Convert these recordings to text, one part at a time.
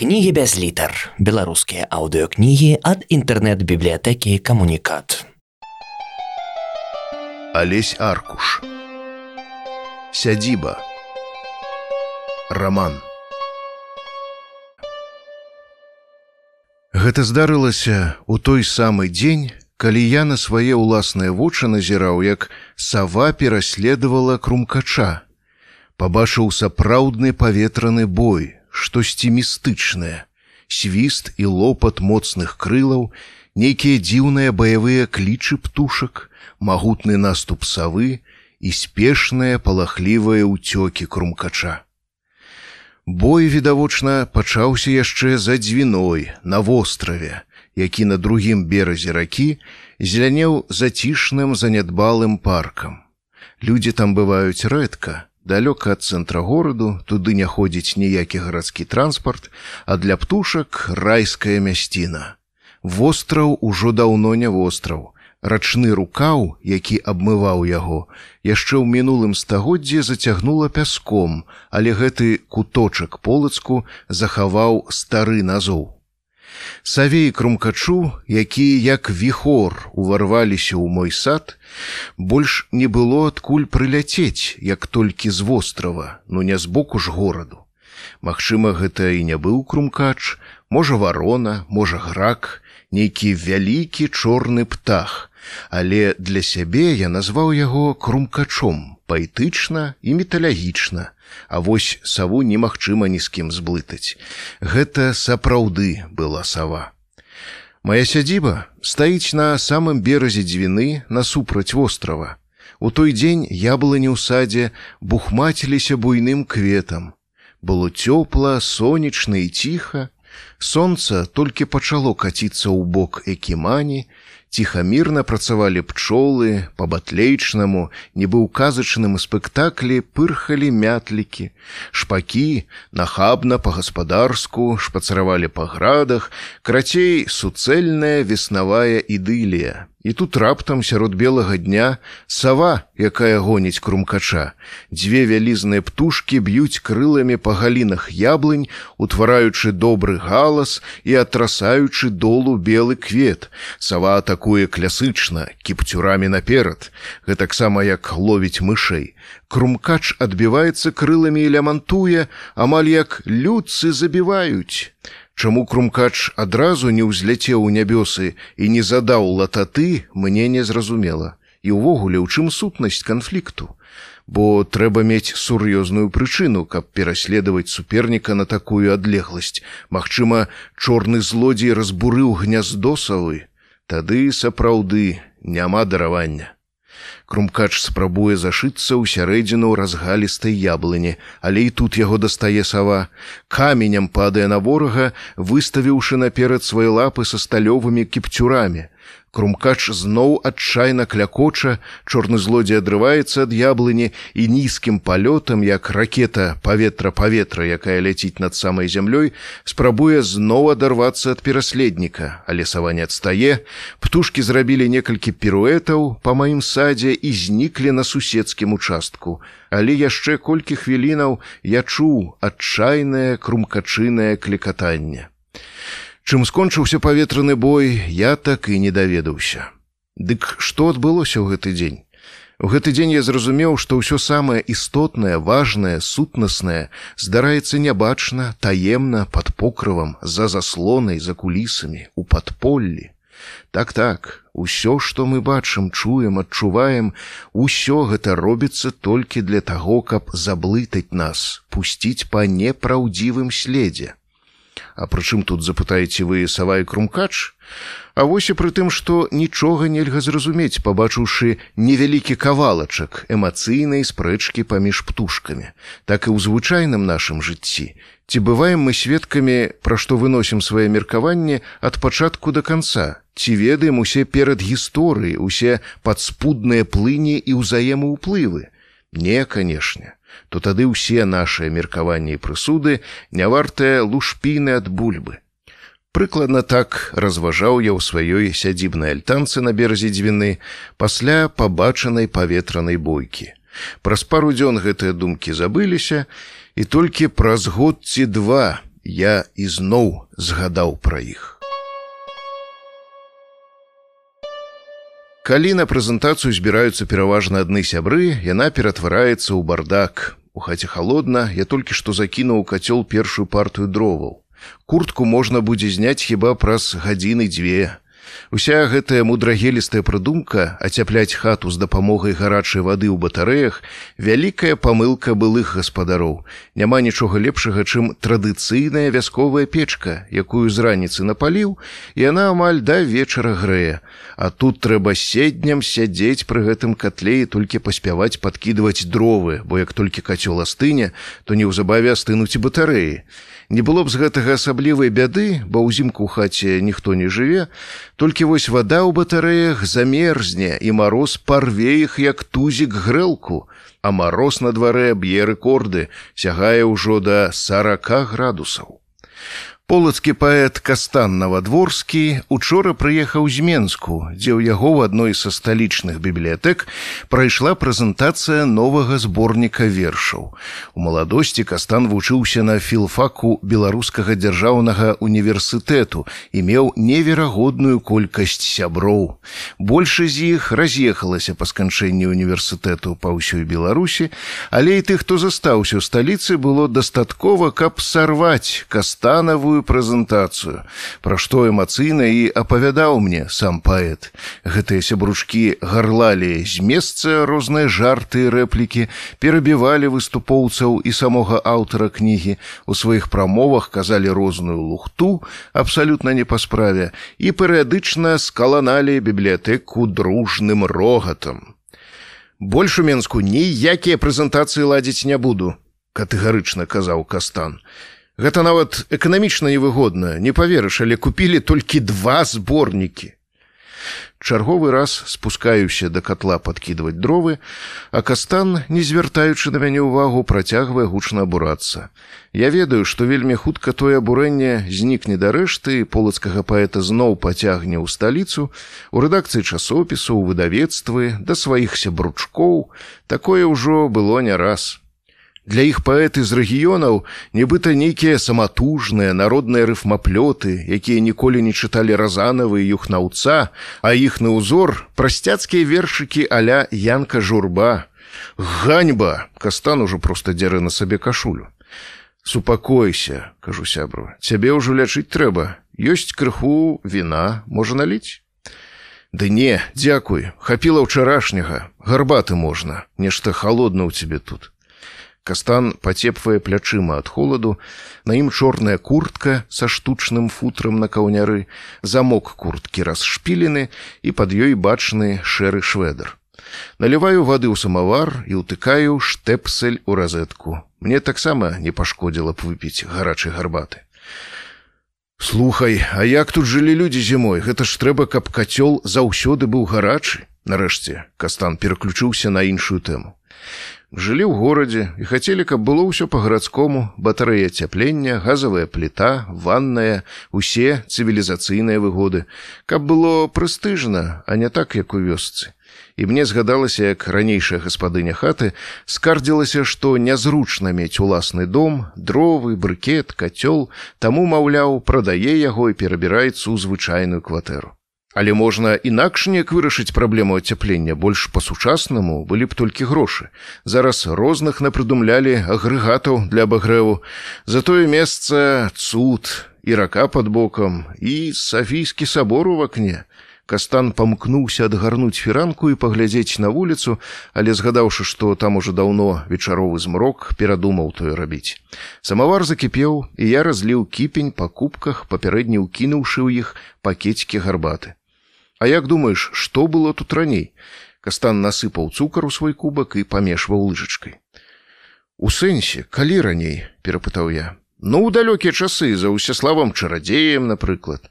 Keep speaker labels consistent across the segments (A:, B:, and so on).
A: Кнігі без літар. Беларускія аўдыокнігі ад інтэрнэт-бібліятэкі камунікат.
B: Алесь Аркуш. Сядзіба. Раман. Гэта здарылася ў той самы дзень, калі я на свае ўласныя вочы назіраў, як сава пераследавала крумкача. Пабачыў сапраўдны паветраны бой, штосьці містычнае, свіст і лопат моцных крылаў, нейкія дзіўныя баявыя клічы птушак, магутны наступ савы і спешныя палахлівыя ўцёкі крумкача. Бой відавочна пачаўся яшчэ за дзвіной на востраве, які на другім беразе ракі зелянеў зацішным занядбалым паркам. Людзі там бываюць рэдка, далёка ад цэнтра гораду туды не ходзіць ніякі гарадскі транспарт а для птушак райская мясціна. Востраў ужо даўно не востраў. Рачны рукаў які абмываў яго яшчэ ў мінулым стагоддзе зацягнула пяском але гэты куточак полацку захаваў стары назоў Савей крумкачу, якія як віхор уварваліся ў мой сад, больш не было адкуль прыляцець, як толькі з вострава, ну не збоку ж гораду. Магчыма, гэта і не быў крумкач, можа варона, можа грак, нейкі вялікі чорны птах, але для сябе я назваў яго крумкачом, паэтычна і металагічна, А вось саву немагчыма ні з кім зблытаць. Гэта сапраўды была сава. Мая сядзіба стаіць на самым беразе дзвіны насупраць вострава. У той дзень яблыні ў садзе бухмаціліся буйным кветам. Было цёпла, сонечна і ціха. Сонца толькі пачало каціцца ў бок экімані, ціхамірна працавалі пчолы по батлейчнаму нібы ў казачным спектаклі пырхалі мятлікі. Шпакі нахабна по-гаспадарску шпацаравалі па градах карацей суцэльная веснавая ідылія І тут раптам сярод белага дня сава, якая гоніць крумкача. Дзве вялізныя птушкі б'юць крыламі па галінах яблынь, утвараючы добры галас і атрасаючы долу белы квет. Сава атакуе клясычна, кіпцюрамі наперад, гэтаксама як ловіць мышэй. Крумкач адбіваецца крыламі і лямантуе, амаль як людцы забіваюць. Чаму крумкач адразу не ўзляцеў у нябёсы і не задаў лататы, мне не зразумела. І ўвогуле, у чым сутнасць канфлікту. Бо трэба мець сур'ёзную прычыну, каб пераследаваць суперніка на такую адлегласць. Магчыма, чорны злодзей разбурыў гняздо савы, Тады сапраўды няма даравання. Крумкач спрабуе зашыцца ў сярэдзіну разгалістай яблыні, але і тут яго дастае сава. Каменем падае на ворага, выставіўшы наперад свае лапы са сталёвымі кіпцюрамі. Крумкач зноў адчайна клякоча, чорны злодзей адрываецца ад яблыні і нізкім палётам, як ракета паветра паветра, якая ляціць над самай зямлёй, спрабуе зноў адарвацца ад пераследніка, але сава не адстае. Птушкі зрабілі некалькі піруэтаў па маім садзе і зніклі на суседскім участку. Але яшчэ колькі хвілінаў я чуў адчайнае крумкачынае клекатанне. Чым скончыўся паветраны бой, я так і не даведаўся. Дык што адбылося ў гэты дзень? У гэты дзень я зразумеў, што ўсё самае істотнае, важнае, сутнаснае здараецца нябачна, таемна, пад покрывам, за заслонай, за кулісамі, у падполлі. Так так, усё, што мы бачым, чуем, адчуваем, усё гэта робіцца толькі для таго, каб заблытаць нас, пусціць па непраўдзівым следзе. А прычым тут запытаеце вы сава і крумкач? А вось і пры тым, што нічога нельга зразумець, пабачыўшы невялікі кавалачак эмацыйнай спрэчкі паміж птушкамі, так і ў звычайным нашым жыцці. Ці бываем мы сведкамі, пра што выносім свае меркаванне ад пачатку да канца, ці ведаем усе перад гісторыі, усе падспудныя плыні і ўзаемаўплывы. Не, канешне то тады ўсе нашыя меркаванні і прысуды не вартыя лушпіны ад бульбы. Прыкладна так разважаў я ў сваёй сядзібнай альтанцы на беразе дзвіны пасля пабачанай паветранай бойкі. Праз пару дзён гэтыя думкі забыліся, і толькі праз год ці два я ізноў згадаў пра іх. Калі на прэзентацыю збіраюцца пераважна адны сябры, яна ператвараецца ў бардак. У хаце халодна, я толькі што закінуў кацёл першую партыю дроваў. Куртку можна будзе зняць хіба праз гадзіны дзве. Уся гэтая мудрагелістая прыдумка ацяпляць хату з дапамогай гарачай вады ў батарэях вялікая памылка былых гаспадароў. Няма нічога лепшага, чым традыцыйная вясковая печка, якую з раніцы напаліў, і яна амаль да вечара грэе. А тут трэба седням сядзець пры гэтым катле і толькі паспяваць падкідваць дровы, бо як толькі кацёл астыне, то неўзабаве астынуць і батарэі. Не было б з гэтага асаблівай бяды, бо ўзімку ў хаце ніхто не жыве, толькі вось вада ў батарэях замерзне і мароз парве іх як тузік грэлку, а мароз на дварэ б'е рэкорды, сягае ўжо да 40 градусаў. Полацкі паэт Кастан Навадворскі учора прыехаў з Менску, дзе ў яго ў адной са сталічных бібліятэк прайшла прэзентацыя новага зборніка вершаў. У маладосці Кастан вучыўся на філфаку беларускага дзяржаўнага універсітэту і меў неверагодную колькасць сяброў. Большасць з іх раз'ехалася па сканчэнні універсітэту па ўсёй Беларусі, але і тых, хто застаўся ў сталіцы, было дастаткова, каб сарваць кастанавую сваю прэзентацыю, пра што эмацыйна і апавядаў мне сам паэт. Гэтыя сябручкі гарлалі з месца розныя жарты і рэплікі, перабівалі выступоўцаў і самога аўтара кнігі, у сваіх прамовах казалі розную лухту, абсалютна не па справе, і перыядычна скаланалі бібліятэку дружным рогатам. Больш у Менску ніякія прэзентацыі ладзіць не буду, катэгарычна казаў кастан. Гэта нават эканамічна невыгодна, не паверыш, але купілі толькі два зборнікі. Чарговы раз спускаюся да катла падкідваць дровы, а кастан, не звяртаючы на мяне ўвагу, працягвае гучна абурацца. Я ведаю, што вельмі хутка тое абурэнне знікне да рэшты, полацкага паэта зноў пацягне ў сталіцу, у рэдакцыі часопісу, выдавецтвы, да сваіх сябручкоў, такое ўжо было не раз. Для іх паэты з рэгіёнаў нібыта нейкія саматужныя народныя рыфмаплёты, якія ніколі не чыталі разанавы юхнаўца, а іхны ўзор прасцяцкія вершыкі аля янка журба. Ганьба, кастан ужо проста дзеры на сабе кашулю. Супакойся, кажу сябру, цябе ўжо лячыць трэба. Ёсць крыху віна можа наліць. Ды не, дзякуй, хапіла ўчарашняга, гарбаты можна, нешта холодна ў цябе тут. Кастан пацепвае плячыма ад холаду, На ім чорная куртка са штучным футрам на каўняры, замок курткі расшпілены і пад ёй бачны шэры шведр. Наліваю вады ў самавар і ўтыкаю штэпсель у разетку. Мне таксама не пашкодзіла б выпіць гарачай гарбаты. Слухай, а як тут жылі людзі зімой, гэта ж трэба, каб кацёл заўсёды быў гарачы. Нарэшце Кастан пераключыўся на іншую тэму жылі ў горадзе і хацелі, каб было ўсё па-гарадскому, батарэя цяплення, газавая пліта, ванная, усе цывілізацыйныя выгоды, каб было прэстыжна, а не так, як у вёсцы. І мне згадалася, як ранейшая гаспадыня хаты скардзілася, што нязручна мець уласны дом, дровы, брыкет, кацёл, таму, маўляў, прадае яго і перабіраецца ў звычайную кватэру. Але можна інакш неяк вырашыць праблему ацяплення больш па-сучаснаму былі б толькі грошы. Зараз розных напрыдумлялі агрэгатаў для абагрэву. Затое месца цуд і рака под бокам і сафійскі сабор у вакне. Кастан памкнуўся адгарнуць фіранку і паглядзець на вуліцу, але згадаўшы, што там ужо даўно вечаровы змрок перадумаў тое рабіць. Самавар закіпеў, і я разліў кіпень па кубках, папярэдне ўкінуўшы ў іх пакецікі гарбаты. А як думаеш, што было тут раней? Кастан насыпаў цукар у свой кубак і памешваў лыжачкай. У сэнсе, калі раней, перапытаў я. Ну, у далёкія часы за ўсяславам чарадзеем, напрыклад.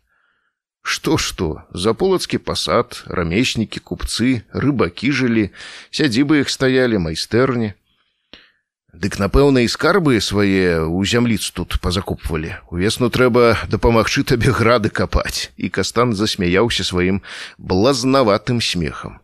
B: Што што, за полацкі пасад, рамеснікі, купцы, рыбакі жылі, сядзібы іх стаялі майстэрні. Дык напэўна і скарбы свае ў зямліц тут пазакупвалі. Увесну трэба дапамагчы табе грады капаць. І кастан засмяяўся сваім блазнаватым смехам.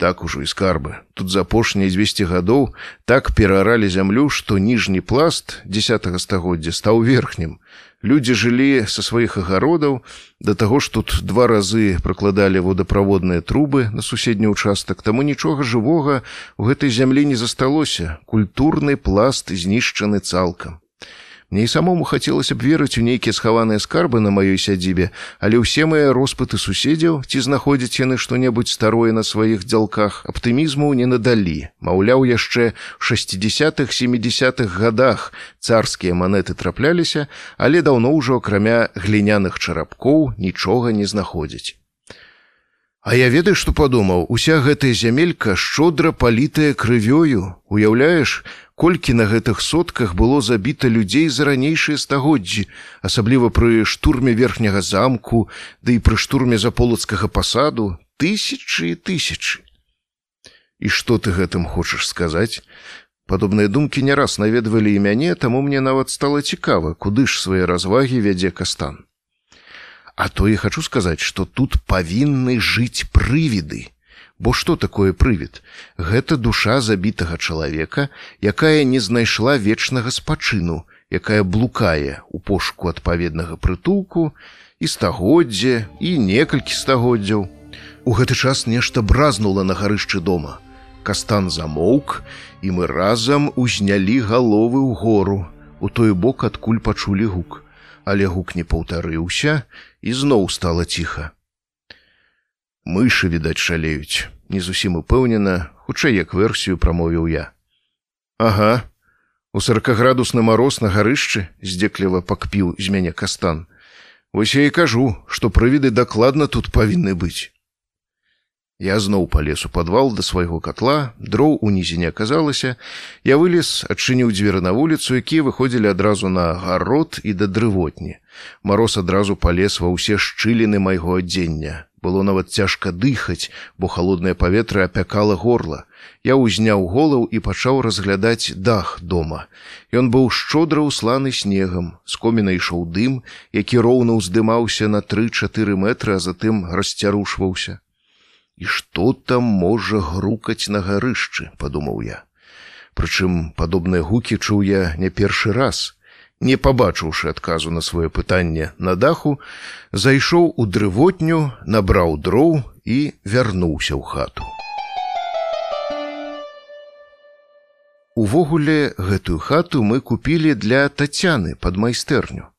B: так ужо і скарбы. Тут за апошнія 200 гадоў так пераралі зямлю, што ніжні пласт 10 стагоддзя стаў верхнім. Людзі жылі са сваіх агародаў, да таго ж тут два разы пракладалі водаправодныя трубы на суседні ўчастак, таму нічога жывога у гэтай зямлі не засталося. Культурны пласт знішчаны цалкам. Мне і самому хацелася б верыць у нейкія схаваныя скарбы на маёй сядзібе, але ўсе мае роспыты суседзяў ці знаходзяць яны што-небудзь старое на сваіх дзялках аптымізму не надалі. Маўляў, яшчэ в 60-х 70-х годах царскія манеты трапляліся, але даўно ўжо акрамя гліняных чарапкоў нічога не знаходзяць. А я ведаю, што падумаў, уся гэтая зямелька шчодра палітая крывёю, уяўляеш, колькі на гэтых сотках было забіта людзей за ранейшыя стагоддзі, асабліва пры штурме верхняга замку, ды да і пры штурме заполацкага пасаду тысячы і тысячы. І што ты гэтым хочаш сказаць? Падобныя думкі не раз наведвалі і мяне, таму мне нават стала цікава, куды ж свае развагі вядзе кастан. А то і хачу сказаць, што тут павінны жыць прывіды. Бо што такое прывід? Гэта душа забітага чалавека, якая не знайшла вечнага спачыну, якая блукае у пошуку адпаведнага прытулку і стагоддзе і некалькі стагоддзяў. У гэты час нешта бразнула на гарышчы дома. Кастан замоўк, і мы разам узнялі галовы ў гору. У той бок адкуль пачулі гук, але гук не паўтарыўся і зноў стала ціха мышы відаць шалеюць не зусім упэўнена хутчэй як версію прамовіў я. Ага. У сорокаградусны мароз на гарышчы здзекліва пакпіў з мяне кастан. Вось я і кажу што прывіды дакладна тут павінны быць я зноў палез у падвал да свайго котла дроў унізе не аказалася я вылез адчыніў дзверы на вуліцу якія выходзілі адразу на гарод і да дрывотні мароз адразу палез ва ўсе шчыліны майго адзення Было нават цяжка дыхаць, бо холоднае паветра апякала горла. Я ўзняў голаў і пачаў разглядаць дах дома. Ён быў шчодра ўсланы снегам, з коміна ішоў дым, які роўна ўздымаўся на тры-чатыры метры, а затым расцярушваўся. І што там можа грукаць на гарышчы, падумаў я. Прычым падобныя гукі чуў я не першы раз не пабачыўшы адказу на сваё пытанне на даху, зайшоў у дрывотню, набраў дроў і вярнуўся ў хату. Увогуле гэтую хату мы купілі для тацяны пад майстэрню.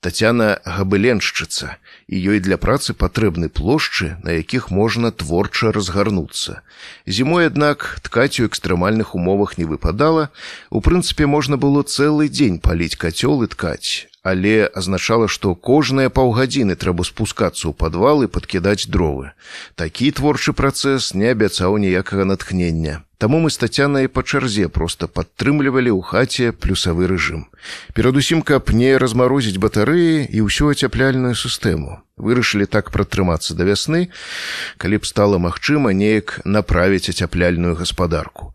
B: Тацяна габыленшчыца, і ёй для працы патрэбны плошчы, на якіх можна творча разгарнуцца. Зімой, аднак, ткаць у экстрэмальных умовах не выпадала. У прынцыпе, можна было цэлы дзень паліць кацёл і ткаць, але азначала, што кожныя паўгадзіны трэба спускацца ў падвал і падкідаць дровы. Такі творчы працэс не абяцаў ніякага натхнення. Таму мы з тацянай па чарзе проста падтрымлівалі ў хаце плюсавы рэжым. Перадусім, каб не размарозіць батарэі і ўсю ацяпляльную сістэму. Вырашылі так пратрымацца да вясны, калі б стала магчыма неяк направіць ацяпляльную гаспадарку.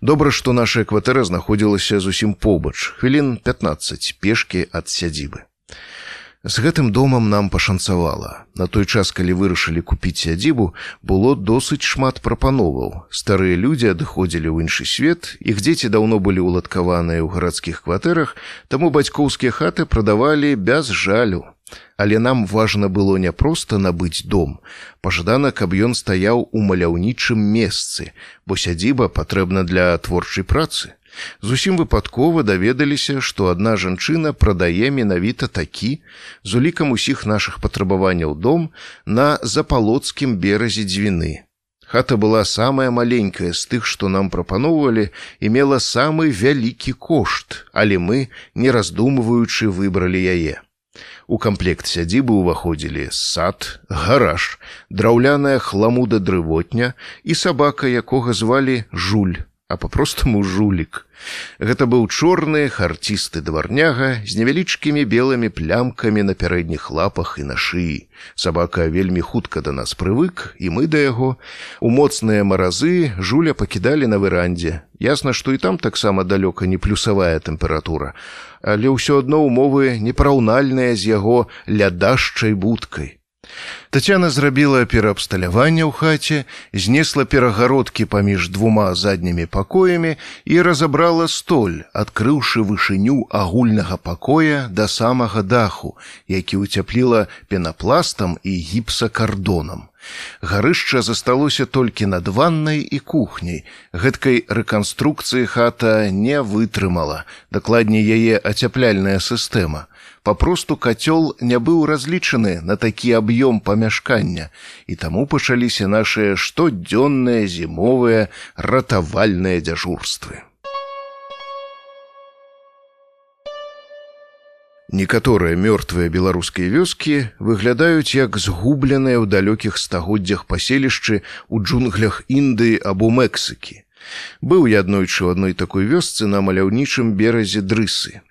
B: Добра, што наша кватэра знаходзілася зусім побач, хвілін 15 пешкі ад сядзібы. З гэтым домам нам пашанцавала. На той час, калі вырашылі купіць сядзібу, было досыць шмат прапановаў. Старыя людзі адыходзілі ў іншы свет, іх дзеці даўно былі ўладкаваныя ў гарадскіх кватэрах, таму бацькоўскія хаты прадавалі без жалю. Але нам важна было не проста набыць дом. Пажадана, каб ён стаяў у маляўнічым месцы, бо сядзіба патрэбна для творчай працы. Зусім выпадкова даведаліся, што адна жанчына прадае менавіта такі з улікам усіх нашых патрабаванняў дом на запалоцкім беразе дзвіны. Хата была самая маленькая з тых, што нам прапаноўвалі і мела самы вялікі кошт, але мы, не раздумваючы, выбралі яе. У камплект сядзібы ўваходзілі сад, гараж, драўляная хламуда дрывотня і сабака, якога звалі жуль а по-простаму жулік. Гэта быў чорны харцісты дварняга з невялічкімі белымі плямкамі на пярэдніх лапах і на шыі. Сабака вельмі хутка да нас прывык, і мы да яго. У моцныя маразы жуля пакідалі на верандзе. Ясна, што і там таксама далёка не плюсавая тэмпература, але ўсё адно ўмовы непараўнальныя з яго лядашчай будкай. Тацяна зрабіла пераабсталяванне ў хаце, знесла перагародкі паміж двума заднімі пакоямі і разабрала столь, адкрыўшы вышыню агульнага пакоя да самага даху, які ўцяпліла пенапластам і гіпсакардонам. Гарышча засталося толькі над ваннай і кухняй. Гэткай рэканструкцыі хата не вытрымала, дакладней яе ацяпляльная сістэма папросту кацёл не быў разлічаны на такі аб'ём памяшкання і таму пачаліся нашыя штодзённыя зімовыя ратавальныя дзяжурствы. Некаторыя мёртвыя беларускія вёскі выглядаюць як згубленыя ў далёкіх стагоддзях паселішчы ў джунглях Індыі або Мексыкі. Быў я аднойчы ў адной такой вёсцы на маляўнічым беразе дрысы.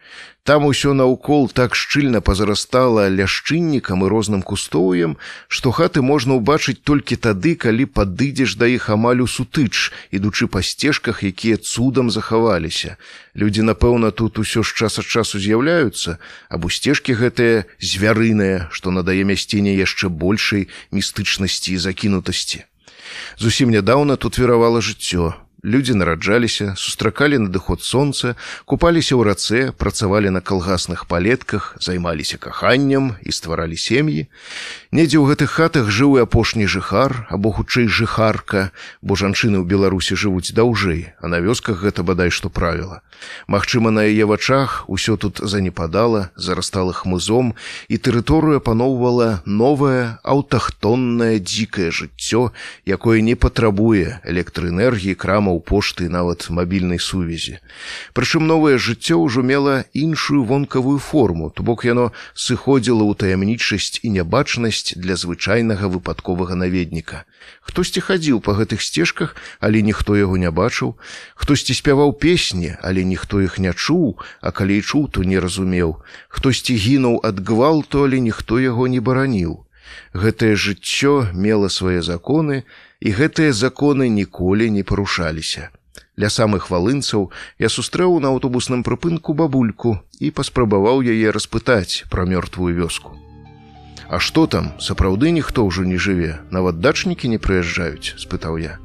B: Там усё наўкол так шчыльна пазарастала ляшчыннікам і розным кустоўем, што хаты можна ўбачыць толькі тады, калі падыдзеш да іх амаль у сутыч, ідучы па сцежках, якія цудам захаваліся. Людзі, напэўна, тут усё ж час ад часу з'яўляюцца, або сцежкі гэтыя звярыныя, што надае мясціне яшчэ большай містычнасці і закінутасці. Зусім нядаўна тут веравала жыццё, Людзі нараджаліся, сустракалі надыход сонца, купаліся ў рацэ, працавалі на калгасных палетках, займаліся каханнем і стваралі сем'і. Недзе ў гэтых хатах жыў і апошні жыхар або хутчэй жыхарка, бо жанчыны ў Беларусі жывуць даўжэй, а на вёсках гэта бадай што правіла. Магчыма, на яе вачах усё тут занепадала, зарастала хмызом і тэрыторыя паноўвала новае аўтахтоннае дзікае жыццё, якое не патрабуе электраэнергіі крамаў пошты нават мабільнай сувязі. Прычым новае жыццё ўжо мела іншую вонкавую форму, то бок яно сыходзіла ў таямнічасць і нябачнасць для звычайнага выпадковага наведніка. Хтосьці хадзіў па гэтых сцежках, але ніхто яго не бачыў, хтосьці спяваў песні, але ніхто іх не чуў, а калі чуў, то не разумеў. Хтосьці гінуў ад гвалту, але ніхто яго не бараніў. Гэтае жыццё мела свае законы, і гэтыя законы ніколі не парушаліся. Для самых валынцаў я сустрэў на аўтобусным прыпынку бабульку і паспрабаваў яе распытаць пра мёртвую вёску. А што там сапраўды ніхто ўжо не жыве, нават дачнікі не прыязджаюць, спытаў я.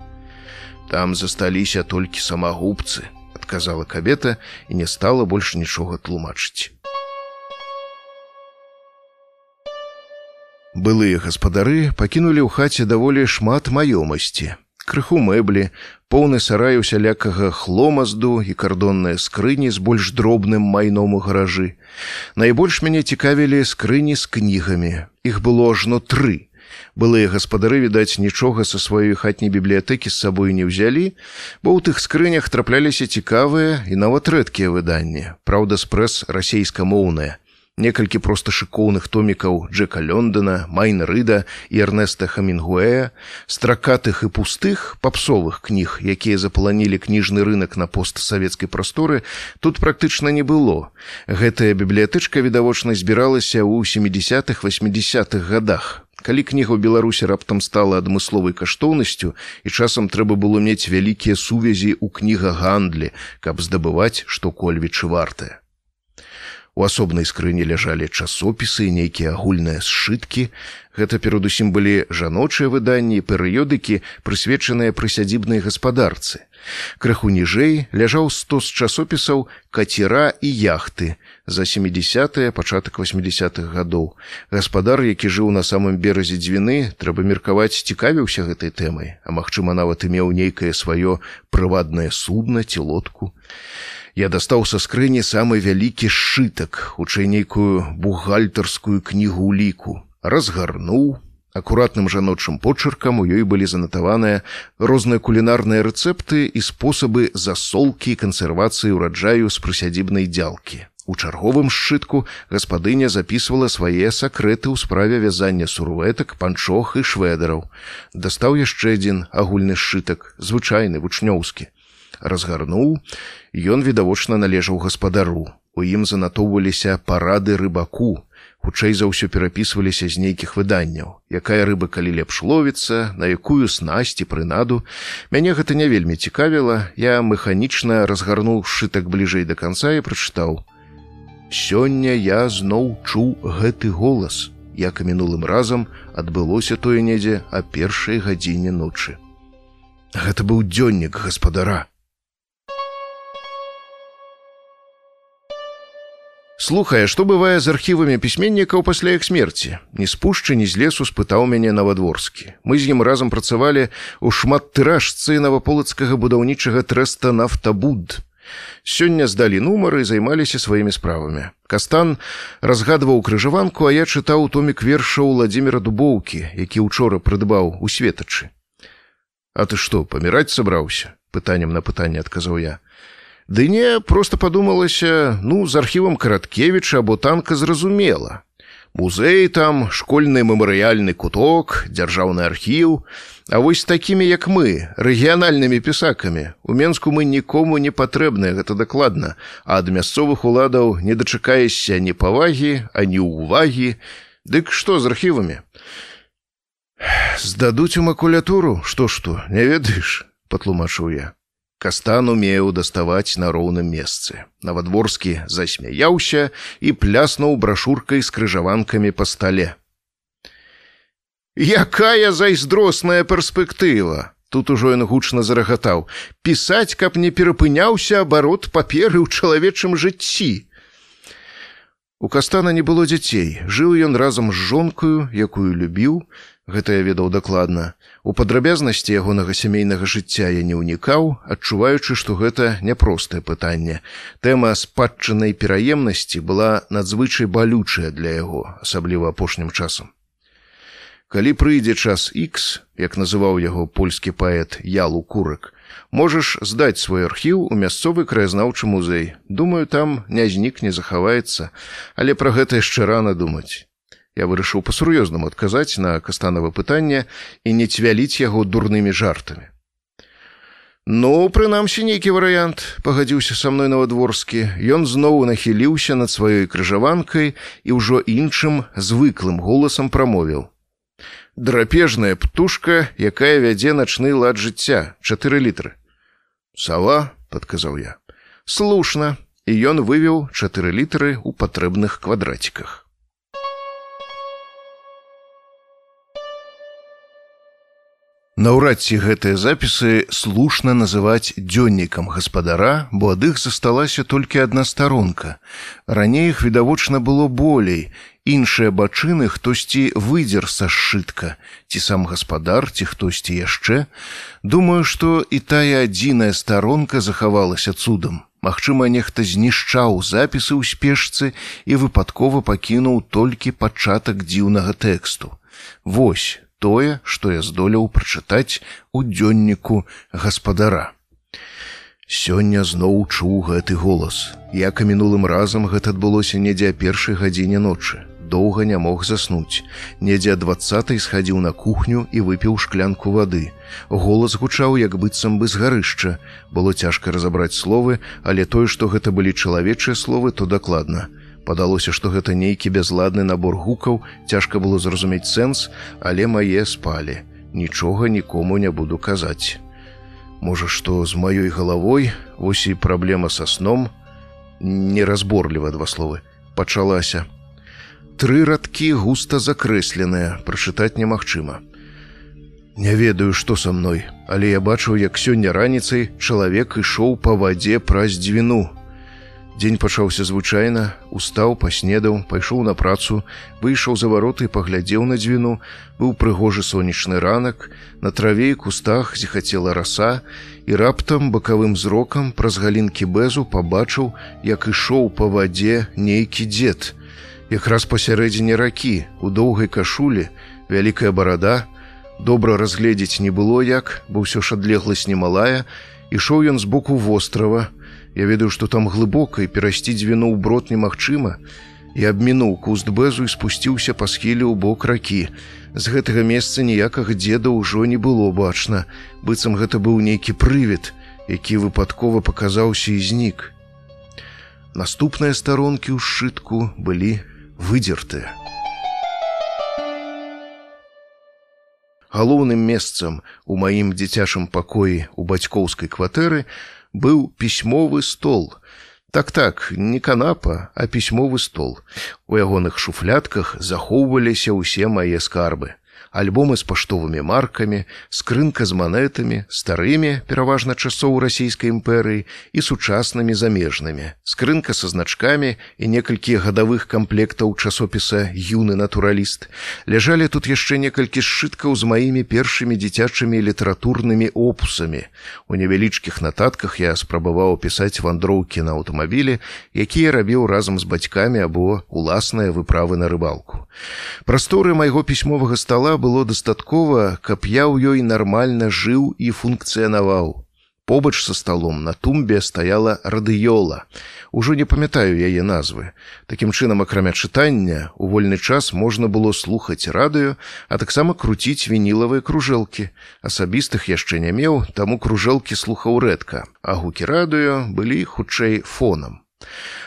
B: Там засталіся толькі самагубцы, адказала кабета і не стала больш нічога тлумачыць. Былыя гаспадары пакінулі ў хаце даволі шмат маёмасці. Крыху мэблі, поўны сарай усялякага хломазду і кардонныя скрыні з больш дробным майном у гаражы. Найбольш мяне цікавілі скрыні з кнігамі. Іх было ажно тры. Былыя гаспадары, відаць, нічога са сваёй хатняй бібліятэкі з сабой не ўзялі, бо ў тых скрынях трапляліся цікавыя і нават рэдкія выданні. Праўда, спрэс расейскамоўная некалькі проста шыкоўных томікаў Джека Лондона, Майн Рыда і Эрнеста Хамінгуэя, стракатых і пустых папсовых кніг, якія запаланілі кніжны рынок на постсавецкай прасторы, тут практычна не было. Гэтая бібліятычка відавочна збіралася ў 70-х 80-х годах. Калі кніга ў Беларусі раптам стала адмысловай каштоўнасцю і часам трэба было мець вялікія сувязі ў кнігагандлі, каб здабываць, што кольвічы вартае. У асобнай скрыні ляжалі часопісы і нейкія агульныя сшыткі. Гэта перадусім былі жаночыя выданні і перыёдыкі, прысвечаныя прысядзібнай гаспадарцы. Крыху ніжэй ляжаў стос часопісаў кацера і яхты за 70 пачатак 80-х гадоў. Гаспадар, які жыў на самым беразе дзвіны, трэба меркаваць, цікавіўся гэтай тэмай, а магчыма, нават і меў нейкае сваё прываднае судна ці лодку. Я дастаў са скрыні самы вялікі сшытак, хутчэй нейкую бухгальтарскую кнігу ліку, разгарнуў. Акуратным жаночым почыркам у ёй былі занатаваныя розныя кулінарныя рэцэпты і спосабы засолкі і кансервацыі ўраджаю з прысядзібнай дзялкі. У чарговым сшытку гаспадыня записывала свае сакрэты ў справе вязання сурветак, панчох і шведараў. Дастаў яшчэ адзін агульны сшытак, звычайны вучнёўскі разгарнуў, ён відавочна належаў гаспадару. У ім занатоўваліся парады рыбаку. Хутчэй за ўсё перапісваліся з нейкіх выданняў, якая рыба калі лепш ловіцца, на якую снасці прынаду. Мяне гэта не вельмі цікавіла, я механічна разгарнуў сшытак бліжэй да канца і прачытаў: « Сёння я зноў чуў гэты голас. як і мінулым разам адбылося тое недзе а першай гадзіне ночы. Гэта быў дзённік гаспадара. Слухае, што бывае з архівамі пісьменнікаў пасля іх смерці. Ні з пушчы, ні з лесу спытаў мяне навадворскі. Мы з ім разам працавалі ў шматтыражцы наваполацкага будаўнічага трэста нафтабуд. Сёння здалі нумары і займаліся сваімі справамі. Кастан разгадваў крыжаванку, а я чытаў томік верша ў владимира дубоўкі, які учора прыдбаў у светачы. А ты што, паміраць сабраўся? пытаннем на пытанне адказаў я. Ды не просто падумалася ну з архівам караткевіча або танка зразумела. Музей там школьны мемарыяльны куток дзяржаўны архіў. А вось такімі як мы рэгіянальнымі пісакамі у менску мы нікому не патрэбныя гэта дакладна. А ад мясцовых уладаў не дачакаешся ні павагі ані ўвагі. Дык што з архівамі? Здадуць у макулятуру што што не ведаеш? Патлумачыў я Кастан умеў даставаць на роўным месцы. Навадворскі засмяяўся і пляснуў брашуркай з крыжаванкамі па стале. Якая зайздросная перспектыва! Тут ужо ён гучна зарагатаў: пісаць, каб не перапыняўся абарот паперы ў чалавечым жыцці. У кастана не было дзяцей. Жыў ён разам з жонкаю, якую любіў, Гэта я ведаў дакладна. У падрабязнасці ягонага сямейнага жыцця я не ўнікаў, адчуваючы, што гэта няпростае пытанне. Тэма спадчыннай пераемнасці была надзвычай балючая для яго, асабліва апошнім часам. Калі прыйдзе час X, як называў яго польскі паэт Ялу курак, можаш здаць свой архіў у мясцовы краязнаўчы музей. Думаю, там не знік не захаваецца, але пра гэта яшчэ рана думаць. Я вырашыў па-сур'ёзнаму адказаць на кастанава пытанне і не цвяліць яго дурнымі жартамі. Ну, прынамсі нейкі варыянт, пагадзіўся са мной навадворскі. Ён зноў нахіліўся над сваёй крыжаванкай і ўжо іншым звыклым голасам прамовіў. Драпежная птушка, якая вядзе начны лад жыцця, чатыры літры. Сава, падказаў я. Слушна, і ён вывеў чатыры літры ў патрэбных квадраціках. Наўрад ці гэтыя запісы слушна называць дзённікам гаспадара, бо ад іх засталася толькі адна старонка. Раней іх відавочна было болей. Іншыя бачыны хтосьці выдзер са сшытка, ці сам гаспадар, ці хтосьці яшчэ. Думаю, што і тая адзіная старонка захавалася цудам. Магчыма, нехта знішчаў запісы ў спешцы і выпадкова пакінуў толькі пачатак дзіўнага тэксту. Вось тое, што я здолеў прачытаць у дзённіку гаспадара. Сёння зноў чуў гэты голас. Як і мінулым разам гэта адбылося недзе а першай гадзіне ночы. Доўга не мог заснуць. Недзе двадцатай схадзіў на кухню і выпіў шклянку вады. Голас гучаў як быццам бы з гарышча. Было цяжка разабраць словы, але тое, што гэта былі чалавечыя словы, то дакладна. Падалося, што гэта нейкі бязладны набор гукаў, цяжка было зразумець сэнс, але мае спалі. Нічога нікому не буду казаць. Можа, што з маёй галавой вось і праблема са сном неразборліва два словы пачалася. Тры радкі густа закрэсленыя, прачытаць немагчыма. Не ведаю, што са мной, але я бачыў, як сёння раніцай чалавек ішоў па вадзе праз дзвіну, Дзень пачаўся звычайна, устаў, паснедаў, пайшоў на працу, выйшаў за вароты і паглядзеў на дзвіну, быў прыгожы сонечны ранак, на траве і кустах зіхацела раса, і раптам бакавым зрокам праз галінкі бэзу пабачыў, як ішоў па вадзе нейкі дзед. Якраз пасярэдзіне ракі, у доўгай кашулі, вялікая барада, добра разгледзець не было як, бо ўсё ж адлегласць немалая, ішоў ён з боку вострава, Я ведаю, што там глыбока і перайсці дзвіну ў брод немагчыма. Я абмінуў куст бэзу і спусціўся па схіле ў бок ракі. З гэтага месца ніякага дзеда ўжо не было бачна. быццам гэта быў нейкі прывід, які выпадкова паказаўся і знік. Наступныя старонкі ў сшытку былі выдзертыя. Галоўным месцам у маім дзіцячым пакоі у бацькоўскай кватэры, быў пісьмовы стол. Так так, не канапа, а пісьмовы стол. У ягоных шуфлятках захоўваліся ўсе мае скарбы альбомы з паштовымі маркамі, скрынка з манетамі, старымі, пераважна часоў расійскай імперыі і сучаснымі замежнымі, скрынка са значкамі і некалькі гадавых камплектаў часопіса юны натураліст. Ляжалі тут яшчэ некалькі сшыткаў з маімі першымі дзіцячымі літаратурнымі опусамі. У невялічкіх нататках я спрабаваў пісаць вандроўкі на аўтамабілі, якія рабіў разам з бацькамі або уласныя выправы на рыбалку. Прасторы майго пісьмовага стола было дастаткова, каб я ў ёй нармальна жыў і функцыянаваў. Побач са сталом на тумбе стаяла радыёла. Ужо не памятаю яе назвы. Такім чынам, акрамя чытання, у вольны час можна было слухаць радыё, а таксама круціць вінілавыя кружэлкі. Асабістых яшчэ не меў, таму кружэлкі слухаў рэдка, а гукі радыё былі хутчэй фонам.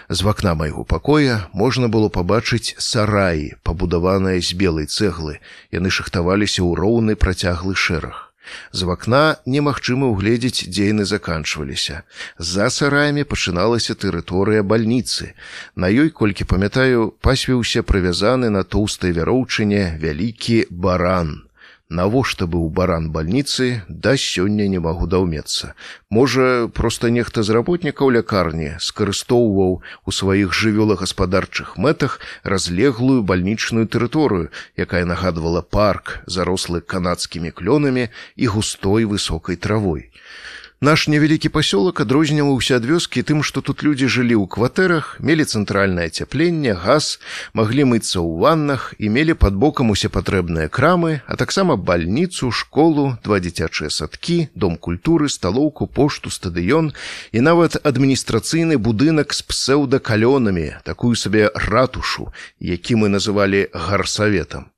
B: З вакна майго пакоя можна было пабачыць сараі, пабудаваныя з белай цэглы. Яны шахтаваліся ў роўны працяглы шэраг. З вакна немагчыма ўгледзець, дзе яны заканчваліся. За сараямі пачыналася тэрыторыя бальніцы. На ёй, колькі памятаю, пасвіўся прывязаны на тоўстай вяроўчыне вялікі баран навошта быў баран бальніцы да сёння не магу даўмецца можа проста нехта з работнікаў лякарні скарыстоўваў у сваіх жывёлагаспадарчых мэтах разлеглую бальнічную тэрыторыю якая нагадвала парк зарослы канадскімі клёнамі і густой высокай травой Наш невялікі пасёлак адрозніваўся ад вёскі тым, што тут людзі жылі ў кватэрах, мелі цэнтральнае ацяпленне, газ, маглі мыцца ў ваннах і мелі пад бокам усе патрэбныя крамы, а таксама бальніцу, школу, два дзіцячыя садкі, дом культуры, сталоўку, пошту, стадыён і нават адміністрацыйны будынак з псеўдакалёнамі, такую сабе ратушу, які мы называлі гарсаветам.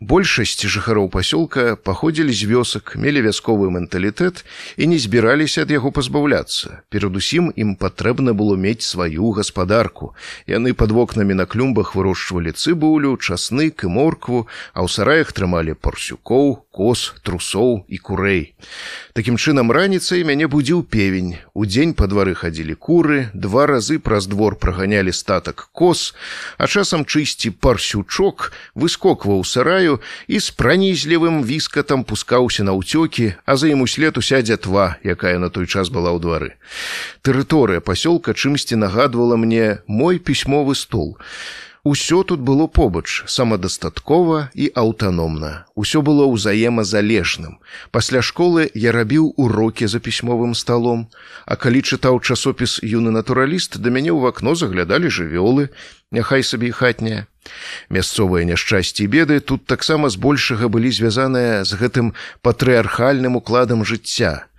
B: Большасць жыхароў пасёлка паходзілі з вёсак, мелі вясковы менталітэт і не збіраліся ад яго пазбаўляцца. Перадусім ім патрэбна было мець сваю гаспадарку. Яны пад вокнамі на клюмбах вырошчвалі цыбулю, часнык і моркву, а ў сараях трымалі парсюкоў, коз, трусоў і курэй. Такім чынам раніцай мяне будзіў певень. Удзень па двары хадзілі куры, два разы праз двор праганялі статак коз, а часам чысці парсючок выскокваў сараю і з пранізлівым віскатам пускаўся на ўцёкі, а за ім услед уся дзятва, якая на той час была ў двары. Тэрыторыя пасёлка чымсьці нагадвала мне мой пісьмовы стол. Усё тут было побач, самадастаткова і аўтаномна. Усё было ўзаемазалежным. Пасля школы я рабіў урокі за пісьмовым сталом, А калі чытаў часопіс юны натураліст, да мяне ў вакно заглядалі жывёлы, няхай сабе і хатняя. Мясцовыя няшчасці беды тут таксама збольшага былі звязаныя з гэтым патрыархальным укладам жыцця.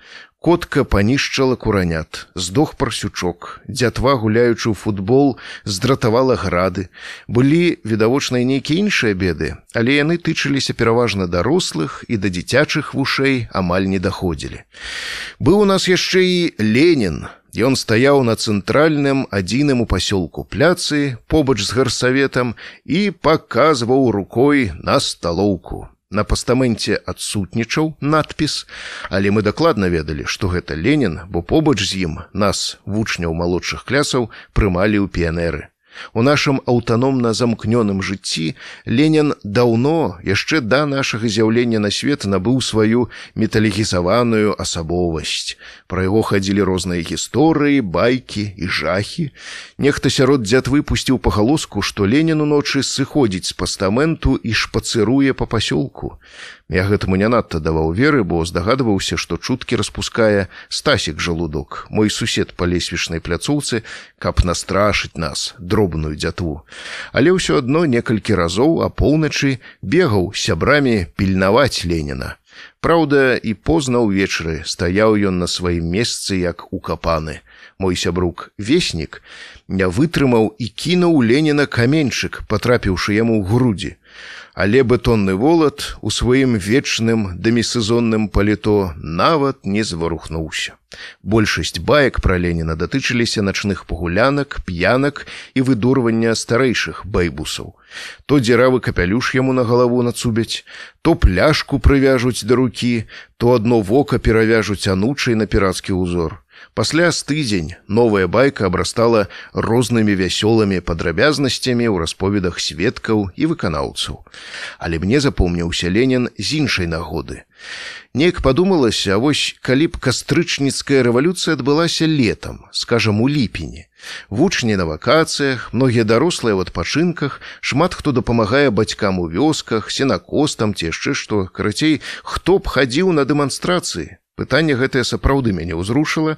B: Котка панішчала куранят, здох парсючок, дзятва гуляючы ў футбол, здратавала грады. Былі відавочныя нейкія іншыя беды, але яны тычыліся пераважна дарослых і да дзіцячых вушэй амаль не даходзілі. Быў у нас яшчэ і Ленін. Ён стаяў на цэнтральным адзіным у пасёлку пляцы побач з гарсаветам і паказваў рукой на сталоўку. На пастаменце адсутнічаў надпіс, але мы дакладна ведалі, што гэта Ленін, бо побач з ім нас, вучняў малодшых клясаў, прымалі ў піянеры. У нашым аўтаномна замкнёным жыцці Ленін даўно яшчэ да нашага з'яўлення на свет набыў сваю металегізаваную асабовасць. Пра яго хадзілі розныя гісторыі, байкі і жахі. Нехта сярод дзяд выпусціў пагалоску, што Ленін уночы сыходзіць з пастаменту і шпацыруе па пасёлку. Я гэтаму не надта даваў веры, бо здагадваўся, што чуткі распускае стасік жалудок, мой сусед па лесвічнай пляцоўцы, каб настрашыць нас, дробную дзятву. Але ўсё адно некалькі разоў а поўначы бегаў сябрамі пільнаваць Леніна. Праўда, і позна ўвечары стаяў ён на сваім месцы як укапаны. Мой сябрук веснік не вытрымаў і кінуў Леніна каменьчык, патрапіўшы яму ў грудзі але бетонны волат у сваім вечным дэмісезонным паліто нават не зварухнуўся. Большасць баек пра Леніна датычыліся начных пагулянак, п'янак і выдурвання старэйшых байбусаў. То дзіравы капялюш яму на галаву нацубяць, то пляшку прывяжуць да рукі, то адно вока перавяжуць анучай на пірацкі ўзор. Пасля стыдзень новая байка абрастала рознымі вясёлымі падрабязнасцямі ў расповедах сведкаў і выканаўцаў. Але мне запомніўся Ленін з іншай нагоды. Неяк падумалася, вось калі б кастрычніцкая рэвалюцыя адбылася летам, скажам у ліпені. Вучні на вакацыях, многія дарослыя ў адпачынках, шмат хто дапамагае бацькам у вёсках, сенакостам ці яшчэ што, карацей, хто б хадзіў на дэманстрацыі. Пытанне гэтае сапраўды мяне ўзрушыла.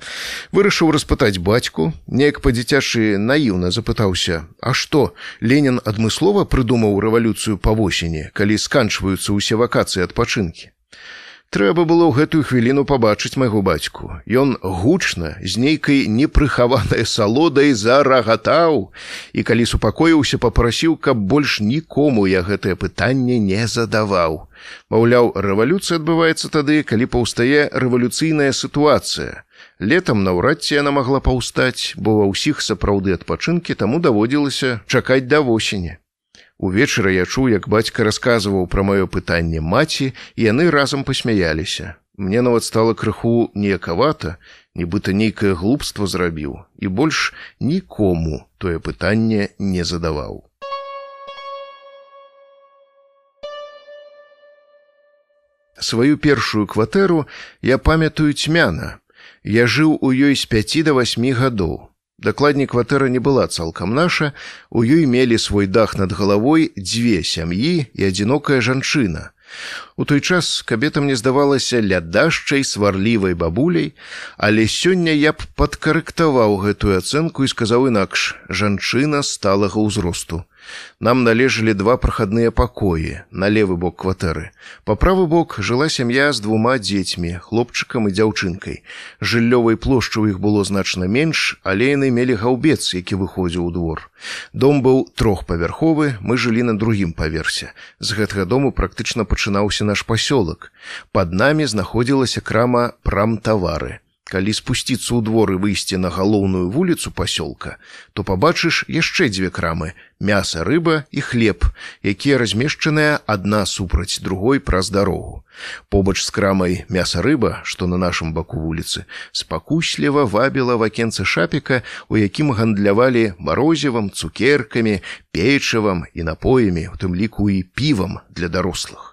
B: Вырашыў распытаць бацьку, неяк па-дзіцячы наіўна запытаўся: « А што, Ленін адмыслова прыдумаў рэвалюцыю па восені, калі сканчваюцца ўсе вакацыі адпачынкі. Трэба было ў гэтую хвіліну пабачыць майго бацьку. Ён гучна з нейкай непрыхаванай салодай зарагатаў і калі супакоіўся, папрасіў, каб больш нікому я гэтае пытанне не задаваў. Маўляў, рэвалюцыя адбываецца тады, калі паўстае рэвалюцыйная сітуацыя. Летам наўрад ці яна магла паўстаць, бо ва ўсіх сапраўды адпачынкі таму даводзілася чакаць да восені. Увечары я чуў, як бацька расказваў пра маё пытанне маці, і яны разам пасмяяліся. Мне нават стала крыху неякавата, нібыта нейкае глупства зрабіў і больш нікому тое пытанне не задаваў. Сваю першую кватэру я памятаю цьмяна. Я жыў у ёй з 5 да 8 гадоў. Дакладней кватэра не была цалкам наша, у ёй мелі свой дах над галавой дзве сям'і і адзінокая жанчына. У той час кабета мне здавалася лядашчай сварлівай бабуляй, але сёння я б падкарэктаваў гэтую ацэнку і сказаў інакш: жанчына сталага ўзросту. Нам належалі два прахадныя пакоі на левы бок кватэры. Па правы бок жыла сям'я з двума дзецьмі, хлопчыкам і дзяўчынкай. Жыллёвай плошчы ў іх было значна менш, але яны мелі гаўбец, які выходзіў у двор. Дом быў трохпавярховы, мы жылі на другім паверсе. З гэтага дому практычна пачынаўся наш пасёлак. Пад намі знаходзілася крама прамтавары. Калі спусціцца ў двор і выйсці на галоўную вуліцу пасёлка, то пабачыш яшчэ дзве крамы: мяса, рыба і хлеб, якія размешчаныя адна супраць другой праз дарогу. Побач з крамай мяса рыба, што на нашым баку вуліцы, спакусліва вабіла вакенцы шапіка, у якім гандлявалі марозевам, цукеркамі, печывам і напоямі, у тым ліку і півам для дарослых.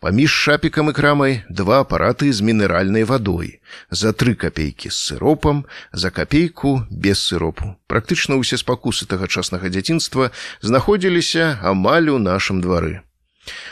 B: Паміж шапікам і крамай два апараты з мінеральнай вадой, за тры капейкі з сыропам, за капейку без сыропу. Практычна ўсе спакусы тагачаснага дзяцінства знаходзіліся амаль у нашым двары.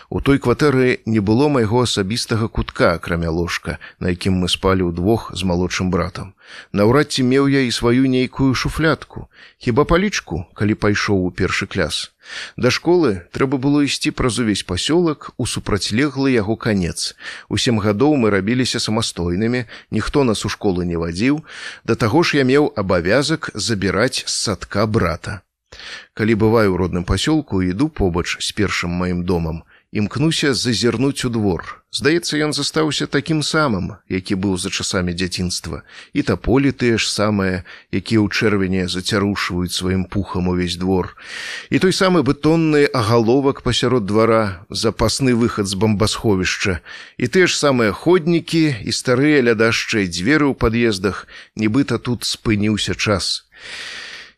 B: У той кватэры не было майго асабістага кутка, акрамя ложка, на якім мы спалі ўдвох з малодшым братам. Наўрад ці меў я і сваю нейкую шуфлятку, хіба палічку, калі пайшоў у першы кляс. Да школы трэба было ісці праз увесь пасёлак у супрацьлеглы яго канец. У сем гадоў мы рабіліся самастойнымі, ніхто нас у школы не вадзіў, да таго ж я меў абавязак забіраць з садка брата. Калі бываю ў родным пасёлку, іду побач з першым маім домам, імкнуся зазірнуць у двор. Здаецца, ён застаўся такім самым, які быў за часамі дзяцінства. І таполі тыя ж самыя, якія ў чэрвені зацярушваюць сваім пухам увесь двор. І той самы бетонны агаловак пасярод двара, запасны выхад з бамбасховішча. І тыя ж самыя ходнікі і старыя лядашчай дзверы ў пад'ездах, нібыта тут спыніўся час.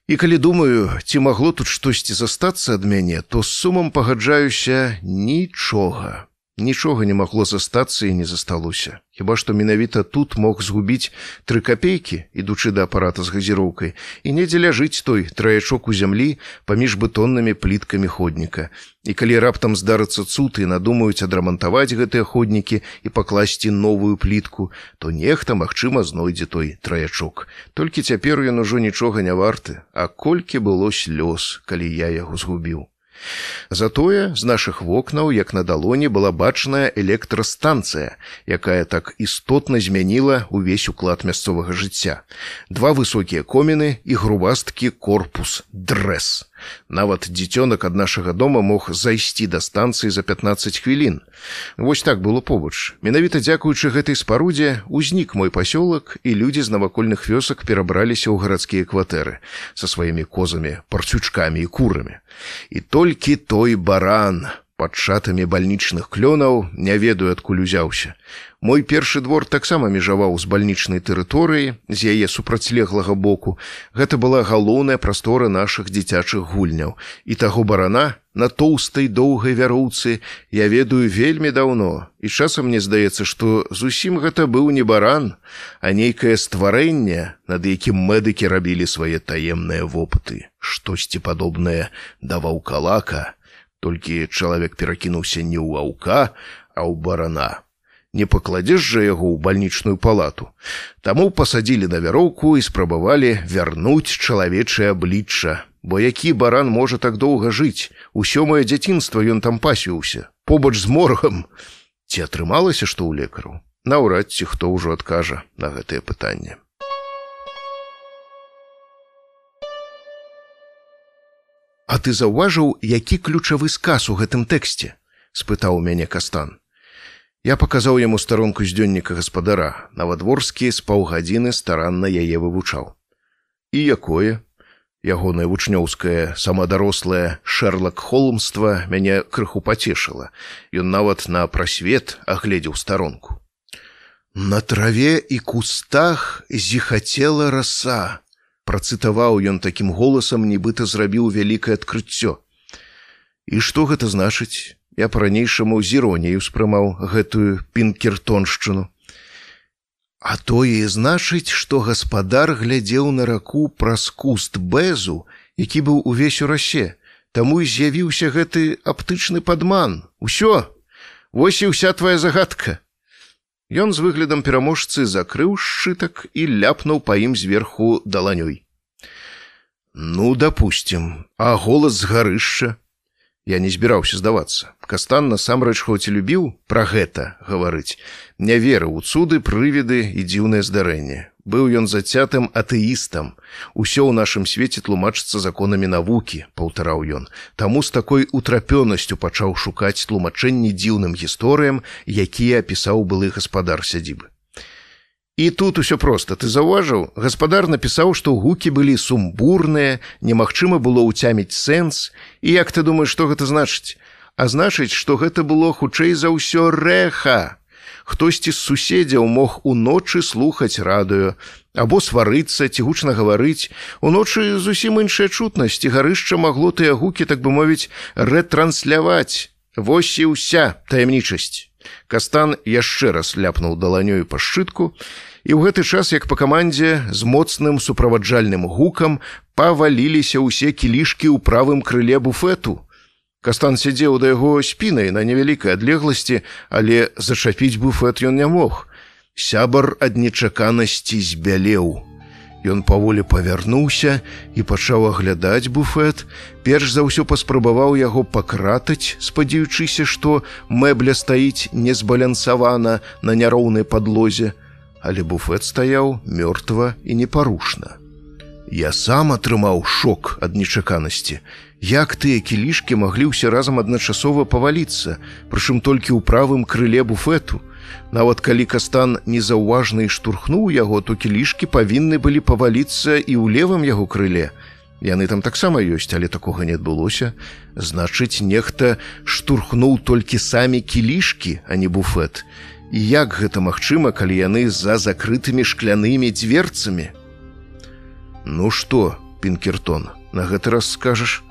B: І калі думаю, ці магло тут штосьці застацца ад мяне, то з сумам пагаджаюся нічога. Нічога не магло застацца і не засталося. Хіба што менавіта тут мог згубіць тры капейкі, ідучы да апарата з газіроўкай, і недзе ляжыць той траячок у зямлі паміж бетоннымі пліткамі ходніка. І калі раптам здарыцца цуд і надумаюць адрамантаваць гэтыя ходнікі і пакласці новую плітку, то нехта, магчыма, знойдзе той траячок. Толькі цяпер ён ужо нічога не варты, а колькі было слёз, калі я яго згубіў. Затое з нашых вокнаў, як на далоні была бачная электрастанцыя, якая так істотна змяніла ўвесь уклад мясцовага жыцця. Два высокія коміны і грубасткі корпус дрэс. Нават дзіцёнак ад нашага дома мог зайсці да станцыі за 15 хвілін. Вось так было побач. Менавіта дзякуючы гэтай спарудзе узнік мой пасёлак і людзі з навакольных вёсак перабраліся ў гарадскія кватэры са сваімі козамі, парцючкамі і курамі. І толькі той баран пад шатамі бальнічных клёнаў не ведаю адкуль узяўся. Мой першы двор таксама межаваў з бальнічнай тэрыторыі з яе супрацьлеглага боку. Гэта была галоўная прастора нашых дзіцячых гульняў. І таго барана на тоўстай доўгай вяроўцы я ведаю вельмі даўно. І часам мне здаецца што зусім гэта быў не баран а нейкае стварэнне над якім медыкі рабілі свае таемныя вопыты. Штосьці падобнае да ваўкалака толькі чалавек перакінуўся не ў аўка, а ў барана. Не пакладзеш жа яго ў бальнічную палату. Таму пасадзілі на вяроўку і спрабавалі вярнуць чалавечае аблічча. Бо які баран можа так доўга жыць, усё маё дзяцінства ён там пасіўся, побач з моргам. Ці атрымалася, што ў лекару? Наўрад ці хто ўжо адкажа на гэтае пытанне. А ты заўважыў, які ключавы сказ у гэтым тэксце? спытаў мяне кастан. Я паказаў яму старонку з дзённіка гаспадара, навадворскі з паўгадзіны старанна яе вывучаў. І якое? Ягонае вучнёўскае самадарослае шэрлак холмства мяне крыху пацешыла. Ён нават на прасвет агледзеў старонку. На траве і кустах зіхацела раса, працытаваў ён такім голасам нібыта зрабіў вялікае адкрыццё. І што гэта значыць? Я па-ранейшаму з іронію спрымаў гэтую пінкертоншчыну. А тое значыць што гаспадар глядзеў на раку праз куст бэзу які быў увесь у расе. Таму і з'явіўся гэты аптычны падман. Усё! Вось і ўся твоя загадка Ён з выглядам пераможцы закрыў сшытак і ляпнуў па ім зверху даланёй. Ну, допустим, а голас з гарышча. Я не збіраўся здавацца. Кастан насамрэч хоць і любіў пра гэта гаварыць, не верыў у цуды, прывіды і дзіўнае здарэнне. Быў ён зацятым атэістам. Усё ў нашым свеце тлумачыцца законамі навукі, паўтараў ён. Таму з такой утрапёнасцю пачаў шукаць тлумачэнні дзіўным гісторыям, якія апісаў былы гаспадар сядзібы. І тут усё проста ты заўважыў, гаспадар напісаў, што гукі былі сумбурныя, немагчыма было ўцяміць сэнс. І як ты думаеш, што гэта значыць? А значыць, што гэта было хутчэй за ўсё рэха хтосьці з суседзяў мог уночы слухаць радыё або сварыцца ці гучна гаварыць. Уночы зусім іншая чутнасць і гарышча магло тыя гукі так бы мовіць рэтрансляваць. Вось і ўся таямнічасць. Кастан яшчэ раз ляпнуў даланёю па шчытку і ў гэты час як па камандзе з моцным суправаджальным гукам паваліліся ўсе кілішкі ў правым крыле буфету Кастан сядзеў да яго спінай на невялікай адлегласці, але зачапіць буфет ён не мог. Сябар ад нечаканасці збялеў. Ён паволі павярнуўся і пачаў аглядаць буфет. Перш за ўсё паспрабаваў яго пакратаць, спадзяючыся, што мэбля стаіць незбалянсавана на няроўнай падлозе, але буфет стаяў мёртва і непарушна. Я сам атрымаў шок ад нечаканасці. Як тыя кілішкі маглі ўсе разам адначасова паваліцца, прычым толькі ў правым крыле буфету. Нават калі кастан незаўважна і штурхнуў яго, то кілішкі павінны былі паваліцца і ў левым яго крыле. Яны там таксама ёсць, але такога не адбылося. Значыць, нехта штурхнуў толькі самі кілішкі, а не буфет. І як гэта магчыма, калі яны з-за закрытымі шклянымі дзверцамі? Ну што, пінкертон, на гэты раз скажаш,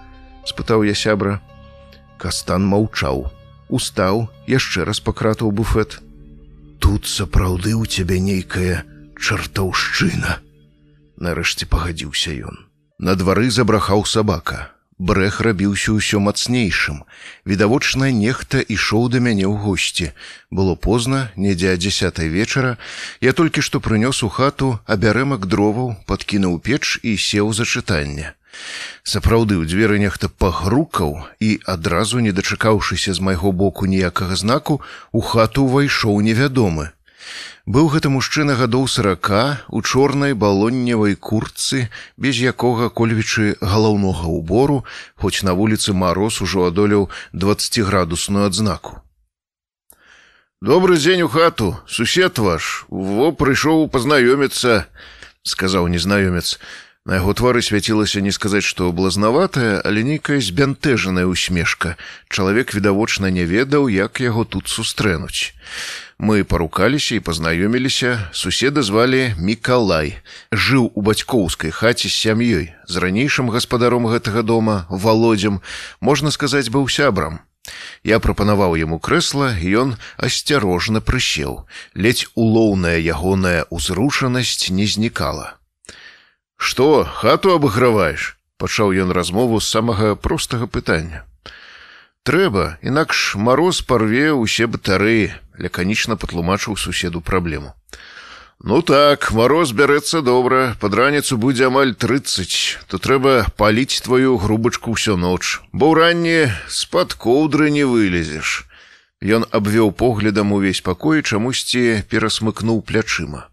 B: спытаў я сябра. Кастан маўчаў, устаў, яшчэ раз пакратаў буфет. Тут сапраўды ў цябе нейкая чартаўшчына. Нарэшце пагадзіўся ён. На двары забрахаў сабака. Брэх рабіўся ўсё мацнейшым. Відавочна, нехта ішоў да мяне ў госці. Было позна, недзе дзясятай вечара. Я толькі што прынёс у хату абярэмак дроваў, падкінуў печ і сеў за чытанне. Сапраўды ў дзверы нехта пагрукаў і адразу не дачакаўшыся з майго боку ніякага знаку, у хату ўвайшоў невядомы. Быў гэта мужчына гадоў сарака у чорнай балонневай курцы, без якога кольвічы галаўнога ўбору, хоць на вуліцы мароз ужо адолеў 20градусную адзнаку. Добры дзень у хату, сусед ваш, во прыйшоў пазнаёміцца, сказаў незнаёмец. На яго твары свяцілася не сказаць, што блазнаватая, але нейкая збянтэжаная усмешка. Чалавек відавочна не ведаў, як яго тут сустрэнуць. Мы парукаліся і пазнаёміліся, суседа звалі Мікалай. Жыў у бацькоўскай хаце з сям'ёй. З ранейшым гаспадаром гэтага дома, володзям, можна сказаць, быў сябрам. Я прапанаваў яму крэсла, і ён асцярожна прысеў. Ледзь улоўная ягоная ўзрушанасць не знікала. Што хату абаграваеш? пачаў ён размову з самага простага пытання. Трэба, інакш мароз парве ўсе батарэі, ляканічна патлумачыў суседу праблему. Ну так, мароз бярэцца добра, пад раніцу будзе амаль 30, то трэба паліць тваю грубачку ўсё ноч, бо ўранні з-пад коўдры не вылезеш. Ён абвёў поглядам увесь пакой, чамусьці перасмыкнуў плячыма.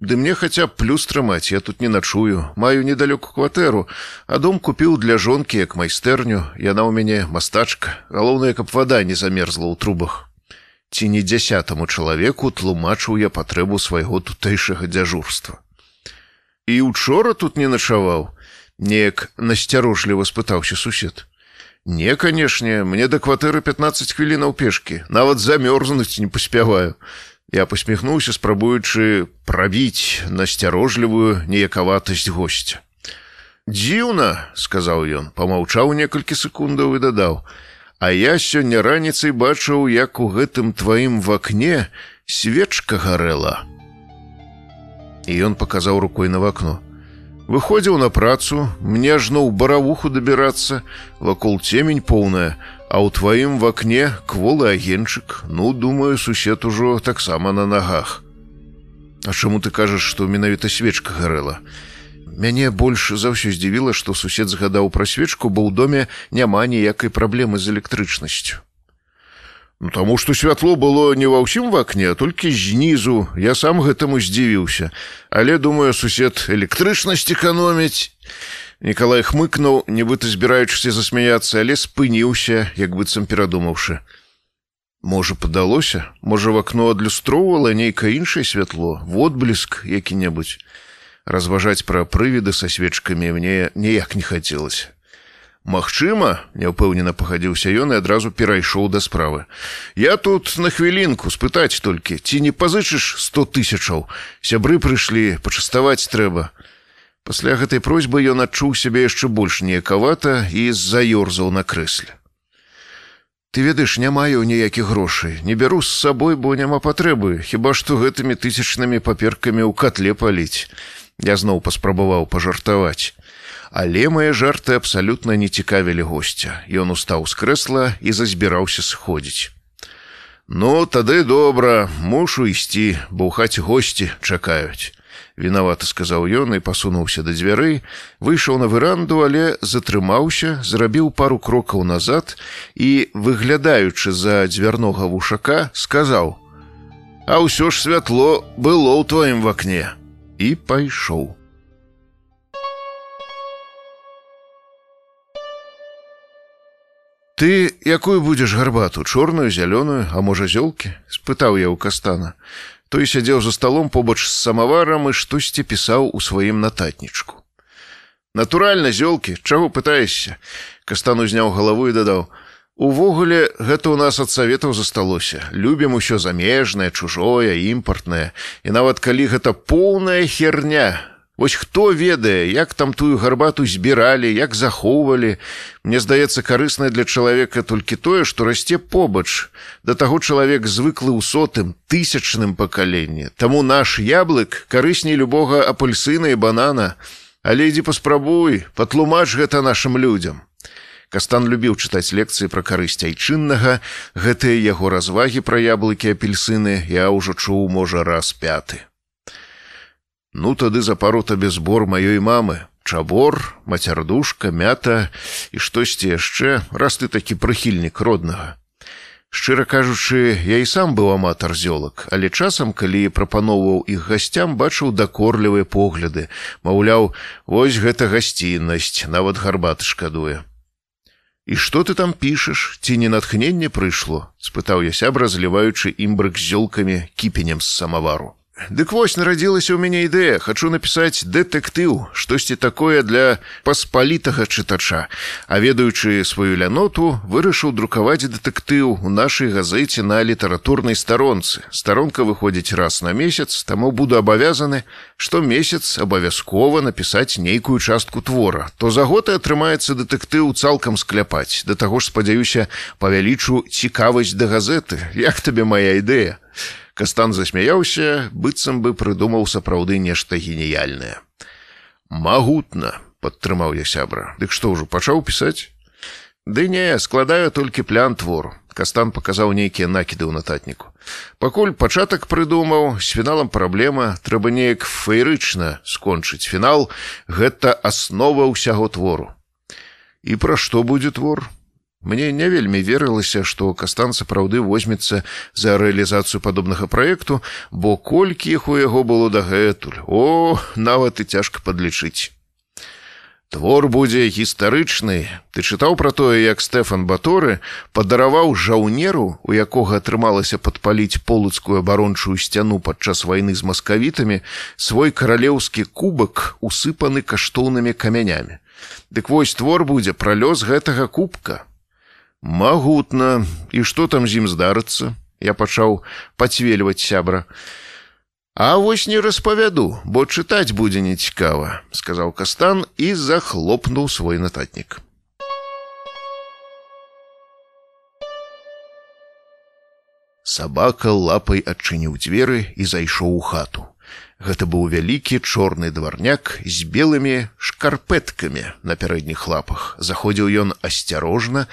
B: Ды мне хаця б плюс трымаць, я тут не начую, маю недалёку кватэру, а дом купіў для жонкі як майстэрню, яна ў мяне мастачка, галоўнае, каб вада не замерзла ў трубах. Ці не дзясятаму чалавеку тлумачыў я патрэбу свайго тутэйшага дзяжурства. І учора тут не начаваў, неяк насцярожліва спытаўся сусед. Не, канешне, мне да кватэры 15 хвілінаў пешкі, нават замёрзнуць не паспяваю. Я посміхнуўся, спрабуючы прабіць насцярожлівую неякаватасць госця. Дзіўна, сказаў ён, помаўчаў некалькі секундаў і дадаў: « А я сёння раніцай бачыў, як у гэтым тваім вакне свечка гарэла. І ён паказаў рукой на вакно. Выходзіў на працу, мне ажно ў баравуху дабірацца, вакол цемень поўная, А ў тваім вакне кволы агенчык, ну думаю, сусед ужо таксама на нагах. А чаму ты кажаш, што менавіта свечка гарэла? Мяне больш за ўсё здзівіла, што сусед згадаў пра свечку, бо ў доме няма ніякай праблемы з электрычнасцю. Ну, таму што святло было не ва ўсім вакне, толькі знізу я сам гэтаму здзівіўся, але думаю, сусед электрычнасць эканоміць. Николай хмыкнуў, нібыта збіраючыся засмяяцца, але спыніўся, як быццам перадумаўшы. Можа, падалося, можа, в акно адлюстроўвала нейкае іншае святло, водбліск які-небудзь. Разважаць пра прывіды са свечкамі мне ніяк не хацелася. Магчыма, няўпэўнена пахадзіўся ён і адразу перайшоў да справы. Я тут на хвілінку спытаць толькі, ці не пазычыш сто тысячаў. Сябры прыйшлі, пачаставаць трэба. Пасля гэтай просьбы ён адчуў сябе яшчэ больш неякавата і заёрзаў на крэсле. Ты ведаеш, не маю ніякіх грошай, не бяру з сабой, бо няма патрэбы, хіба што гэтымі тысячнымі паперкамі ў катле паліць. Я зноў паспрабаваў пажартаваць. Але мае жарты абсалютна не цікавілі госця. Ён устаў з крэсла і зазбіраўся сходзіць. Ну, тады добра, мушу ісці, бо ў хаце госці чакаюць вінаваты сказаў ён і пасунуўся да дзвярэй выйшаў на выранду але затрымаўся зрабіў пару крокаў назад і выглядаючы за дзвярнога вушака сказаў а ўсё ж святло было ў тваім вакне і пайшоў ты якую будзеш гарбату чорную зялёную а можа зёлкі спытаў я ў кастана Той сядзеў за сталом побач з самаварам і штосьці пісаў у сваім нататнічку. Натуральна, зёлкі, чаго пытаешся? Кастан узняў галаву і дадаў: « Увогуле, гэта ў нас ад саветаў засталося. Любім усё замежнае, чужое, імпартнае. І нават калі гэта поўная херня, Вось хто ведае, як там тую гарбату збіралі, як захоўвалі. Мне здаецца карыснае для чалавека толькі тое, што расце побач. Да таго чалавек звыклы ў сотым тысячным пакаленні. Таму наш яблык карысней любога апельсына і банана. Але ідзі паспрабуй, патлумач гэта нашым людзям. Кастан любіў чытаць лекцыі пра карысць айчыннага, гэтыя яго развагі пра яблыкі апельсыны я ўжо чуў можа раз пяты. Ну тады за пару табе збор маёй мамы, чабор, мацярдушка, мята і штосьці яшчэ, раз ты такі прыхільнік роднага. Шчыра кажучы, я і сам быў аматар зёлак, але часам, калі прапаноўваў іх гасцям, бачыў дакорлівыя погляды, маўляў, вось гэта гасціннасць, нават гарбаты шкадуе. І што ты там пішаш, ці не натхненне прыйшло? — спытаў я сябра, зліваючы імбрык з зёлкамі кіпенем з самавару. Дык вось нарадзілася ў мяне ідэя. Хачу напісаць дэтэктыў штосьці такое для паспалітага чытача. А ведаючы сваю ляноту вырашыў друкаваць дэтэктыў у нашай газеце на літаратурнай старонцы. Старонка выходзіць раз на месяц таму буду абавязаны што месяц абавязкова напісаць нейкую частку твора. То за год і атрымаецца дэтэктыў цалкам скляпаць. Да таго ж спадзяюся павялічу цікавасць да газеты. Як табе моя ідэя Кастан засмяяўся, быццам бы прыдумаў сапраўды нешта геніяльнае. Магутна, падтрымаў я сябра. Дык што ўжо пачаў пісаць? Ды не, складаю толькі плян твору. Кастан паказаў нейкія накіды ў нататніку. Пакуль пачатак прыдумаў, з фіналам праблема, трэба неяк феерычна скончыць фінал, гэта аснова ўсяго твору. І пра што будзе твор? Мне не вельмі верылася, што кастан сапраўды возьмецца за рэалізацыю падобнага праекту, бо колькі іх у яго было дагэтуль. О, нават і цяжка падлічыць. Твор будзе гістарычны. Ты чытаў пра тое, як Стэфан Баторы падараваў жаўнеру, у якога атрымалася падпаліць полацкую абарончую сцяну падчас вайны з маскавітамі, свой каралеўскі кубак усыпаны каштоўнымі камянямі. Дык вось твор будзе пра лёс гэтага кубка. Магутна, і што там з ім здарыцца? Я пачаў пацвельваць сябра. А вось не распавяду, бо чытаць будзе нецікава, сказаў кастан і захлопнуў свой нататнік. Сабака лапай адчыніў дзверы і зайшоў у хату. Гэта быў вялікі чорны дварняк з белымі шкарпэткамі на пярэдніх лапах. Заходзіў ён асцярожна,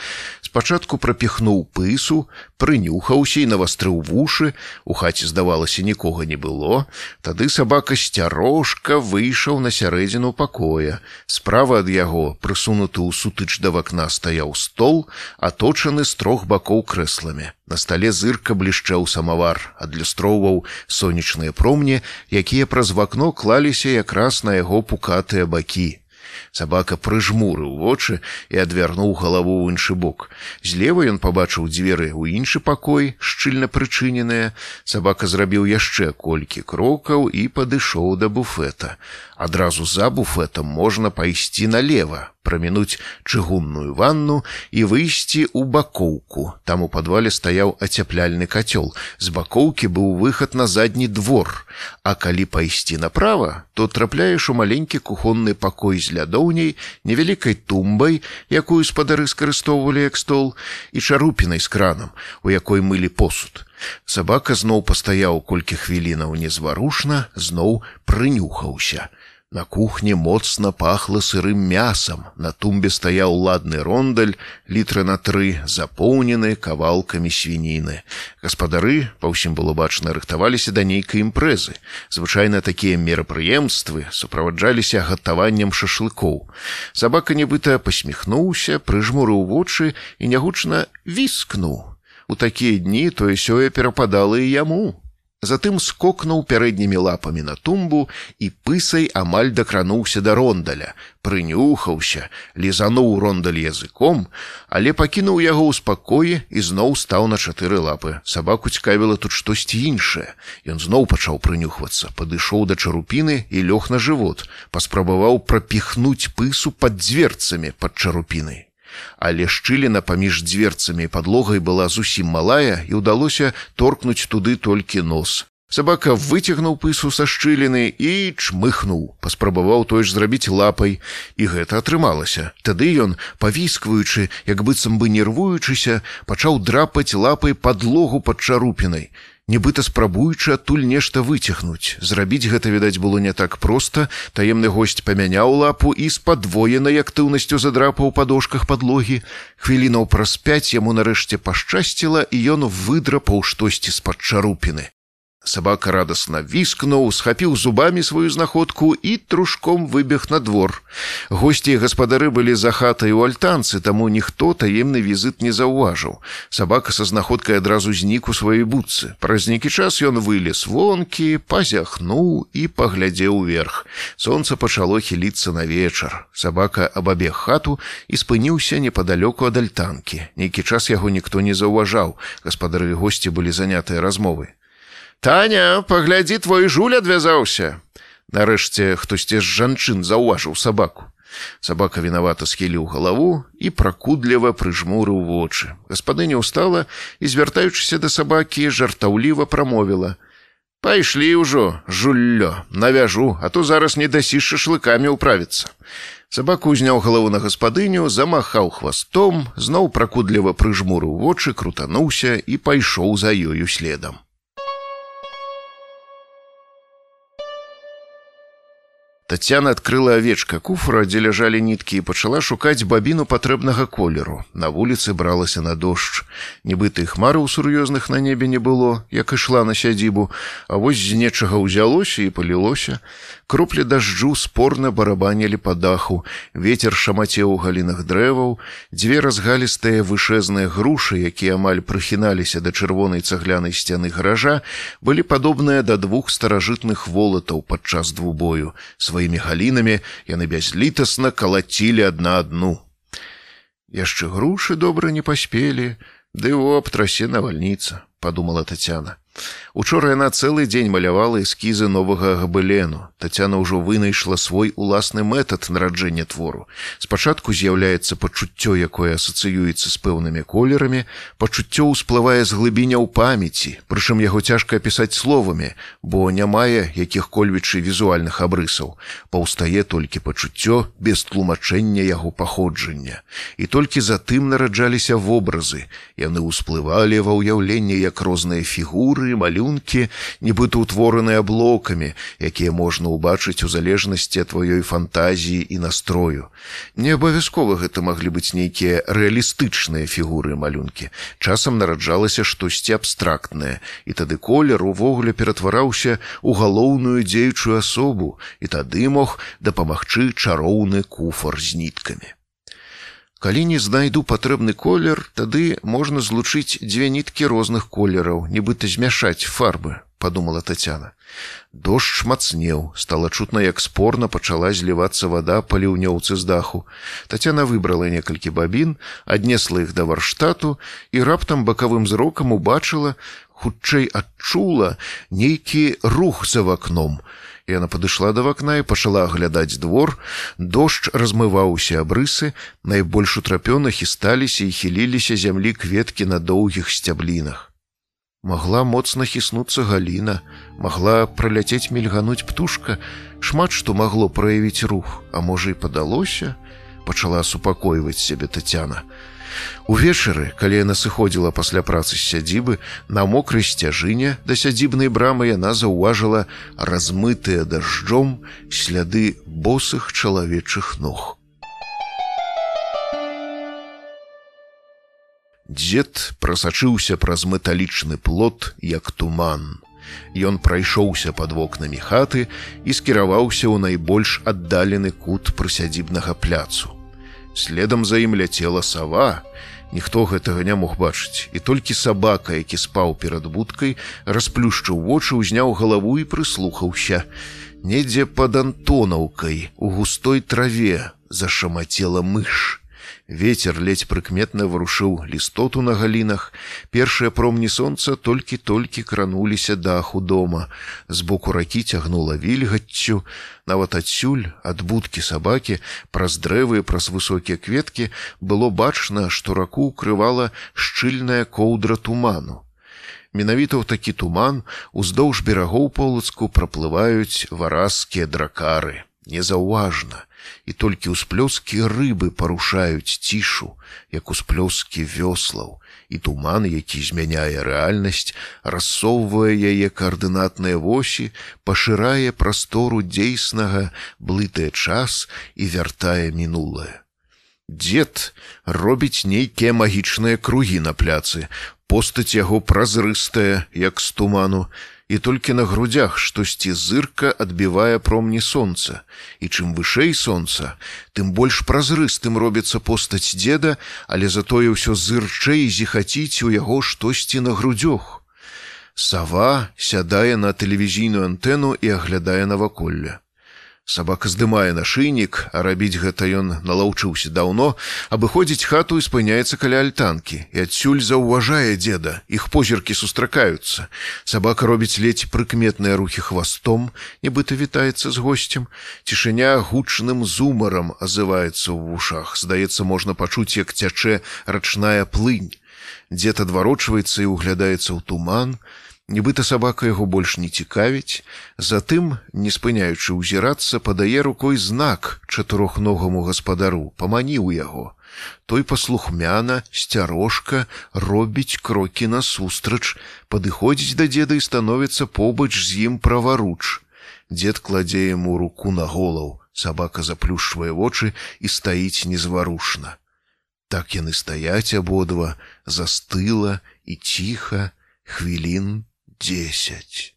B: спачатку прапіхнуў пысу, прынюхаўся і навастрыў вушы, у хаце здавалася нікога не было. Тады сабака сцярожка выйшаў на сярэдзіну пакоя. Справа ад яго прысунуты ў сутыч да вакна стаяў стол, аточаны з трох бакоў крэсламі. На стале зырка блішчэў самавар, адлюстроўваў сонечныя промні, якія праз вакно клаліся якраз на яго пукатыя бакі. Сабака прыжмурыў вочы і адвярнуў галаву ў іншы бок. Злева ён пабачыў дзверы ў іншы пакой, шчыльна прычыненыя. Сабака зрабіў яшчэ колькі крокаў і падышоў да буфета. Адразу за буфетам можна пайсці налево, прамінуць чыгунную ванну і выйсці ў бакоўку. Там у падвале стаяў ацяпляльны кацёл. З бакоўкі быў выхад на задні двор. А калі пайсці направа, то трапляеш у маленькі кухонны пакой з лядоўняй, невялікай тумбай, якую спадары скарыстоўвалі як стол і чарупінай з кранам, у якой мылі посуд. Сабака зноў пастаяў колькі хвілінаў незварушна, зноў прынюхаўся. На кухне моцна пахла сырым мясам. На тумбе стаяў ладны рондаль, літры на тры, запоўнены кавалкамі свініны. Гаспадары, па ўсім было бачна, рыхтаваліся да нейкай імпрэзы. Звычайна такія мерапрыемствы суправаджаліся гатаваннем шашлыкоў. Сабака нібыта пасміхнуўся, прыжмурыў вочы і нягучна віскнуў. У такія дні тое сёе перападала і яму. Затым скокнуў пярэднімі лапамі на тумбу і пысай амаль дакрануўся да рондаля, прынюхаўся, лізануў рондаль языком, але пакінуў яго ў спакоі і зноў стаў на чатыры лапы. Сабаку цікавіла тут штосьці іншае. Ён зноў пачаў прынюхвацца, падышоў да чарупіны і лёг на жывот, паспрабаваў прапіхнуць пысу пад дзверцамі пад чарупінай але шчыліна паміж дзверцамі і падлогай была зусім малая і ўдалося торкнуць туды толькі нос. Сабака выцягнуў пысу са шчыліны і чмыхнуў, паспрабаваў той ж зрабіць лапай, і гэта атрымалася. Тады ён, павіскваючы, як быццам бы нервуючыся, пачаў драпаць лапай падлогу пад чарупінай нібыта спрабуючы адтуль нешта выцягнуць. Зрабіць гэта відаць было не так проста. Таемны госць памяняў лапу і з падвоенай актыўнасцю задрапаў падошках падлогі. Хвілінаў праз пяць яму нарэшце пашчасціла і ён выдрапаў штосьці з-пад чарупіны Сабака радасна віскнуў, схапіў зубамі сваю знаходку і трушком выбег на двор. Госці і гаспадары былі за хатай у альтанцы, таму ніхто таемны візыт не заўважыў. Сабака са знаходкай адразу знік у сваёй будцы. Праз нейкі час ён вылез вонкі, пазяхнуў і паглядзеў уверх. Сонца пачало хіліцца на вечар. Сабака абабег хату і спыніўся непадалёку ад альтанкі. Нейкі час яго ніхто не заўважаў. Гаспадары госці былі занятыя размовай. Таня, паглядзі твой жуль адвязаўся. Нарэшце хтосьці з жанчын заўважыў сабаку. Сабака вінавата схіліў галаву і пракудліва прыжмурыў вочы. Гаспадыня ўстала і, звяртаючыся да сабакі, жартаўліва прамовіла: « Пайшлі ўжо, жуллё, навяжу, а то зараз не дасі шашлыкамі ўправіцца. Сабаку узняў галаву на гаспадыню, замахаў хвастом, зноў пракудліва прыжмурыў вочы, крутануўся і пайшоў за ёю следам. Тацяна адкрыла авечка куфра, дзе ляжалі ніткі і пачала шукаць бабіну патрэбнага колеру. На вуліцы бралася на дождж. Нібыта і хмараў сур'ёзных на небе не было, як ішла на сядзібу, а вось з нечага ўзялося і палілося. Кроплі дажджу спорна барабанілі па даху, ветер шамацеў у галінах дрэваў, дзве разгалістыя вышэзныя грушы, якія амаль прыхіналіся да чырвонай цаглянай сцяны гаража, былі падобныя да двух старажытных волатаў падчас двубою. Сваімі галінамі яны бязлітасна калацілі адна адну. Яшчэ грушы добра не паспелі, ды оп трасе навальніца, падумала Тацяна. Учора яна цэлы дзень малявала эскізы новага габылену. Тацяна ўжо вынайшла свой уласны метад нараджэння твору. Спачатку з'яўляецца пачуццё, якое асацыюецца з пэўнымі колерамі, пачуццё ўсплывае з глыбіня ў памяці, прычым яго цяжка апісаць словамі, бо не мае якіх-кольвічы візуальных абрысаў. Паўстае толькі пачуццё без тлумачэння яго паходжання. І толькі затым нараджаліся вобразы. Яны ўсплывалі ва ўяўленне як розныя фігуры, фігуры малюнкі нібыта ўтвораныя блокамі якія можна ўбачыць у залежнасці ад тваёй фантазіі і настрою. Не абавязкова гэта маглі быць нейкія рэалістычныя фігуры малюнкі. Часам нараджалася штосьці абстрактнае і тады колер увогуле ператвараўся у галоўную дзеючую асобу і тады мог дапамагчы чароўны куфар з ніткамі Калі не знайду патрэбны колер, тады можна злучыць дзве ніткі розных колераў, нібыта змяшаць фарбы, подумала Тацяна. Дождж мацнеў, стала чутна, як спорна пачала злівацца вада па ліўнёўцы з даху. Тацяна выбрала некалькі бабін, аднесла іх да варштату і раптам бакавым зрокам убачыла, хутчэй адчула нейкі рух за вакном. Яна падышла да вакна і пачала аглядаць двор. Дождж размываўся абрысы, найбольш утрапёна хісталіся і хіліліся зямлі кветкі на доўгіх сцяблінах. Магла моцна хіснуцца галіна, магла праляцець мільгануць птушка, шмат што магло праявіць рух, а можа і падалося, пачала супакойваць сябе Тацяна. Увечары, калі яна сыходзіла пасля працы з сядзібы, на мокрай сцяжыне да сядзібнай брамы яна заўважыла размытыя дажджом сляды босых чалавечых ног. Дзед прасачыўся праз металічны плот, як туман. Ён прайшоўся пад вокнамі хаты і скіраваўся ў найбольш аддалены кут прысядзібнага пляцу. Следам за ім ляцела сава. Ніхто гэтага не мог бачыць, і толькі сабака, які спаў перад будкай, расплюшчыў вочы, узняў галаву і прыслухаўся. Недзе пад антонаўкай у густой траве зашамацела мыш. Вецер ледзь прыкметна варушыў лістоту на галінах. Першыя промні сонца толькі-толькі крануліся даху дома. Збоку ракі цягнула вільгаццю. Нават адсюль ад будкі сабакі праз дрэвы праз высокія кветкі было бачна, што раку укрывала шчыльная коўдра туману. Менавіта ў такі туман уздоўж берагоў полацку праплываюць варазскія дракары. Незаўважна і толькі ўсплёскі рыбы парушаюць цішу, як усплёскі вёслаў, і туман, які змяняе рэальнасць, рассоўвае яе каардынатныя восі, пашырае прастору дзейснага, блытае час і вяртае мінулае. Дзед робіць нейкія магічныя кругі на пляцы, постаць яго празрыстая, як з туману, і толькі на грудях штосьці зырка адбівае промні сонца. І чым вышэй сонца тым больш празрыстым робіцца постаць дзеда але затое ўсё зырчэй зіхаціць у яго штосьці на грудзёх. Сава сядае на тэлевізійную антэну і аглядае наваколле Сабака здымае нашыйнік, а рабіць гэта ён налаўчыўся даўно, абыходзіць хату і спыняецца каля альтанкі і адсюль заўважае дзеда, іх позіркі сустракаюцца. Сабака робіць ледзь прыкметныя рухі хвастом, нібыта вітаецца з госцем. Цішыня гучным зумарам азываецца ў вушах. Здаецца, можна пачуць, як цячэ рачная плынь. Дзед адварочваецца і углядаецца ў туман, нібыта сабака яго больш не цікавіць затым не спыняючы ўзірацца падае рукой знак чатырохногаму гаспадару паманіў яго. Той паслухмяна сцярожка робіць крокі насустрач падыходзіць да дзеда і становіцца побач з ім праваруч. Дзед кладзе яму руку на голаў сабака заплюшвае вочы і стаіць незварушна так яны стаяць абодва застыла і ціха хвілін десять.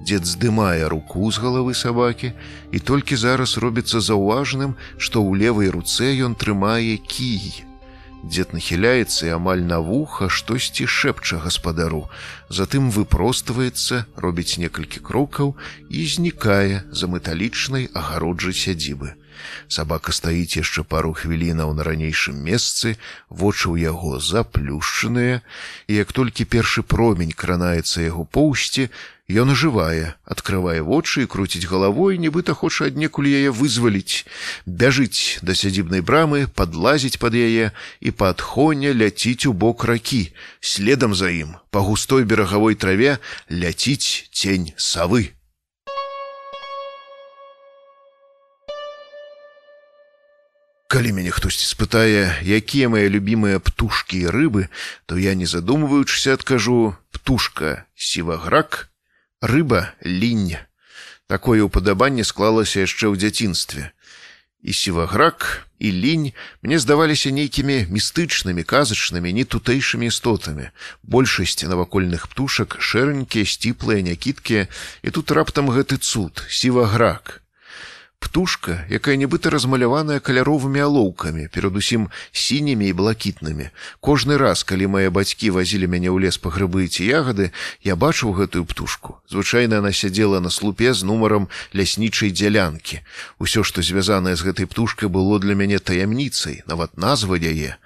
B: Дед здымае руку з галавы сабакі і толькі зараз робіцца заўважным, што ў левай руцэ ён трымае кій. Дед нахіляецца і амаль на вуха штосьці шэпча гаспадару. Затым выпростваецца, робіць некалькі крокаў і знікае за металічнай агароджай сядзібы. Сабака стаіць яшчэ пару хвілінаў на ранейшым месцы, вочы ў яго заплюшчаныя, і як толькі першы промень кранаецца яго поўсці, ён ажывае, открывае вочы і круціць галавой, нібыта хоча аднекуль яе вызваліць, бяжыць да сядзібнай брамы, падлазіць пад яе і па адхоне ляціць у бок ракі. Следам за ім, па густой берагавой траве ляціць цень савы. Калі мяне хтосьці спытае, якія мае любімыя птушкі і рыбы, то я не задумваючыся адкажу птушка сіваграк, рыба лінь. Такое ўпадабанне склалася яшчэ ў дзяцінстве. І сіваграк і лінь мне здаваліся нейкімі містычнымі казачнымі не тутэйшымі істотамі. Большасць навакольных птушак шэранькія, сціплыя, някіткія, і тут раптам гэты цуд сіваграк. Птушка, якая нібыта размаляваная каляровымі алоўкамі, перадусім сінімі і блакітнымі. Кожны раз, калі мае бацькі вазілі мяне ў лес па грыбы ці ягады, я бачыў гэтую птушку. Звычайна она сядзела на слупе з нумарам ляснічай дзялянкі. Усё, што звязанае з гэтай птушкай было для мяне таямніцай, нават назва яе.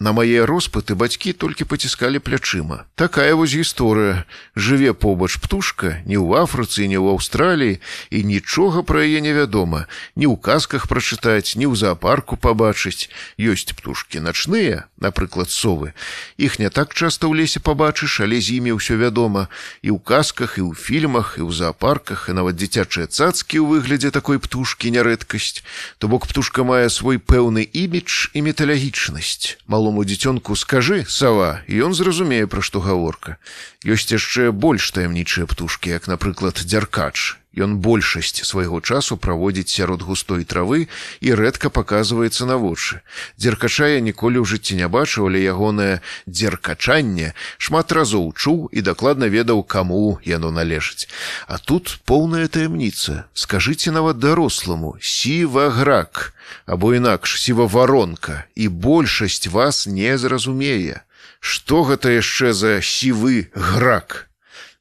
B: На мае роспыты бацькі толькі паціскалі плячыма. Такая вось гісторыя. Жыве побач птушка, не ў Афрыцы, не ў Аўстраліі і нічога пра яе невядома дома. Ні ў казках прачытаць ні ў зоапарку пабачыць. Ёсць птушки начныя напрыклад совы. Іх не так часто ў лесе пабачыш але з імі ўсё вядома. І ў казках і ў фільмах і ў зоапарках і нават дзіцячыя цацкі ў выглядзе такой птушки нярэдкасць то бок птушка мае свой пэўны імідж і металагічнасць малому дзіцёнку скажы сава і ён зразумее пра што гаворка. Ёсць яшчэ больш таямнічыя птушки як напрыклад дзяркач Ён большасць свайго часу праводзіць сярод густой травы і рэдка паказваецца на вочы. Дзеркача я ніколі ў жыцці не бачыў, але ягонае дзеркачанне шмат разоў чуў і дакладна ведаў, каму яно належыць. А тут поўная таямніца. Скажыце нават даросламу сіваграк або інакш сіваваронка і большасць вас не зразумее. Што гэта яшчэ за сівы грак?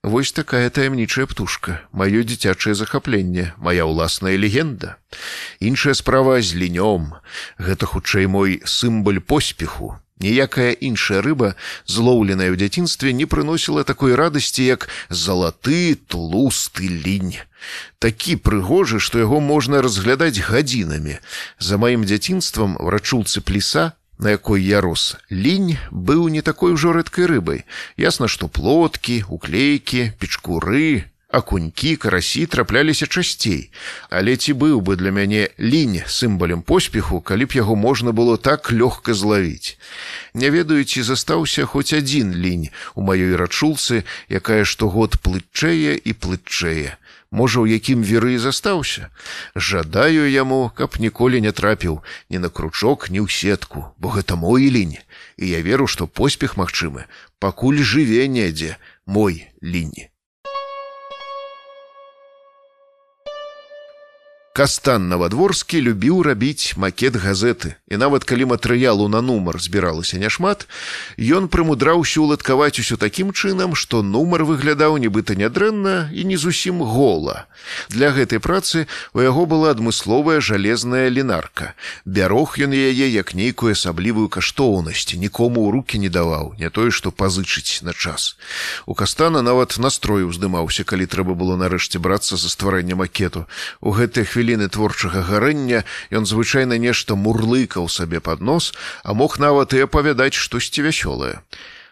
B: Вось такая таямнічая птушка, маё дзіцячае захапленне, моя ўласная легенда. Іншая справа з лінём. Гэта хутчэй мой сімбаль поспеху. Ніякая іншая рыба, злоўленая ў дзяцінстве, не прыносіла такой радасці, як залаты тлусты лінь. Такі прыгожы, што яго можна разглядаць гадзінамі. За маім дзяцінствам врачулцы пліса на якой я рос. Лінь быў не такой ужо рэдкай рыбай. Ясна што плоткі уклейкі печкуры акунькі карасі трапляліся часцей. Але ці быў бы для мяне лінь сімбалем поспеху калі б яго можна было так лёгка злавіць? Не ведаючы застаўся хоць адзін лінь у маёй рачулцы якая штогод плытчэе і плытчэе можа у якім веры застаўся. Жадаю яму каб ніколі не трапіў ні на кручок ні ў сетку бо гэта мой лінь. І я веру што поспех магчымы пакуль жыве недзе мой лінь Кастан Навадворскі любіў рабіць макет газеты. І нават калі матэрыялу на нумар збіралася няшмат, ён прымудраўся ўладкаваць усё такім чынам, што нумар выглядаў нібыта нядрэнна і не зусім гола. Для гэтай працы у яго была адмысловая жалезная лінарка. Бярог ён яе як нейкую асаблівую каштоўнасць, нікому ў руки не даваў, не тое, што пазычыць на час. У кастана нават настрою ўздымаўся, калі трэба было нарэшце брацца за стварэнне макету. У гэтых хвілі хвіліны творчага гарэння ён звычайна нешта мурлыкаў сабе пад нос, а мог нават і апавядаць штосьці вясёлае.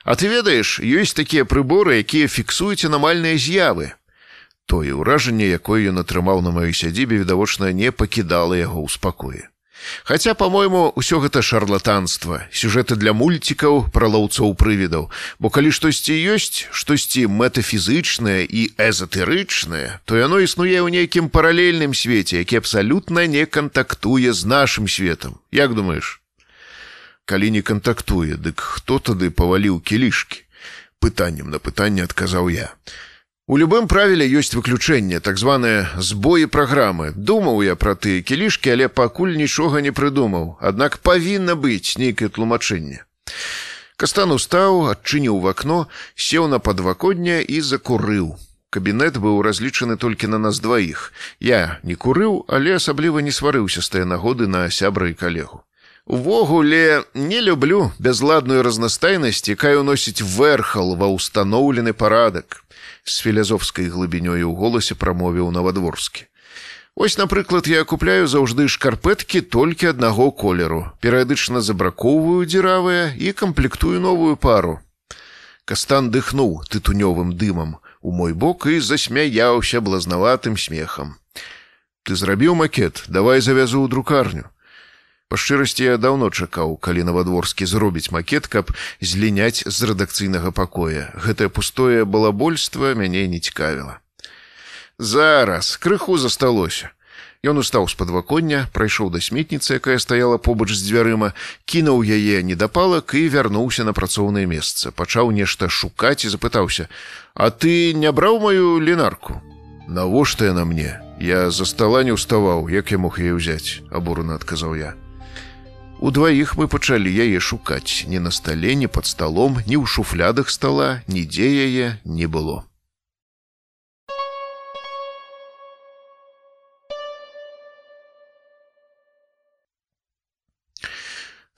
B: А ты ведаеш, ёсць такія прыборы, якія фіксуюць анамальныя з'явы. Тое ўражанне, якое ён атрымаў на маёй сядзібе, відавочна не пакідала яго ў спакоі. Хаця, па-мойму, усё гэта шарлатанства, сюжэты для мульцікаў пра лаўцоў прывідаў, бо калі штосьці ёсць, штосьці метафізычнае і эзатэрычнае, то яно існуе ў нейкім паралельным свеце, які абсалютна не кантактуе з нашым светам. Як думаеш? Калі не кантактуе, дык хто тады паваліў кілішкі? Пытаннем на пытанне адказаў я. У любым правіле ёсць выключэнне, так званыя збоі праграмы. Думаў я пра тыя кілішкі, але пакуль нічога не прыдумаў. Аднак павінна быць нейкае тлумачэнне. Кастан устаў, адчыніў в акно, сеў на падвакодня і закурыў. Кабінет быў разлічаны толькі на нас дваіх. Я не курыў, але асабліва не сварыўся з тыя нагоды на сябра і калегу. Увогуле не люблю бязладную разнастайнасць, якая ўносіць верхал ва ўстаноўлены парадак з філязофскай глыбінёю ў голасе прамовіў навадворскі. Вось, напрыклад, я купляю заўжды шкарпэткі толькі аднаго колеру, перыядычна забракоўваю дзіравыя і камплектую новую пару. Кастан дыхнуў тытунёвым дымам у мой бок і засмяяўся блазнаватым смехам. Ты зрабіў макет, давай завязу ў друкарню. Па шчырасці я даўно чакаў, калі навадворскі зробіць макет, каб зліняць з рэдакцыйнага пакоя. Гэтае пустое балабольства мяне не цікавіла. Зараз крыху засталося. Ён устаў з падваконня, прайшоў да сметніцы, якая стаяла побач з дзвярыма, кінуў яе недапалак і вярнуўся на працоўнае месца, пачаў нешта шукаць і запытаўся: « А ты не браў маю лінарку. Навошта яна мне? Я за стола не ўставаў, як я мог яе ўзяць, абурана адказаў я. Удваіх мы пачалі яе шукаць ні на стале, ні пад сталом, ні ў шуфлядах стала, нідзе яе не было.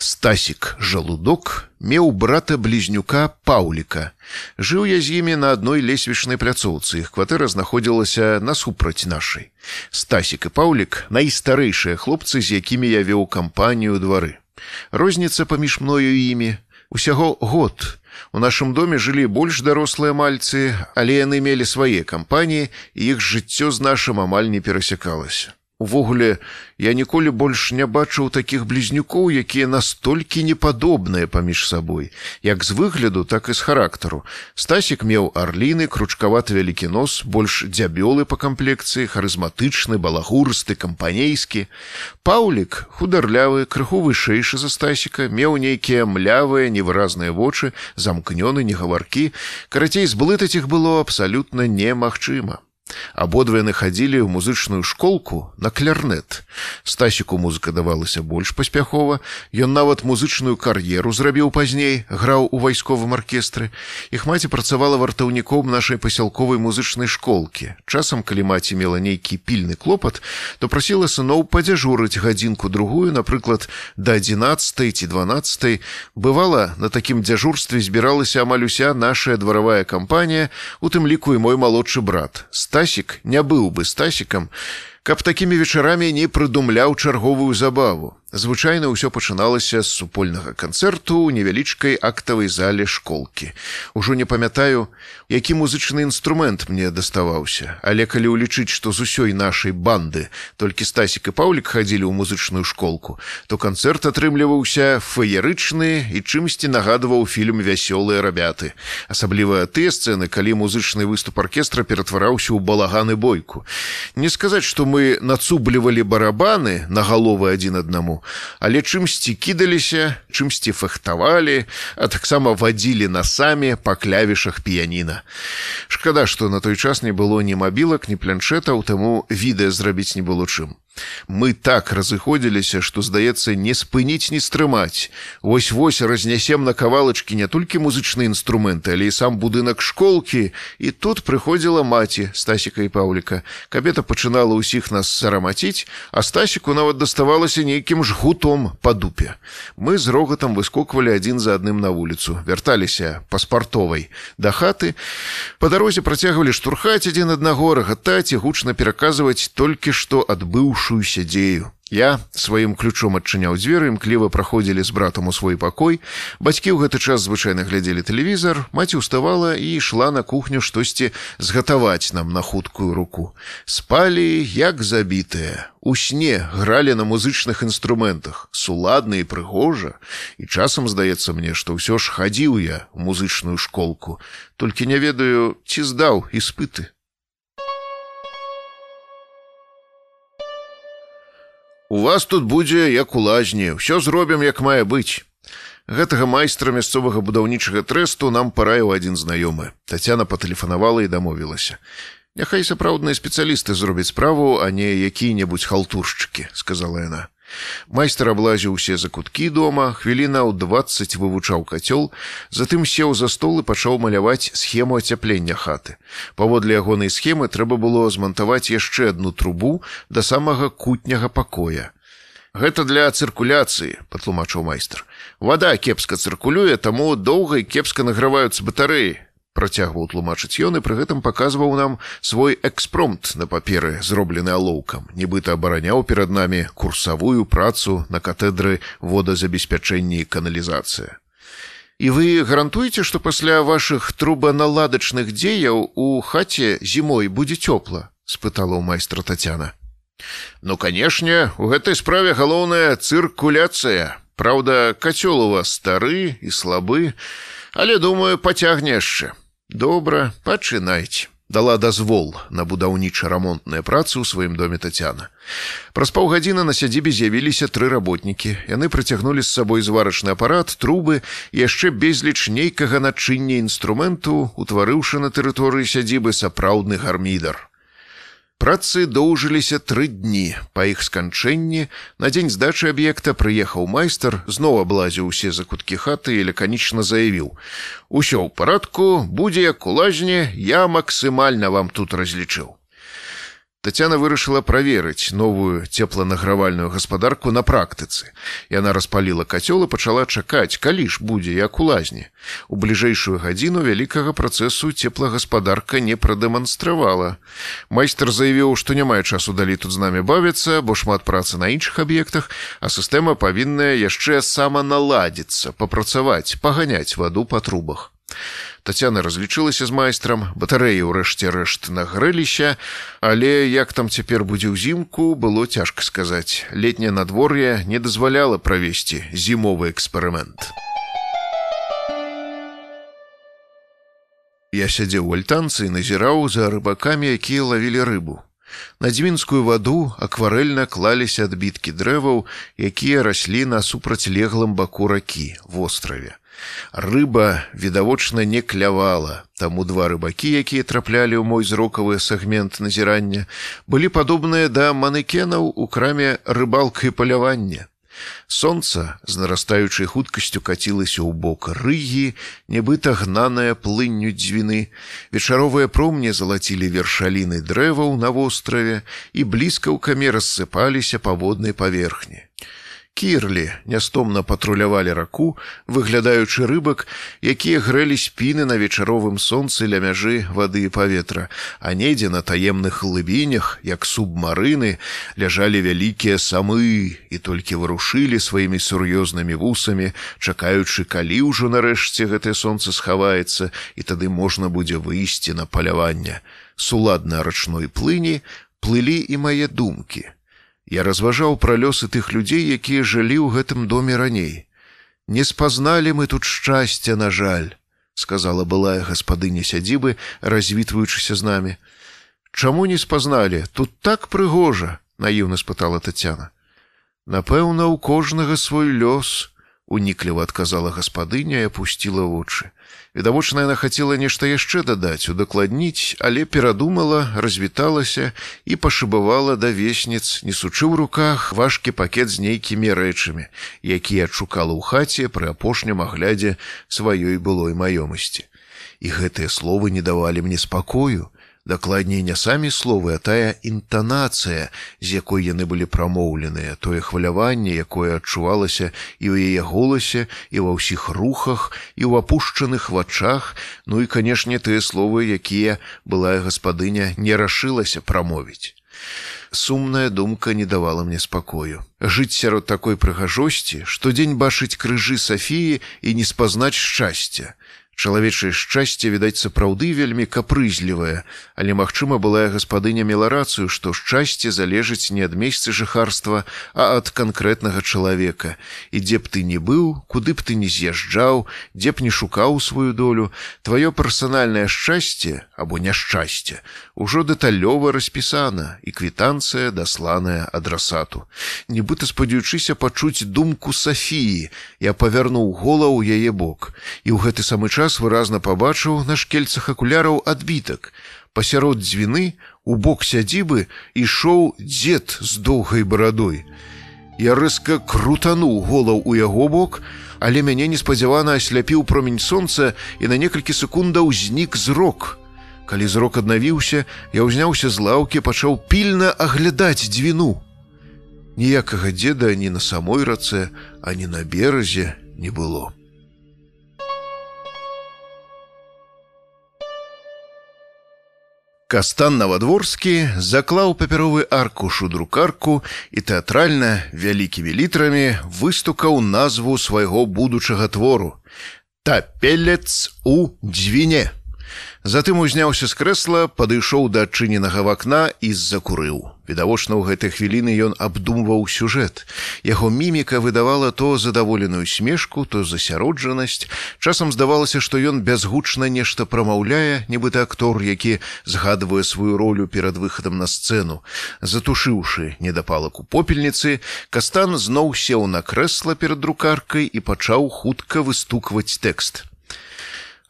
B: Стасік жалудок меў брата блізнюка паўліка. Жыў я з імі на адной лесвічнай пляцоўцы. Іх кватэра знаходзілася насупраць нашай. Стасік і паўлік найстарэйшыя хлопцы, з якімі я вёў кампанію двары. Розніца паміж мною і імі усяго год. У нашым доме жылі больш дарослыя мальцы, але яны мелі свае кампаніі, і іх жыццё з нашым амаль не перасякалася. Увогуле, я ніколі больш не бачыў такіх блізнюкоў, якія настолькі непадобныя паміж сабой, як з выгляду, так і з характару. Стасік меў арліны, кручкаваты вялікі нос, больш дзябёлы па камплекцыі, харызматычны, балагурсты, кампанейскі. Паўлік, хударлявы, крыху вышэйшы за стасіка, меў нейкія млявыя, невыразныя вочы, замкнёны, негаваркі. Карацей, зблытаць іх было абсалютна немагчыма. Абодва яны хадзілі ў музычную школку на клярнет. Стасіку музыка давалася больш паспяхова. Ён нават музычную кар'еру зрабіў пазней, граў у вайсковым аркестры. Іх маці працавала вартаўніком нашай пасялковай музычнай школкі. Часам, калі маці мела нейкі пільны клопат, то прасіла сыноў падзяжурыць гадзінку другую, напрыклад, да 11 ці 12. Бывала, на такім дзяжурстве збіралася амаль уся наша дваравая кампанія, у тым ліку і мой малодшы брат. Стасік не быў бы стасікам, каб такімі вечарамі не прыдумляў чарговую забаву. Звычайна ўсё пачыналася з супольнага канцэрту ў невялічкай актавай зале школкі. Ужо не памятаю, які музычны інструмент мне даставаўся, але калі ўлічыць, што з усёй нашай банды толькі стасік і паўлік хадзілі ў музычную школку, то канцэрт атрымліваўся феерычны і чымсьці нагадваў фільм вясёлыя рабяты. Асабліва тыя сцэны, калі музычны выступ аркестра ператвараўся ў балаганы бойку. Не сказаць, што мы нацублівалі барабаны на галовы адзін аднаму, але чымсьці кідаліся, чымсьці фахтавалі, а таксама вадзілі насамі па клявішах піяніна. Шкада, што на той час не было ні мабілак, ні планшетаў, таму відэа зрабіць не было чым. Мы так разыходзіліся, што, здаецца, не спыніць не стрымаць. Вось-вось разнясем на кавалачкі не толькі музычныя інструменты, але і сам будынак школкі. І тут прыходзіла маці Стасіка і Паўліка. Кабета пачынала ўсіх нас сарамаціць, а Стасіку нават даставалася нейкім жгутом па дупе. Мы з рогатам выскоквалі адзін за адным на вуліцу, вярталіся па спартовай да хаты. Па дарозе працягвалі штурхаць адзін аднаго, рагатаць і гучна пераказваць толькі што адбыўшы адбыўшуюся дзею. Я сваім ключом адчыняў дзверы, імкліва праходзілі з братам у свой пакой. Бацькі ў гэты час звычайна глядзелі тэлевізар, маці ўставала і ішла на кухню штосьці згатаваць нам на хуткую руку. Спалі, як забітыя. У сне гралі на музычных інструментах, суладна і прыгожа. І часам здаецца мне, што ўсё ж хадзіў я у музычную школку. Толькі не ведаю, ці здаў іспыты. У вас тут будзе як у лазні, ўсё зробім як мае быць. Гэтага майстра мясцовага будаўнічага трэсту нам параіў адзін знаёмы. Тацяна патэлефанавала і дамовілася. Няхай сапраўдныя спецыялісты зробяць справу, а не якія-небудзь халтуршчыкі, сказала яна. Майстар аблазіў усе закуткі дома, хвіліна ў 20 вывучаў кацёл, затым сеў за стол і пачаў маляваць схему ацяплення хаты. Паводле ягонай схемы трэба было змантаваць яшчэ адну трубу да самага кутняга пакоя. Гэта для цыркуляцыі, патлумачыў майстар. Вада кепска цыркулюе, таму доўга і кепска награваюцца батарэі працягваў тлумачыць ён і пры гэтым паказваў нам свой экспромт на паперы зроблены алоўкам. Нібыта абараняў перад намі курсавую працу на катедры водазабеспячэнні і каналізацыя. І вы гарантуеце што пасля вашых трубаналадачных дзеяў у хаце зімой будзе цёпла? спытала ў майстра татяна ну канешне у гэтай справе галоўная цыркуляцыя. Праўда, кацёл у вас стары і слабы, але думаю, пацягне яшчэ. Добра, пачынайце. Дала дазвол на будаўніча-рамонтныя працы ў сваім доме Тацяна. Праз паўгадзіны на сядзібе з'явіліся тры работнікі. Яны прыцягнулі з сабой зварачны апарат, трубы і яшчэ безліч нейкага начыння інструменту, утварыўшы на тэрыторыі сядзібы сапраўдны гармідар. Працы доўжыліся тры дні. Па іх сканчэнні на дзень здачы аб'екта прыехаў майстар, зноў аблазіў усе закуткі хаты і лаканічна заявіў: « Усё ў парадку, будзе як у лазні, я максімальна вам тут разлічыў. Тацяна вырашыла праверыць новую цепланагравальную гаспадарку на практыцы. Яна распаліла кацёл і пачала чакаць, калі ж будзе як у лазні. У бліжэйшую гадзіну вялікага працэсу цеплагаспадарка не прадэманстравала. Майстар заявіў, што не мае часу далі тут з намі бавіцца, бо шмат працы на іншых аб'ектах, а сістэма павінная яшчэ сама наладзіцца, папрацаваць, паганяць ваду па трубах. Тацяна разлічылася з майстрам, батарэі ўрэшце рэшт нагрэліся, але як там цяпер будзе ўзімку, было цяжка сказаць. Летняе надвор'е не дазваляла правесці зімовы эксперымент. Я сядзеў у альтанцы і назіраў за рыбакамі, якія лавілі рыбу. На дзвінскую ваду акварэльна клаліся адбіткі дрэваў, якія раслі на супрацьлеглым баку ракі востраве. Рыба відавочна не клявала, таму два рыбакі, якія траплялі ў мой зрокавы сегмент назірання, былі падобныя да манекенаў у краме рыбалка і палявання. Сонца з нарастаючай хуткасцю кацілася ў бок рыгі, нібыта гнаная плынню дзвіны. Вечаровыя промні залацілі вершаліны дрэваў на востраве і бліскаўкамі рассыпаліся па воднай паверхні. Кірлі нястомна патрулявалі раку, выглядаючы рыбак, якія грэлі спіны на вечаровым сонцы ля мяжы вады і паветра, а недзе на таемных глыбінях, як субмарыны, ляжалі вялікія самы і толькі варушылі сваімі сур'ёзнымі вусамі, чакаючы, калі ўжо нарэшце гэтае сонца схаваецца і тады можна будзе выйсці на паляванне. Суладна рачной плыні плылі і мае думкі. Я разважаў пра лёсы тых людзей, якія жылі ў гэтым доме раней. Не спазналі мы тут шчасця, на жаль, сказала былая гаспадыня сядзібы, развітваючыся з намі. Чаму не спазналі, тут так прыгожа, наіўна спытала Тацяна. Напэўна, у кожнага свой лёс, унікліва адказала гаспадыня і опусціла вочы. Відавочна яна хацела нешта яшчэ дадаць, удакладніць, але перадумала, развіталася і пашыбавала да весніц, несучы ў руках важкі пакет з нейкімі рэчамі, якія адшукала ў хаце пры апошнім аглядзе сваёй былой маёмасці. І гэтыя словы не давалі мне спакою, дакладней не самі словы, а тая інтанацыя, з якой яны былі прамоўленыя, тое хваляванне, якое адчувалася і ў яе голасе і ва ўсіх рухах і ў апушчаных вачах, ну і канешне тыя словы, якія былая гаспадыня не рашылася прамовіць. Сумная думка не давала мне спакою. Жыць сярод такой прыгажосці, штодзень бачыць крыжы Сафіі і не спазнаць шчасця. Чалавечае шчасце, відаць, сапраўды вельмі капрызлівае, але, магчыма, былая гаспадыня мела рацыю, што шчасце залежыць не ад месцы жыхарства, а ад канкрэтнага чалавека. І дзе б ты не быў, куды б ты не з'язджаў, дзе б не шукаў сваю долю, тваё персанальнае шчасце або няшчасце ужо дэталёва распісана і квітанцыя дасланая адрасату. Нібыта спадзяючыся пачуць думку Сафіі, я павярнуў голаў яе бок і ў гэты самы час час выразна пабачыў на шкельцах акуляраў адбітак. Пасярод дзвіны у бок сядзібы ішоў дзед з доўгай барадой. Я рэзка крутануў голаў у яго бок, але мяне неспадзявана асляпіў промень сонца і на некалькі секундаў знік зрок. Калі зрок аднавіўся, я ўзняўся з лаўкі, пачаў пільна аглядаць дзвіну. Ніякага дзеда ні на самой рацэ, ані на беразе не было. Кастан Навадворскі заклаў папяровы аркуш у друкарку і тэатральна вялікімі літрамі выстукаў назву свайго будучага твору. Тапелец у дзвіне. Затым узняўся з крэсла, падышоў да адчыненага вакна і закурыў. Відавочна, ў гэтай хвіліны ён абдумваў сюжэт. Яго міміка выдавала то задаволеную смешку, то засяроджанасць. Часам здавалася, што ён бязгучна нешта прамаўляе, нібыта актор, які згадвае сваю ролю перад выхадам на сцэну. Затушыўшы недапалак у попельніцы, Кастан зноў сеў на крэсла перад друкаркай і пачаў хутка выстукваць тэкст.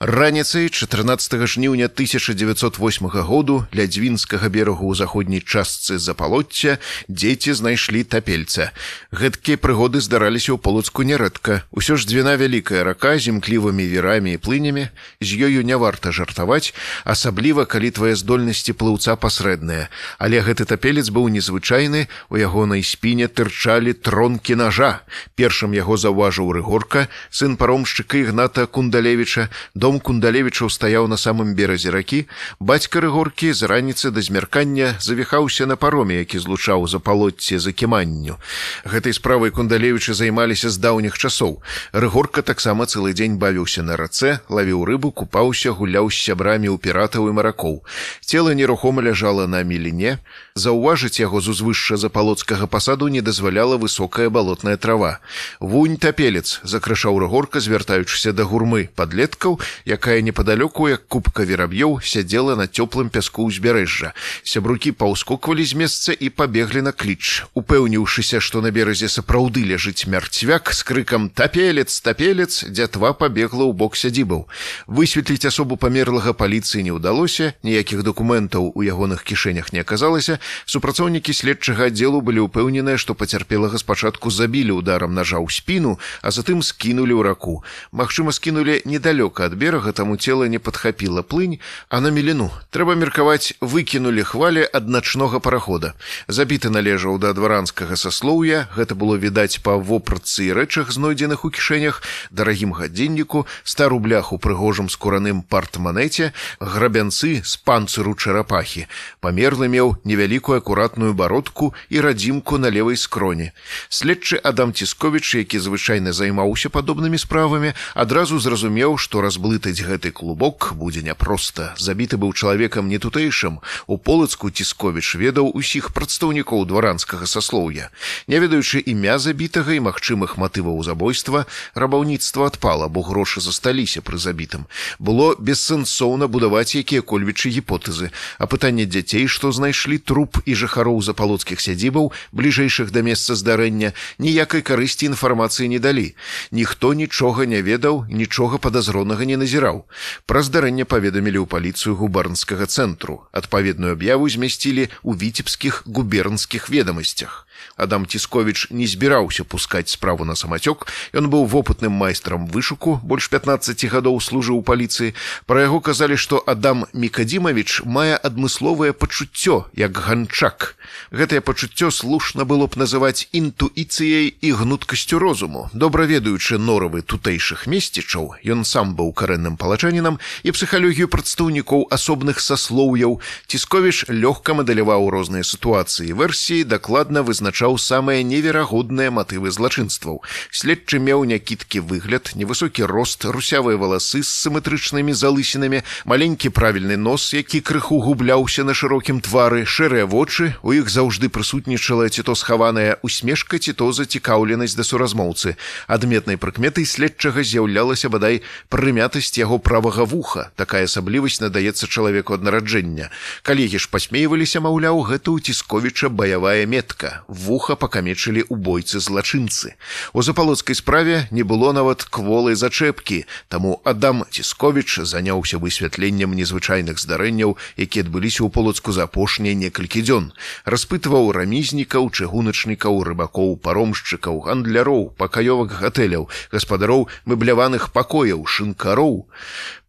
B: Раніцай 14 жніўня 1908 году ля дзвінскага берагу ў заходняй частцы запалоцця дзеці знайшлі тапельца. Гэткія прыгоды здараліся ў полацку нярэдка. Усё ж дзвіна вялікая рака з імклівымі верамі і плынямі, з ёю не варта жартаваць, асабліва калі твае здольнасці плыўца пасрэдныя. Але гэты тапелец быў незвычайны, у ягонай спіне тырчалі тронкі ножа. Першым яго заўважыў рыгорка, сын паромшчыка ігната кундалевіча, дом дом кундалевічаў стаяў на самым беразе ракі. Бацька рыгоркі з раніцы да змяркання завіхаўся на пароме які злучаў за палотце за кіманню гэтай справай кундалевічы займаліся з даўніх часоў. Рыгорка таксама цэлы дзень бавіўся на рацэ лавіў рыбу купаўся гуляў з сябрамі ў піратаў і маракоў. Цела нерухома ляжала на міліне. Заўважыць яго з узвышша запалоцкага пасаду не дазваляла высокая балотная трава. Вунь тапелец закрышаў рыгорка звяртаючыся да гурмы подлеткаў якая непадалёку як кубка вераб'ёў сядзела на цёплым пяску ўзбярэжжа. Сябрукі паўскоквалі з месца і пабеглі на кліч. Упэўніўшыся, што на беразе сапраўды ляжыць мярцвяк з крыкам тапелец тапелец дзятва пабегла ў бок сядзібаў. Высветліць асобу памерлага паліцыі не ўдалося, ніякіх дакументаў у ягоных кішэнях не аказалася. Супрацоўнікі следчага аддзелу былі ўпэўненыя, што пацярпелага спачатку забілі ударам нажа ў спіну, а затым скінулі ў раку. Магчыма, скінулі недалёка ад берага таму цела не падхапіла плынь, а на меліну трэба меркаваць выкінулі хвалі ад начнога парахода. Забіты належаў да дваранскага саслоўя, гэта было відаць па вопратцы і рэчах знойдзеных у кішэнях, дарагім гадзінніку, ста рублях у прыгожым скураным партманеце, грабянцы з панцыру чарапахі. Памерлы меў невялікую акуратную бародку і радзімку на левой скроні. Следчы Адам Цісковіч, які звычайна займаўся падобнымі справамі, адразу зразумеў, што разбыл разблытаць гэты клубок будзе няпроста. Забіты быў чалавекам не тутэйшым у полацку цісковіч ведаў усіх прадстаўнікоў дваранскага саслоўя. Не ведаючы імя забітага і магчымых матываў забойства рабаўніцтва адпала бо грошы засталіся пры забітым. Было бессэнсоўна будаваць якія-кольвічы гіпотэзы. А пытанне дзяцей што знайшлі труп і жыхароў запалоцкіх сядзібаў бліжэйшых да месца здарэння ніякай карысці інфармацыі не далі. Ніхто нічога не ведаў нічога падазронага не назіраў. Пра здарэнне паведамілі ў паліцыю губарнскага цэнтру. Адпаведную аб'яву змясцілі ў віцебскіх губернскіх ведамасцях Адам Цісковіч не збіраўся пускаць справу на самацёк. Ён быў вопытным майстрам вышуку, больш 15 гадоў служыў у паліцыі. Пра яго казалі, што Адам Мікадзімавіч мае адмысловае пачуццё як ганчак. Гэтае пачуццё слушна было б называць інтуіцыяй і гнуткасцю розуму. Добра ведаючы норавы тутэйшых месцічаў, ён сам быў карэнным палачанінам і псіхалогію прадстаўнікоў асобных саслоўяў. Цісковіч лёгка мадэляваў розныя сітуацыі версіі дакладна вызначаў вызначаў самыя неверагодныя матывы злачынстваў. Следчы меў някідкі выгляд, невысокі рост, русявыя валасы з сіметрычнымі залысінамі, маленькі правільны нос, які крыху губляўся на шырокім твары, шэрыя вочы, у іх заўжды прысутнічала ці то схаваная усмешка ці то зацікаўленасць да суразмоўцы. Адметнай прыкметай следчага з'яўлялася бадай прымятасць яго правага вуха. Такая асаблівасць надаецца чалавеку ад нараджэння. Калегі ж пасмейваліся, маўляў, гэта ў цісковіча баявая метка вуха пакамечылі ў бойцы злачынцы. У запалоцкай справе не было нават кволай зачэпкі, таму Адам Цісковіч заняўся высвятленнем незвычайных здарэнняў, якія адбыліся ў полацку за апошнія некалькі дзён. Распытваў рамізнікаў, чыгуначнікаў, рыбакоў, паромшчыкаў, гандляроў, пакаёвак гатэляў, гаспадароў мэбляваных пакояў, шынкароў.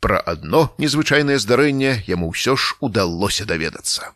B: Пра адно незвычайнае здарэнне яму ўсё ж удалося даведацца.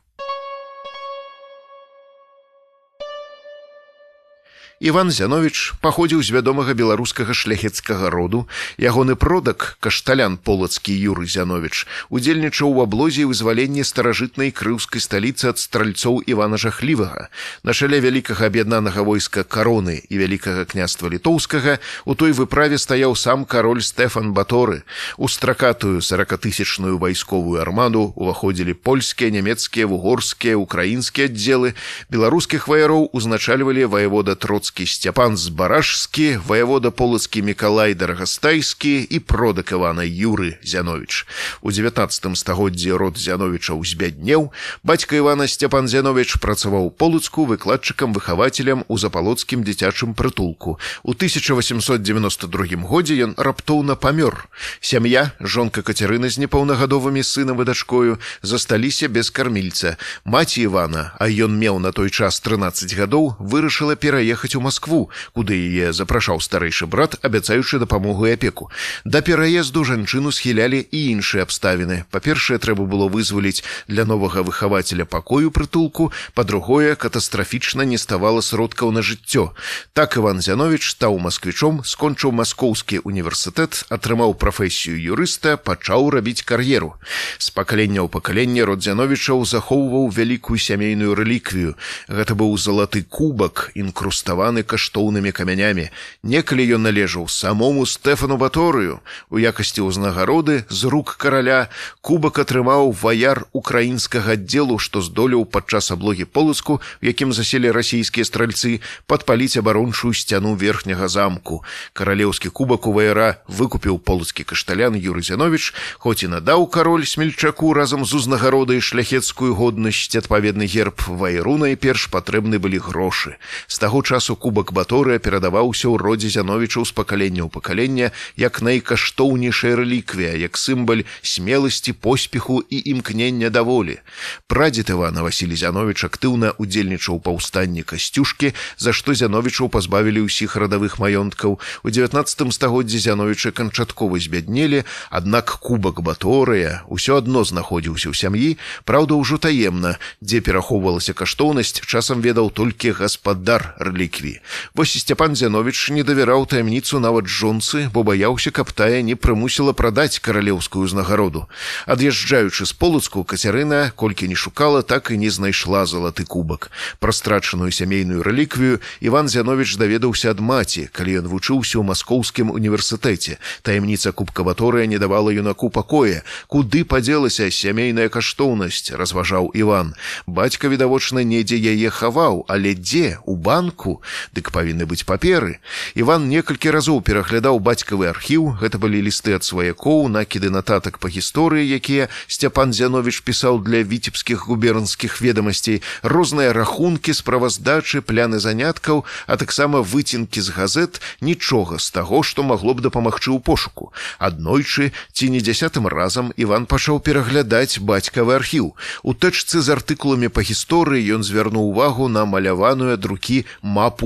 B: Іван Зянович паходзіў з вядомага беларускага шляхецкага роду. Ягоны продак, кашталян полацкі Юры Зянович, удзельнічаў у аблозе вызваленні старажытнай крыўскай сталіцы ад стральцоў Івана Жахлівага. На шале вялікага аб'яднанага войска кароны і вялікага княства літоўскага у той выправе стаяў сам кароль Стэфан Баторы. У стракатую сорокатысячную вайсковую армаду уваходзілі польскія, нямецкія, вугорскія, украінскія аддзелы. Беларускіх ваяроў узначальвалі ваявода троц полацкі сцяпан збаражскі ваявода полацкі мікалай дарагастайскі і продак ивана юры зянович. У 19 стагоддзі род зяновича узбяднеў бацька ивана сцяпан зянович працаваў полацку выкладчыкам выхавацелем у запалоцкім дзіцячым прытулку. У 1892 годзе ён раптоўна памёр. Сям'я жонка кацярына з непаўнагадовымі сынам і дачкою засталіся без кармільца. Маці ивана а ён меў на той час 13 гадоў вырашыла пераехаць у Москву, куды яе запрашаў старэйшы брат, абяцаючы дапамогу і апеку. Да пераезду жанчыну схілялі і іншыя абставіны. Па-першае, трэба было вызваліць для новага выхавацеля пакою прытулку, па-другое, катастрафічна не ставала сродкаў на жыццё. Так Іван Зянович стаў масквічом, скончыў маскоўскі універсітэт, атрымаў прафесію юрыста, пачаў рабіць кар'еру. З пакалення ў пакаленне род Зяновічаў захоўваў вялікую сямейную рэліквію. Гэта быў залаты кубак, інкруставаны абкладаны каштоўнымі камянямі. Некалі ён належаў самому Стэфану Баторыю. У якасці ўзнагароды з рук караля кубак атрымаў ваяр украінскага аддзелу, што здолеў падчас аблогі полацку, у якім заселі расійскія стральцы падпаліць абарончую сцяну верхняга замку. Каралеўскі кубак у ваяра выкупіў полацкі кашталян Юры Зянович, хоць і надаў кароль смельчаку разам з узнагародай шляхецкую годнасць адпаведны герб вайру найперш патрэбны былі грошы. З таго часу кубак баторыя перадаваўся ў родзе зяновічаў з пакалення ў пакалення як найкаштоўнейшая рэліквія як сімбаль смеласці поспеху і імкнення даволі прадзед ивана василий зянович актыўна удзельнічаў паўстанні касцюшкі за што зяновічаў пазбавілі ўсіх радавых маёнткаў. У 19 стагоддзі зяновіча канчаткова збяднелі аднак кубак баторыя ўсё адно знаходзіўся ў сям'і праўда ўжо таемна. Дзе перахоўвалася каштоўнасць часам ведаў толькі гаспадар рэлікві рэліквіі. Вось Сцяпан Зянович не давяраў таямніцу нават жонцы, бо баяўся, каб тая не прымусіла прадаць каралеўскую ўзнагароду. Ад'язджаючы з полацку Кацярына, колькі не шукала, так і не знайшла залаты кубак. Пра страчаную сямейную рэліквію Іван Зянович даведаўся ад маці, калі ён вучыўся ў маскоўскім універсітэце. Таямніца кубкаваторыя не давала юнаку пакоя. Куды падзелася сямейная каштоўнасць, разважаў Іван. Бацька відавочна недзе яе хаваў, але дзе у банку, дык павінны быць паперы. Іван некалькі разоў пераглядаў бацькавы архіў, гэта былі лісты ад сваякоў, накіды нататак па гісторыі, якія Сцяпан Зянович пісаў для віцебскіх губернскіх ведамасцей, розныя рахункі справаздачы, пляны заняткаў, а таксама выцінкі з газет нічога з таго, што магло б дапамагчы ў пошуку. Аднойчы ці не дзясятым разам Іван пачаў пераглядаць бацькавы архіў. У тэчцы з артыкуламі па гісторыі ён звярнуў увагу на маляваную ад рукі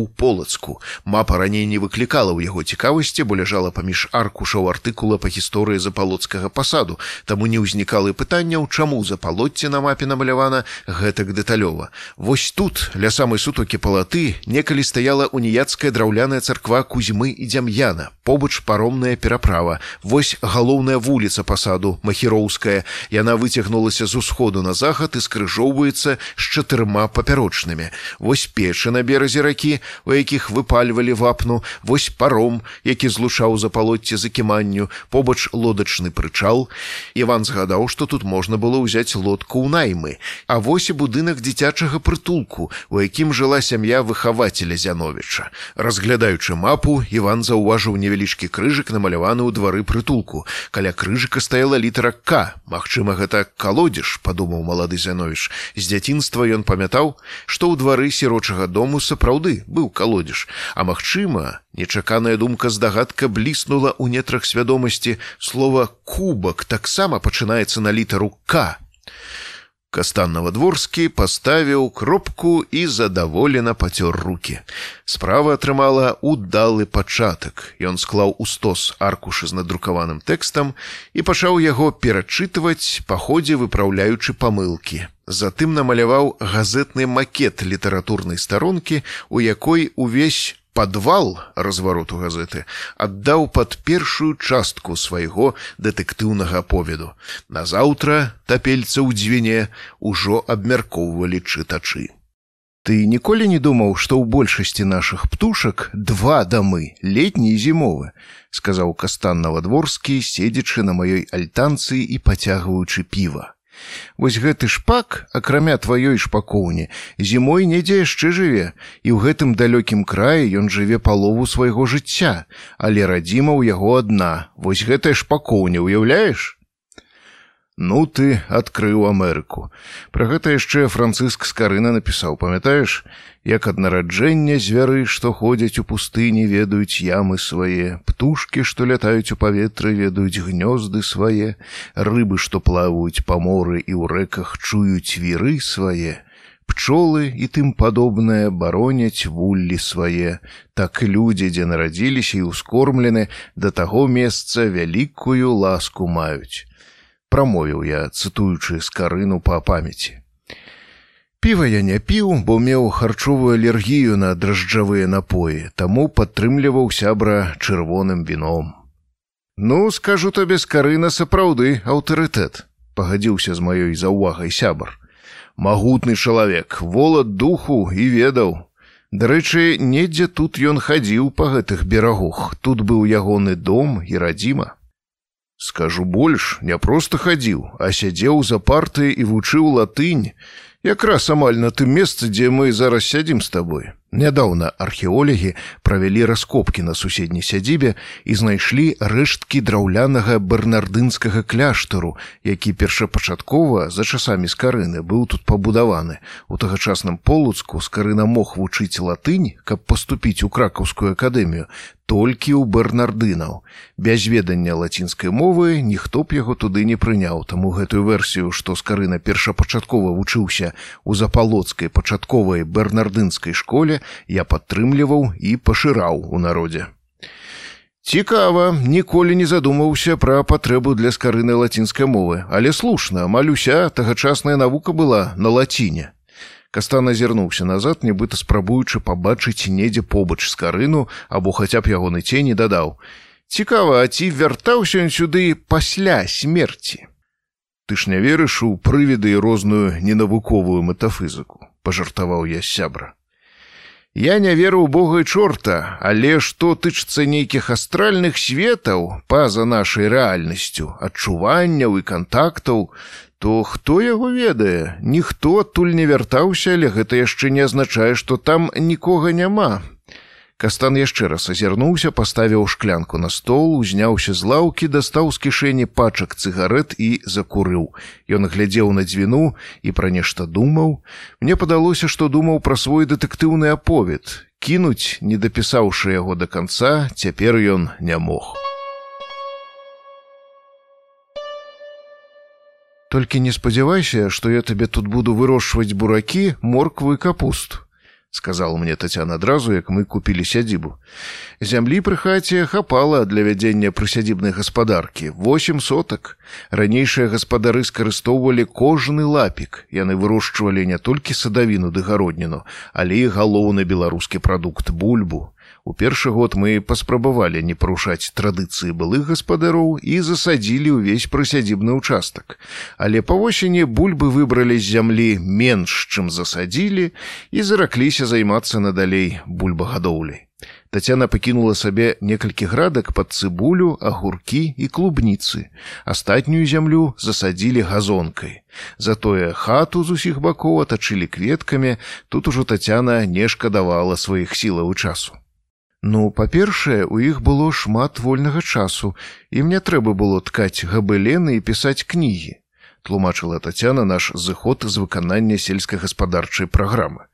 B: мапу полацку. Мапа раней не выклікала ў яго цікавасці, бо ляжала паміж аркушаў артыкула па гісторыі запалоцкага пасаду. Таму не ўзнікала пытанняў, чаму запалоцце на мапе намалявана гэтак дэталёва. Вось тут, ля самай сутокі палаты, некалі стаяла уніяцкая драўляная царква кузьмы і дзям'яна. Побач паромная пераправа. Вось галоўная вуліца пасаду махіроўская. Яна выцягнулася з усходу на захад і скрыжоўваецца з чатырма папярочнымі. Вось печы на беразе ракі, у якіх выпальвалі вапну, вось паром, які злучаў запалоцце за кіманню, побач лодачны прычал. Іван згадаў, што тут можна было ўзяць лодку ў наймы. А вось і будынак дзіцячага прытулку, у якім жыла сям'я выхавацеля Зяновіча. Разглядаючы мапу, Іван заўважыў невялічкі крыжык намаляваны ў двары прытулку. Каля крыжыка стаяла літара К. Магчыма, гэта калодзеж, падумаў малады Зяновіч. З дзяцінства ён памятаў, што ў двары сірочага дому сапраўды быў калодзеж. А магчыма, нечаканая думка здагадка бліснула ў нетрах свядомасці слова кубак таксама пачынаецца на літару К. Кастан Навадворскі паставіў кропку і задаволена пацёр руки. Справа атрымала удалы пачатак. Ён склаў у стос аркушы з надрукаваным тэкстам і пачаў яго перачытваць, па ходзе выпраўляючы памылкі. Затым намаляваў газетны макет літаратурнай старонкі, у якой увесь падвал развароту газеты аддаў пад першую частку свайго дэтэктыўнага аповеду. Назаўтра тапельца ў дзвіне ўжо абмяркоўвалі чытачы. Ты ніколі не думаў, што ў большасці нашых птушак два дамы летні і зімовы, сказаў кастан навадворскі, седзячы на маёй альтанцыі і пацягваючы піва. Вось гэты шпак, акрамя тваёй шпакоўні, зімой недзе яшчэ жыве, і ў гэтым далёкім краі ён жыве палову свайго жыцця, але радзіма ў яго адна, вось гэтая шпакоўня уяўляеш? Ну ты адкрыў Амерыку. Пра гэта яшчэ францыск скарына напісаў, памятаеш, як ад нараджэння звяры, што ходзяць у пустыні, ведаюць ямы свае, птушкі, што лятаюць у паветры, ведаюць гнёзды свае, рыбы, што плаваюць па моры і ў рэках чуюць віры свае, пчолы і тым падобнае бароняць вуллі свае, так людзі, дзе нарадзіліся і ўскормлены, да таго месца вялікую ласку маюць. Прамовіў я цытуючы скарыну па памяці піва я не піў бо меў харчовую алергію на дражджавыя напоі таму падтрымліваў сябра чырвоным віном. Ну скажу табе скарына сапраўды аўтарытэт пагадзіўся з маёй заўвагай сябар магутны чалавек волат духу і ведаў. Дарэчы недзе тут ён хадзіў па гэтых берагах тут быў ягоны дом і радзіма. Скажу больш, не проста хадзіў, а сядзеў за парты і вучыў латынь, якраз амаль на тым месцы, дзе мы зараз сядзім з табой. Нядаўна археолягі правялі раскопкі на суседняй сядзібе і знайшлі рэшткі драўлянага барнардынскага кляштару, які першапачаткова за часамі скарыны быў тут пабудаваны. У тагачасным полуцку скарына мог вучыць латынь, каб паступіць у кракаўскую акадэмію, толькі ў бернардынаў. Без ведання лацінскай мовы ніхто б яго туды не прыняў, таму гэтую версію, што скарына першапачаткова вучыўся у запалоцкай пачатковай бернардынскай школе, я падтрымліваў і пашыраў у народзе. Цікава, ніколі не задумаўся пра патрэбу для скарыны лацінскай мовы, але слушна, амаль уся тагачасная навука была на лаціне. Кастан азірнуўся назад, нібыта спрабуючы пабачыць недзе побач з карыну або хаця б ягоны цені дадаў: Цікава, ці вяртаўся ён сюды пасля смерці. Ты ж не верыш у прывіды і розную ненавуковую метафызыку, пажартаваў я сябра. Я не веру ў Бога і чорта, але што тычыцца нейкіх астральных светаў па-за нашай рэальнасцю, адчуванняў і кантактаў, то хто яго ведае, ніхто адтуль не вяртаўся, але гэта яшчэ не азначае, што там нікога няма. Кастан яшчэ раз азірнуўся, паставіў шклянку на стол, узняўся з лаўкі, дастаў з кішэні пачак цыгарэт і закурыў. Ён глядзеў на дзвіну і пра нешта думаў. Мне падалося, што думаў пра свой дэтэктыўны аповед. Кінуць, не дапісаўшы яго да канца, цяпер ён не мог. Толькі не спадзявайся, што я табе тут буду вырошчваць буракі, морквы капусту сказал мне татяна адразу як мы купілі сядзібу. Зямлі пры хаце хапала для вядзення прысядзібнай гаспадаркі. Восемь сотак. Ранейшыя гаспадары скарыстоўвалі кожны лапік. Яны вырошчвалі не толькі садавіну ды гародніну але і галоўны беларускі прадукт бульбу У першы год мы паспрабавалі не парушаць традыцыі былых гаспадароў і засадзілі ўвесь прысядзібны ўчастак. Але па восені бульбы выбралі з зямлі менш, чым засадзілі і заракліся займацца надалей бульбагадоўляй. Тацяна пакінула сабе некалькі градак пад цыбулю, агуркі і клубніцы. Астатнюю зямлю засадзілі газонкай. Затое хату з усіх бакоў атачылі кветкамі, тут ужо тацяна не шкадавала сваіх сілаў часу. Ну, па-першае, у іх было шмат вольнага часу, ім не трэба было ткаць габылены і пісаць кнігі. Тлумачыла Тацяна наш зыход з выканання сельскагаспадарчай праграмы.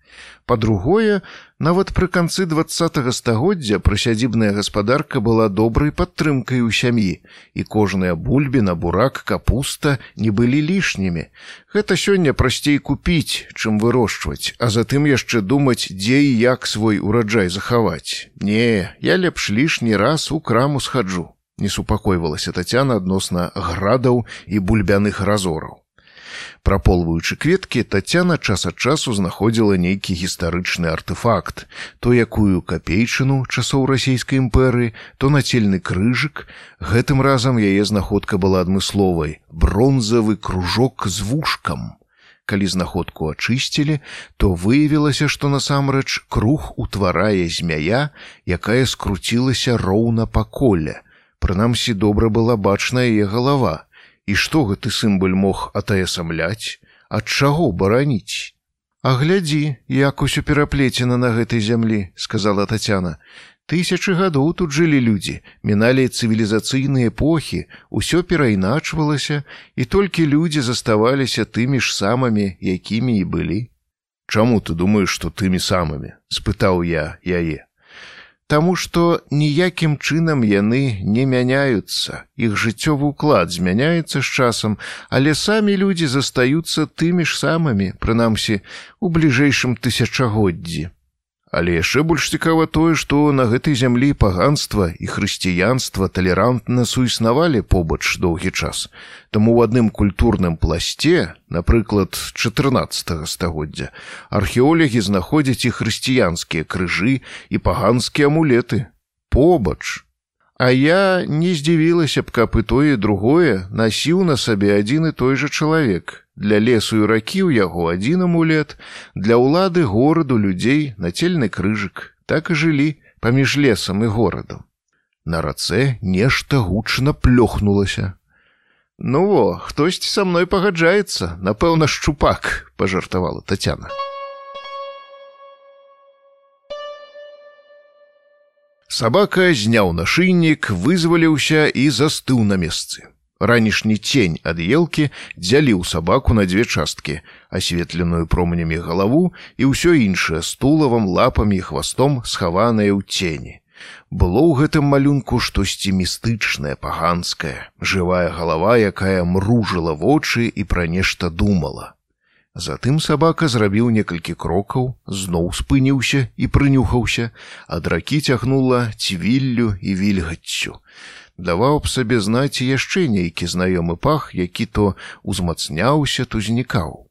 B: Па-другое, нават пры канцы два стагоддзя прысядзібная гаспадарка была добрай падтрымкай у сям'і, і кожная бульбіна, бурак, капуста не былі лішнімі. Гэта сёння прасцей купіць, чым вырошчваць, а затым яшчэ думаць, дзе і як свой ураджай захаваць. Не, я лепш лішні раз у краму схаджу. Не супакойвалася татяна адносна градаў і бульбяных разораў. Праполваючы кветкі, Тацяна час ад часу знаходзіла нейкі гістарычны артефакт, то якую капейчыну часоў расійскай імперыі, то нацельны крыжык. Гэтым разам яе знаходка была адмысловай, бронзавы кружок з вушкам. Калі знаходку ачысцілі, то выявілася, што насамрэч круг утварае змяя, якая скруцілася роўна па коле. Прынамсі добра была бачна яе галава. І што гэты сімбаль мог атаясамляць, ад чаго бараніць? А глядзі, як усё пераплецена на гэтай зямлі, сказала Тацяна. Тысячы гадоў тут жылі людзі, міналі цывілізацыйныя эпохі, усё перайначвалася, і толькі людзі заставаліся тымі ж самымі, якімі і былі. Чаму ты думаеш, што тымі самымі? спытаў я яе. Таму што ніякім чынам яны не мяняюцца. Іх жыццёвы ўклад змяняецца з часам, але самі людзі застаюцца тымі ж самымі, прынамсі, у бліжэйшым тысячагоддзі. Але яшчэ больш цікава тое, што на гэтай зямлі паганства і хрысціянства талерантна суіснавалі побач доўгі час. Таму ў адным культурным пласце, напрыклад, 14 стагоддзя, археолягі знаходзяць і хрысціянскія крыжы і паганскія амулеты. Побач. А я не здзівілася б, каб і тое другое насіў на сабе адзін і той жа чалавек, Для лесу і ракі ў яго адзін амулет, для ўлады гораду людзей нацельны крыжык, так і жылі паміж лесам і горадам. На рацэ нешта гучна плёхнулася. Ну во, хтосьці са мной пагаджаецца, напэўна, шчупак, пажартавала Тацяна. Сабака зняў нашыйнік, вызваліўся і застыў на месцы. Ранішні цень ад елкі дзяліў сабаку на дзве часткі, асветленую променямі галаву і ўсё іншае стулавам лапамі і хвастом схаванае ў цені. Было ў гэтым малюнку штосьці містычнае, паганскае, жывая галава, якая мружыла вочы і пра нешта думала. Затым сабака зрабіў некалькі крокаў, зноў спыніўся і прынюхаўся, ад ракі цягнула цвіллю і вільгаццю даваў б сабе знаць яшчэ нейкі знаёмы пах, які то узмацняўся, то знікаў.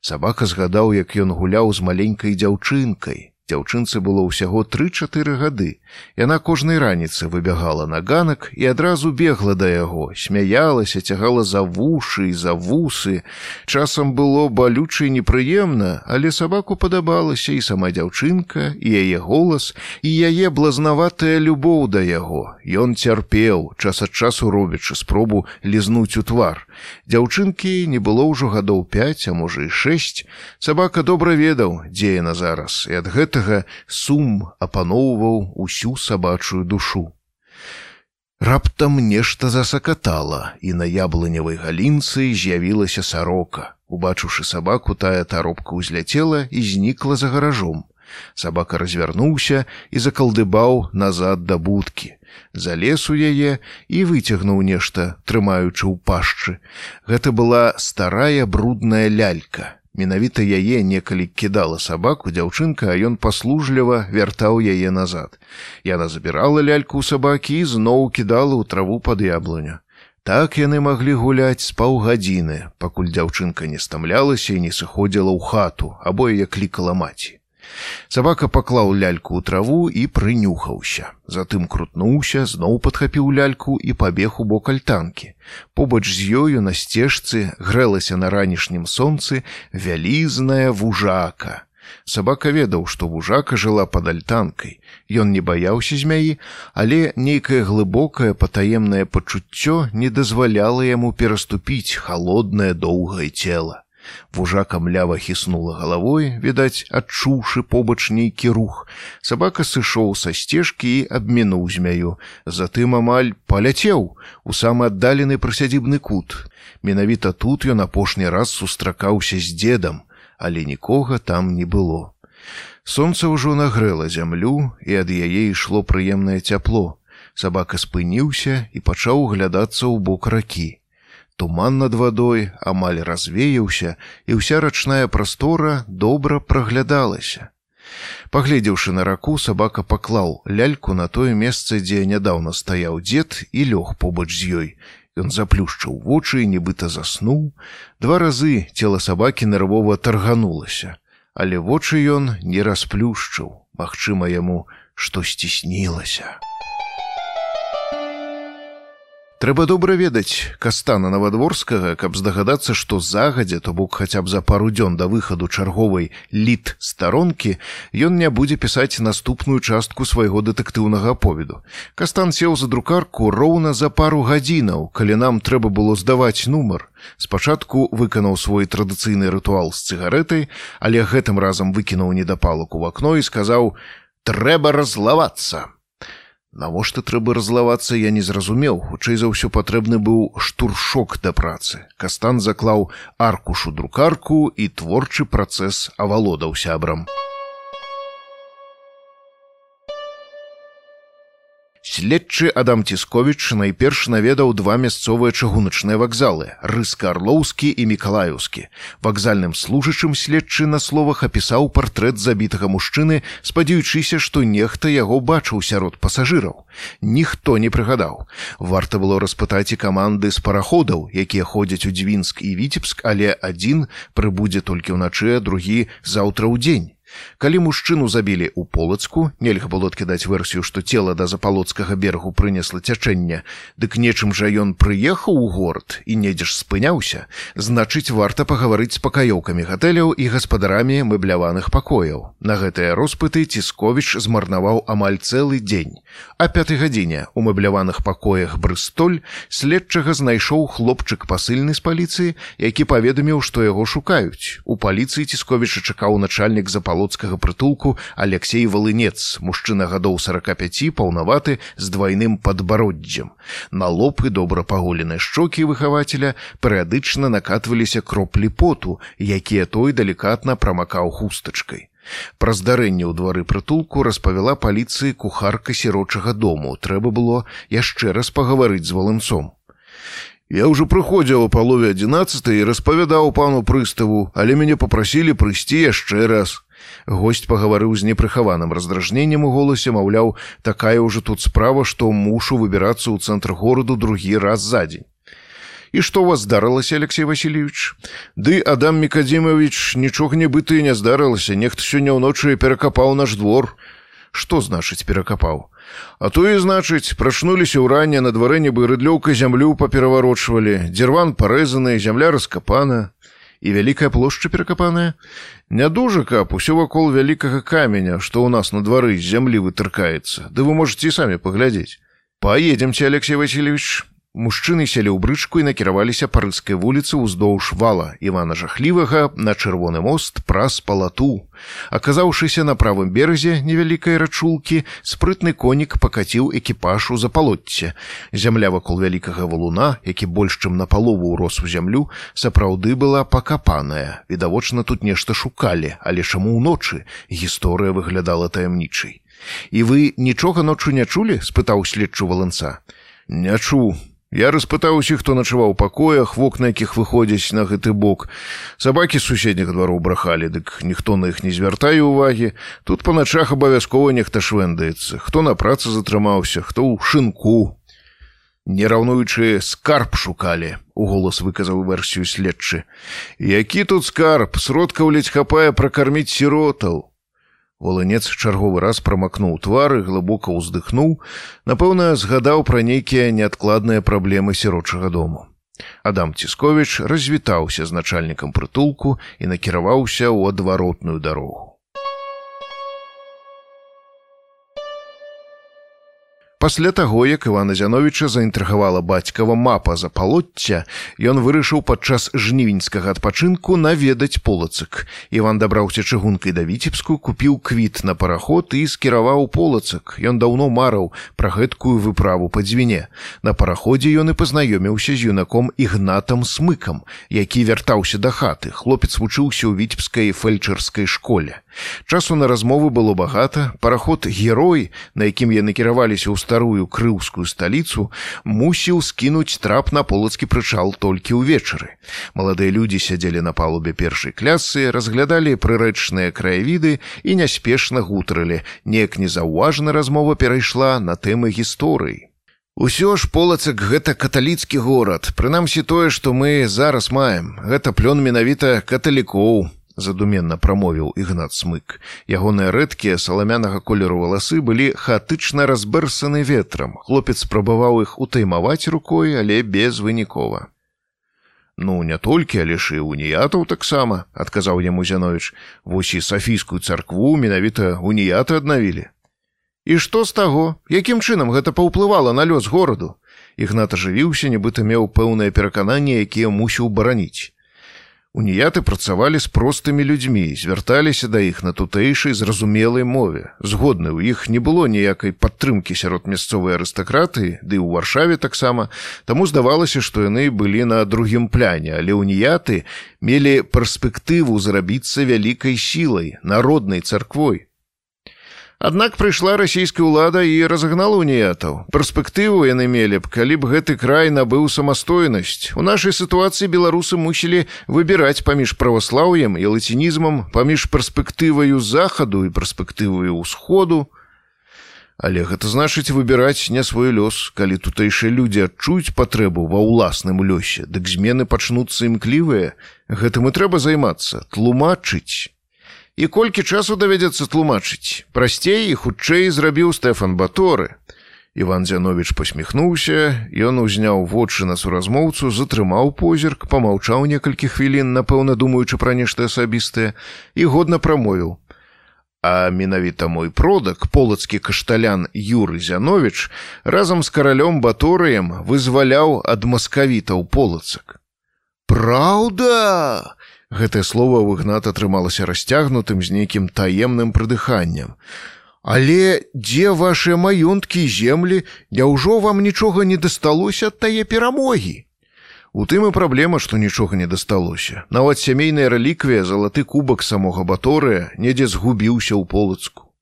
B: Сабака згадаў, як ён гуляў з маленькай дзяўчынкай, Дзяўчынцы было ўсяго тры-чатыры гады. Яна кожнай раніцы выбягала на ганак і адразу бегла да яго, смяялася, цягала за вушы і за вусы. Часам было балюча і непрыемна, але сабаку падабалася і сама дзяўчынка, і яе голас, і яе блазнаватая любоў да яго. Ён цярпеў, час ад часу робячы спробу лізнуць у твар. Дзяўчынкі не было ўжо гадоў 5, а можа і 6. Сабака добра ведаў, дзе яна зараз, і ад гэта гэтага сум апаноўваў усю сабачую душу. Раптам нешта засакатала, і на яблынявай галінцы з'явілася сарока. Убачыўшы сабаку, тая таропка ўзляцела і знікла за гаражом. Сабака развярнуўся і закалдыбаў назад да будкі. Залез у яе і выцягнуў нешта, трымаючы ў пашчы. Гэта была старая брудная лялька. Менавіта яе некалі кідала сабаку дзяўчынка, а ён паслужліва вяртаў яе назад. Яна забірала ляльку ў сабакі і зноў кідала ў траву пад яблыню. Так яны маглі гуляць з паўгадзіны, пакуль дзяўчынка не стамлялася і не сыходзіла ў хату, або яе клікала маці. Сабака паклаў ляльку ў траву і прынюхаўся. Затым крутнуўся, зноў падхапіў ляльку і пабег у бок альтанкі. Побач з ёю на сцежцы грэлася на ранішнім сонцы вялізная вужака. Сабака ведаў, што вужака жыла пад альтанкай. Ён не баяўся змяі, але нейкае глыбокае патаемнае пачуццё не дазваляла яму пераступіць халоднае доўгае цела. Вужака млява хіснула галавой, відаць, адчуўшы побач нейкі рух. Сабака сышоў са сцежкі і абмінуў змяю. Затым амаль паляцеў у самы аддалены прысядзібны кут. Менавіта тут ён апошні раз сустракаўся з дзедам, але нікога там не было. Сонца ўжо нагрэла зямлю, і ад яе ішло прыемнае цяпло. Сабака спыніўся і пачаў глядацца ў бок ракі. Туман над вадой амаль развеяўся, і ўся рачная прастора добра праглядалася. Пагледзеўшы на раку, сабака паклаў ляльку на тое месца, дзе нядаўна стаяў дзед і лёг побач з ёй. Ён заплюшчыў вочы і нібыта заснуў. Два разы цела сабакі нервова тарганулася, але вочы ён не расплюшчыў, магчыма яму, што сціснілася. Трэба добра ведаць кастана навадворскага, каб здагадацца, што загадзя, то бок хаця б за пару дзён да выхаду чарговай літ старонкі, ён не будзе пісаць наступную частку свайго дэтэктыўнага аповеду. Кастан сеў за друкарку роўна за пару гадзінаў, калі нам трэба было здаваць нумар. Спачатку выканаў свой традыцыйны рытуал з цыгарэтай, але гэтым разам выкінуў недапалак у вакно і сказаў: « Трэба разлавацца. Навошта трэба разлавацца я не зразумеў, хутчэй за ўсё патрэбны быў штуршок да працы. Кастан заклаў аркушу друкарку і творчы працэс авалодаў сябрам. Следчы Адам Цісковіч найперш наведаў два мясцовыя чыгуначныя вакзалы рыска арлоўскі і мікалаюўскі. Вакзальным служачым следчы на словах апісаў партрэт забітага мужчыны, спадзяючыся, што нехта яго бачыў сярод пасажыраў. Ніхто не прыгадаў. Варта было распытаць і каманды з параходаў, якія ходзяць у дзвінск і віцебск, але адзін прыбудзе толькі ўначы, другі заўтра ў дзень. Калі мужчыну забілі ў полацку, нельга было адкідаць версію, што цела да запалоцкага бергу прынесла цячэнне, дык нечым жа ён прыехаў у горад і недзе ж спыняўся, значыць, варта пагаварыць з пакаёўкамі гатэляў і гаспадарамі мэбляваных пакояў. На гэтыя роспыты цісковіч змарнаваў амаль цэлы дзень. А пятай гадзіне у мэбляваных пакоях брыстоль следчага знайшоў хлопчык пасыльны з паліцыі, які паведаміў, што яго шукаюць. У паліцыі цісковіча чакаў начальнік запал палоцкага прытулку Алексей валынец мужчына гадоў 45 паўнаваты з двайным падбароддзям на лоб і добра паголеныя шчокі выхавацеля перыядычна накатваліся кроплі поту якія той далікатна прамакаў хустачкай. Пра здарэнне ў двары прытулку распавяла паліцыі кухарка сірочага дому. Трэба было яшчэ раз пагаварыць з валынцом. Я ўжо прыходзіў у палове 11 і распавядаў пану прыставу, але мяне попрасілі прыйсці яшчэ раз. Госць пагаварыў з непрыхаваным раздражненнем у голасе, маўляў, такая ўжо тут справа, што мушу выбірацца ў цэнтр гораду другі раз за дзень. і што вас здарылася алексей васильевич ды адам мікадзімович нічога нібыты не здарылася. Нехта сёння ўночы перакапаў наш двор. Что значыць перакапаў? А то і значыць прачнуліся ўранне на дварэ нібы рыдлёўка зямлю папераварочвалі. Дзірван парэзаны зямля раскапана і вялікая плошча перакапаная не дужа каб усё вакол вялікага каменя што ў нас на двары з зямлі вытыркаецца ды вы можете самі паглядзець поедемце алексей васильевич Мужчыны селі ў брычку і накіраваліся па рыцкай вуліцы ўздоўж вала Івана жахлівага на чырвоны мост праз палату. Аказаўшыся на правым беразе невялікай рачулкі, спрытны конік пакаціў экіпаж у запалотце. Зямля вакол вялікага валуна, які больш чым на палову ўрос у зямлю, сапраўды была пакапаная. Відавочна тут нешта шукалі, але чаму ўночы гісторыя выглядала таямнічай. І вы нічога ноччу не чулі? спытаў следчу валанца. Не чу, Я распытаў усіх, хто начаваў пакоях, вокна якіх выходзяць на гэты бок. Сабакі з суседніх двароў брахалі, дык ніхто на іх не звяртае ўвагі. Тут па начах абавязкова нехта швэндаецца, хто на працы затрымаўся, хто ў шынку. Не раўнуючы скарб шукалі, у голас выказаў версію следчы. Які тут скарб, сродкаў ледзь хапае пракарміць сіротаў. Волынец чарговы раз прамакнуў твары, глыбока ўздыхнуў, напэўна, згадаў пра нейкія неадкладныя праблемы сірочага дому. Адам Цісковіч развітаўся з начальнікам прытулку і накіраваўся ў адваротную дарогу. Пасля таго, як Івана Зяновіча заінтрыгавала бацькава мапа за палоцця, ён вырашыў падчас жнівеньскага адпачынку наведаць полацак. Іван дабраўся чыгункай да віцебску, купіў квіт на параход і скіраваў полацак. Ён даўно мараў пра гэткую выправу па дзвіне. На параходзе ён і пазнаёміўся з юнаком ігнатам смыкам, які вяртаўся да хаты. Хлопец вучыўся ў віцебскай фельчарскай школе. Часу на размовы было багата, параход герой, на якім яны кіраваліся ў старую крыўскую сталіцу, мусіў скінуць трап на полацкі прычал толькі ўвечары. Маладыя людзі сядзелі на палубе першай клясы, разглядалі прырэчныя краявіды і няспешна гутарылі. Неяк незаўважна размова перайшла на тэмы гісторыі. Усё ж полацак гэта каталіцкі горад, прынамсі тое, што мы зараз маем, гэта плён менавіта каталікоў, задуменна прамовіў ігнат смык. Ягоныя рэдкія саламянага колеру валасы былі хаатычна разбэрсаны ветрам. Хлопец спрабаваў іх утаймаваць рукой але безвынікова ну не толькі але ж і уніятаў таксама адказаў яму зянович вось і сафійскую царкву менавіта уніяты аднавілі і што з таго? Якім чынам гэта паўплывала на лёс гораду? Ігнат ажывіўся нібыта меў пэўнае перакананне якія мусіў бараніць Уніяты працавалі з простымі людзьмі, звярталіся да іх на тутэйшай зразумелай мове. Згодны ў іх не было ніякай падтрымкі сярод мясцовай арыстакраты, ды ў варшаве таксама, таму здавалася, што яны былі на другім пляне, але уніяты мелі перспектыву зрабіцца вялікай сілай, народнай царквой. Аднак прыйшла расійская ўлада і разгнала уніятаў. Перспектыву яны мелі б, калі б гэты край набыў самастойнасць. У нашай сітуацыі беларусы мусілі выбіраць паміж праваслаўем і лацінізмам, паміж перспектываю захаду і перспектываю ўсходу. Але гэта значыць выбіраць не свой лёс, калі тутэйшыя людзі адчуюць патрэбу ва ўласным лёсе, дык змены пачнуцца імклівыя. Гэтым і трэба займацца, тлумачыць і колькі часу давядзецца тлумачыць? Прасцей і хутчэй зрабіў стэфан баторы. Иван зянович посміхнуўся ён узняў вочы на суразмоўцу затрымаў позірк помаўчаў некалькі хвілін напэўна думаючы пра нешта асабістае і годна прамовіў. А менавіта мой продак полацкі кашталян юры зянович разам з каралём баторыем вызваляў ад маскавітаў полацак. Праўда Гэтае слово ў ігнат атрымалася расцягнутым з нейкім таемным прыдыханнем. Але дзе вашыя маёнткі і землі, няўжо вам нічога не дасталося ад тае перамогі? У тым і праблема, што нічога не дасталося. Нават сямейная рэліквія залаты кубак самога баторыя недзе згубіўся ў полацку.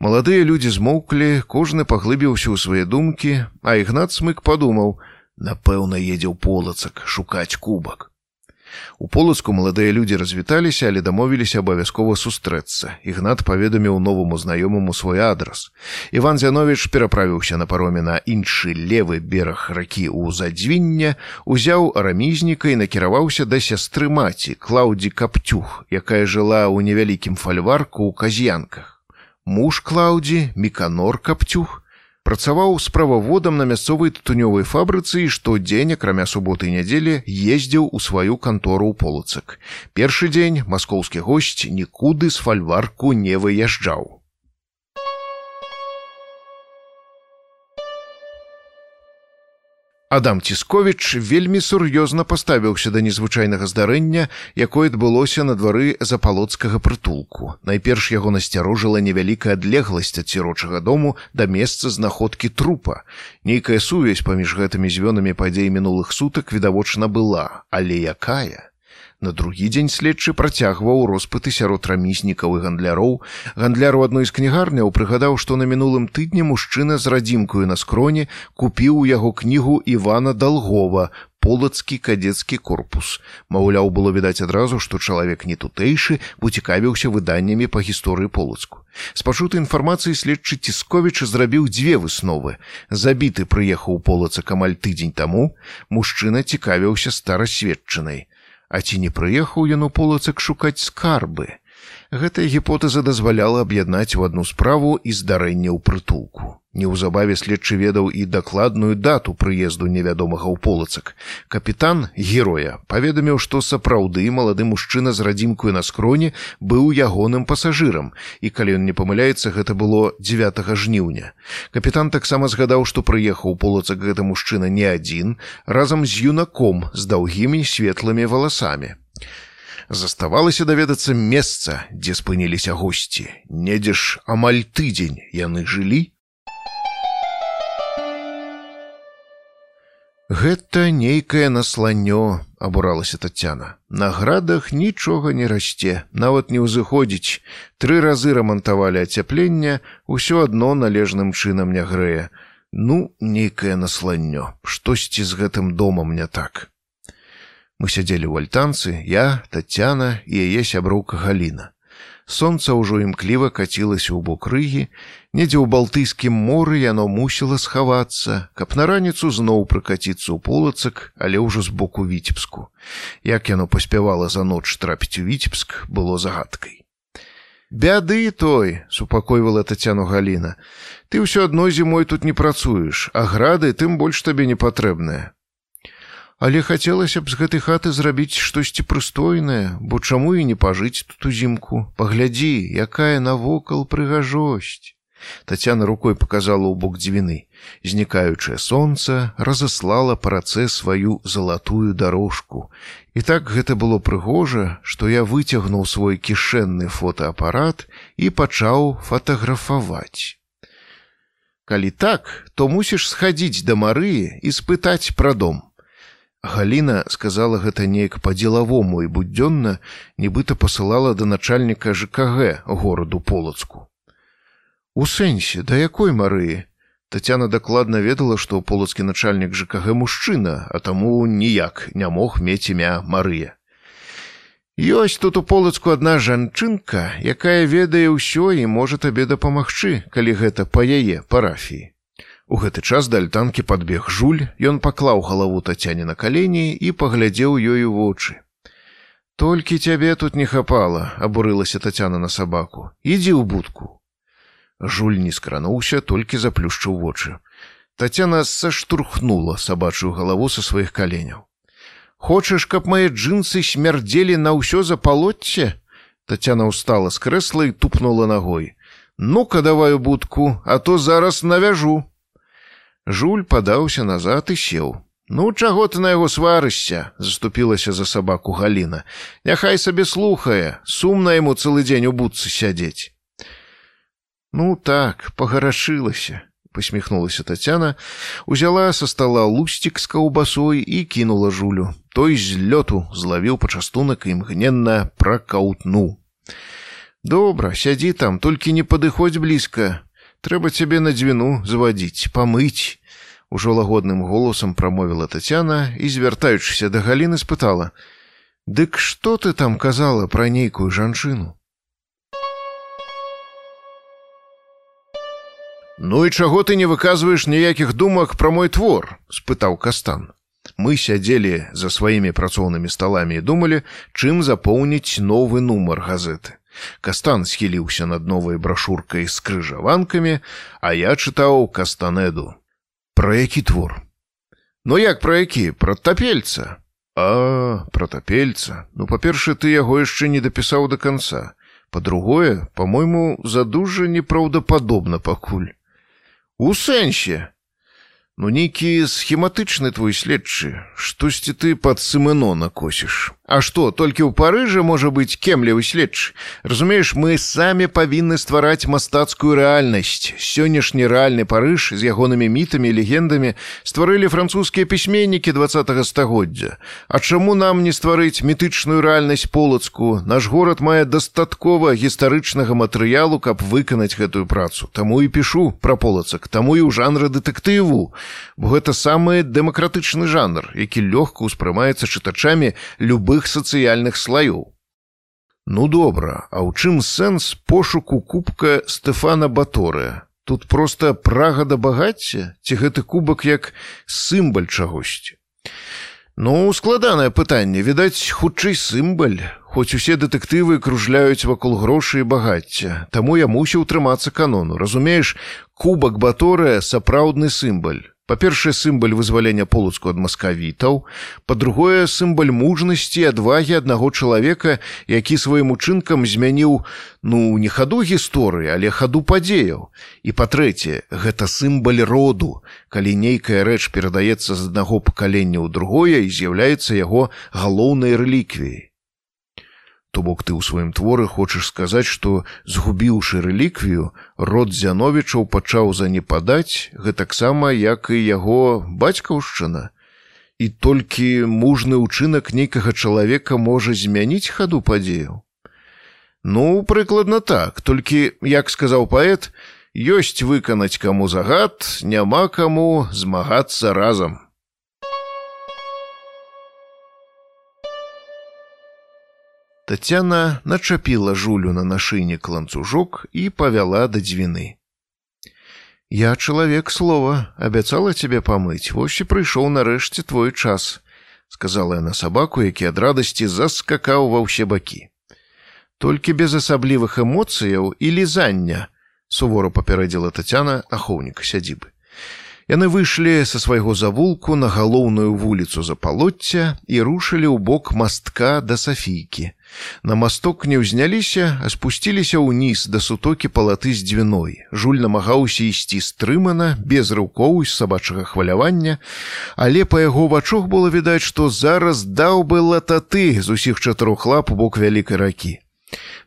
B: Маладыя людзі змоўклі, кожны паглыбіўся ў свае думкі, а ігнат смык падумаў: напэўна, едзе ў полацак шукаць кубак. У полацку маладыя людзі развіталіся, але дамовіліся абавязкова сустрэцца. Ігнат паведаміў новаму знаёмаму свой адрас. Іван Зянович пераправіўся на пароме на іншы левы бераг ракі ў задзвіння, узяў рамізніка і накіраваўся да сястры маці Клаўдзі Каптюх, якая жыла ў невялікім фальварку ў казьянках. Муж Клаўдзі, Міканор Каптюх, працаваў справаводам на мясцовай тытунёвай фабрыцы і штодзень акрамя суботы і нядзелі ездзіў у сваю кантору ў полацак. Першы дзень маскоўскі госць нікуды з фальварку не выязджаў. Адам Цісковіч вельмі сур'ёзна паставіўся да незвычайнага здарэння, якое адбылося на двары запалоцкага прытулку. Найперш яго насцярожыла невялікая адлегласць ад сірочага дому да месца знаходкі трупа. Нейкая сувязь паміж гэтымі звёнамі падзей мінулых сутак відавочна была, але якая? На другі дзень следчы працягваў роспыты сярод рамізнікаў і гандляроў. Гандляр у адной з кнігарняў прыгадаў, што на мінулым тыдні мужчына з радзімкаю на скроне купіў у яго кнігу Івана Далгова, полацкі кадецкі корпус. Маўляў, было відаць адразу, што чалавек не тутэйшы уцікавіўся выданнямі па гісторыі полацку. З пачутай інфармацыі следчы цісковіча зрабіў дзве высновы. Забіты прыехаў полацак амаль тыдзень таму, мужчына цікавіўся старасведчынай. А ці не прыехаў ён у полацак шукаць скарбы? Гэтая гіпотэза дазваляла аб'яднаць у адну справу і здарэнне ў прытулку. Неўзабаве следчы ведаў і дакладную дату прыезду невядомага ў полацак. Капітан героя паведаміў, што сапраўды малады мужчына з радзімкую на скроне быў ягоным пасажырам, і калі ён не памыляецца, гэта было 9 жніўня. Капітан таксама згадаў, што прыехаў у полацак гэта мужчына не адзін, разам з юнаком з даўгімі светлымі валасамі. Заставалася даведацца месца, дзе спыніліся госці. Недзе ж амаль тыдзень яны жылі, Гэта нейкае насланнё, абуралася Тацяна. На градах нічога не расце, нават не ўзыходзіць. Тры разы рамантавалі ацяплення, усё адно належным чынам не грэе. Ну, нейкае насланнё, штосьці з гэтым домам не так. Мы сядзелі ў альтанцы, я, Тацяна і яе сяброўка Галіна. Сонца ўжо імкліва кацілася ў бок рыгі, недзе ў балтыйскім моры яно мусіла схавацца, каб на раніцу зноў прыкаціцца ў полацак, але ўжо з боку віцебску. Як яно паспявала за ноч трапіць у віцебск, было загадкай. Бяды той, супакойвала татяну Галіна. Ты ўсё адно зімой тут не працуеш, а грады тым больш табе не патрэбныя але хацелася б з гэтай хаты зрабіць штосьці прыстойнае, бо чаму і не пажыць тут узімку, паглядзі, якая навокал прыгажосць. Тацяна рукой показала ў бок дзвіны. Знікаючае сонца разаслала па рацэ сваю залатую дарожку. І так гэта было прыгожа, што я выцягнуў свой кішэнны фотоапарат і пачаў фатаграфаваць. Калі так, то мусіш схадзіць да Марыі і спытаць пра дом. Галіна сказала гэта неяк па-дзелавому і будзённа, нібыта пасылала да начальніка ЖКГ гораду полацку. У сэнсе, да якой марыі? Тацяна дакладна ведала, што полацкі начальнік ЖКГ мужчына, а таму ніяк не мог мець імя Марыя. Ёсць тут у полацку адна жанчынка, якая ведае ўсё і можа табе дапамагчы, калі гэта па яе парафіі. У гэты час да альтанкі падбег жуль, ён паклаў галаву тацяне на калені і паглядзеў у вочы. Толькі цябе тут не хапала, абурылася тацяна на сабаку. ідзі ў будку. Жуль не скрануўся, толькі заплюшчыў вочы. Тацяна саштурхнула сабачую галаву са сваіх каленяў. Хочаш, каб мае джинсы смярдзелі на ўсё запалоцце? Тацяна ўстала з крэсла і тупнула ногой. Ну-ка давай у будку, а то зараз навяжу. Жуль падаўся назад і сеў. Ну чаго ты на яго сварышся, заступілася за сабаку Галіна. Няхай сабе слухае, сумна яму цэлы дзень у будцы сядзець. Ну так, пагарашылася, посміхнулася Тацяна, узяла са стола лусцік з каўбасой і кінула жулю. Той з лёту злавіў пачастунак і імгненна пракаўтнуў. Добра, сядзі там, толькі не падыходзь блізка, трэба цябе на дзвіну звадзіць памыць ужо лагодным голасам прамовіла татяна і звяртаючыся да галіны спытала Дык што ты там казала пра нейкую жанчыну? Ну і чаго ты не выказваеш ніякіх думак пра мой твор? спытаў кастан. Мы сядзелі за сваімі працоўнымі сталамі і думалі, чым запоўніць новы нумар газеты. Кастан схіліўся над новай брашуркай з крыжаванкамі, а я чытаў кастанеду. Пра які твор? Ну як пра які пра тапельца? А пра тапельца. Ну па-першае, ты яго яшчэ не дапісаў да канца. Па-другое, па-мойму, задужа непраўдападобна пакуль. У сэнсе. Ну нейкі схематычны твой следчы, штосьці ты пад сымыно накосіш. А што, толькі ў парыжа можа быць кемлівы следчы. Разумееш, мы самі павінны ствараць мастацкую рэальнасць. Сённяшні рэальны парыж з ягонымі мітамі легендамі стварылі французскія пісьменнікі два стагоддзя. А чаму нам не стварыць мітычную рэальнасць полацку? Наш горад мае дастаткова гістарычнага матэрыялу, каб выканаць гэтую працу. Таму і пішу пра полацак, таму і ў жанры дэтэктыву. Бо гэта самы дэмакратычны жанр, які лёгка ўспрымаецца чытачамі любых любых сацыяльных слоёў. Ну добра, а ў чым сэнс пошуку кубка Стэфана Баторыя? Тут проста прага да багацця ці гэты кубак як сімбаль чагосьці. Ну, складанае пытанне, відаць, хутчэй сімбаль, хоць усе дэтэктывы кружляюць вакол грошай і багацця, Таму я мусіў трымацца канону. Разумееш, кубак баторыя сапраўдны сімбаль. Па-першае, сімбаль вызвалення полацку ад маскавітаў, па-другое, сімбаль мужнасці адвагі аднаго чалавека, які сваім учынкам змяніў ну не хаду гісторыі, але хаду падзеяў. І па-трэцяе, гэта сімбаль роду, калі нейкая рэч перадаецца з аднаго пакалення ў другое і з'яўляецца яго галоўнай рэліквіяй. То бок ты ў сваім творы хочаш сказаць, што згубіўшы рэліквію, род зяновічаў пачаў занепадаць гэтаксама як і яго бацькаўшчына. І толькі мужны ўчынак нейкага чалавека можа змяніць хаду падзею. Ну, прыкладна так, толькі, як сказаў паэт, ёсць выканаць каму загад, няма каму змагацца разам. Тацяна начапіла жулю на нашыйнік ланцужок і павяла да дзвіны. Я чалавек слова, абяцала цябе памыць, вось і прыйшоў нарэшце твой час, сказала яна сабаку, які ад радасці заскакаў ва ўсе бакі. Толькі без асаблівых эмоцыяў і лізання, сувора папярэдзіла Тацяна ахоўніка сядзібы. Яны выйшлі са свайго завулку на галоўную вуліцу запалоцця і рушылі ў бок мастка да сафійкі. На масток не ўзняліся, а спусціліся ўніз да сутокі палаты з дзвіной. Жуль намагаўся ісці стрымана, без рукоў з сабачага хвалявання, але па яго вачох было відаць, што зараз даў бы лататы з усіх чатырох лап у бок вялікай ракі.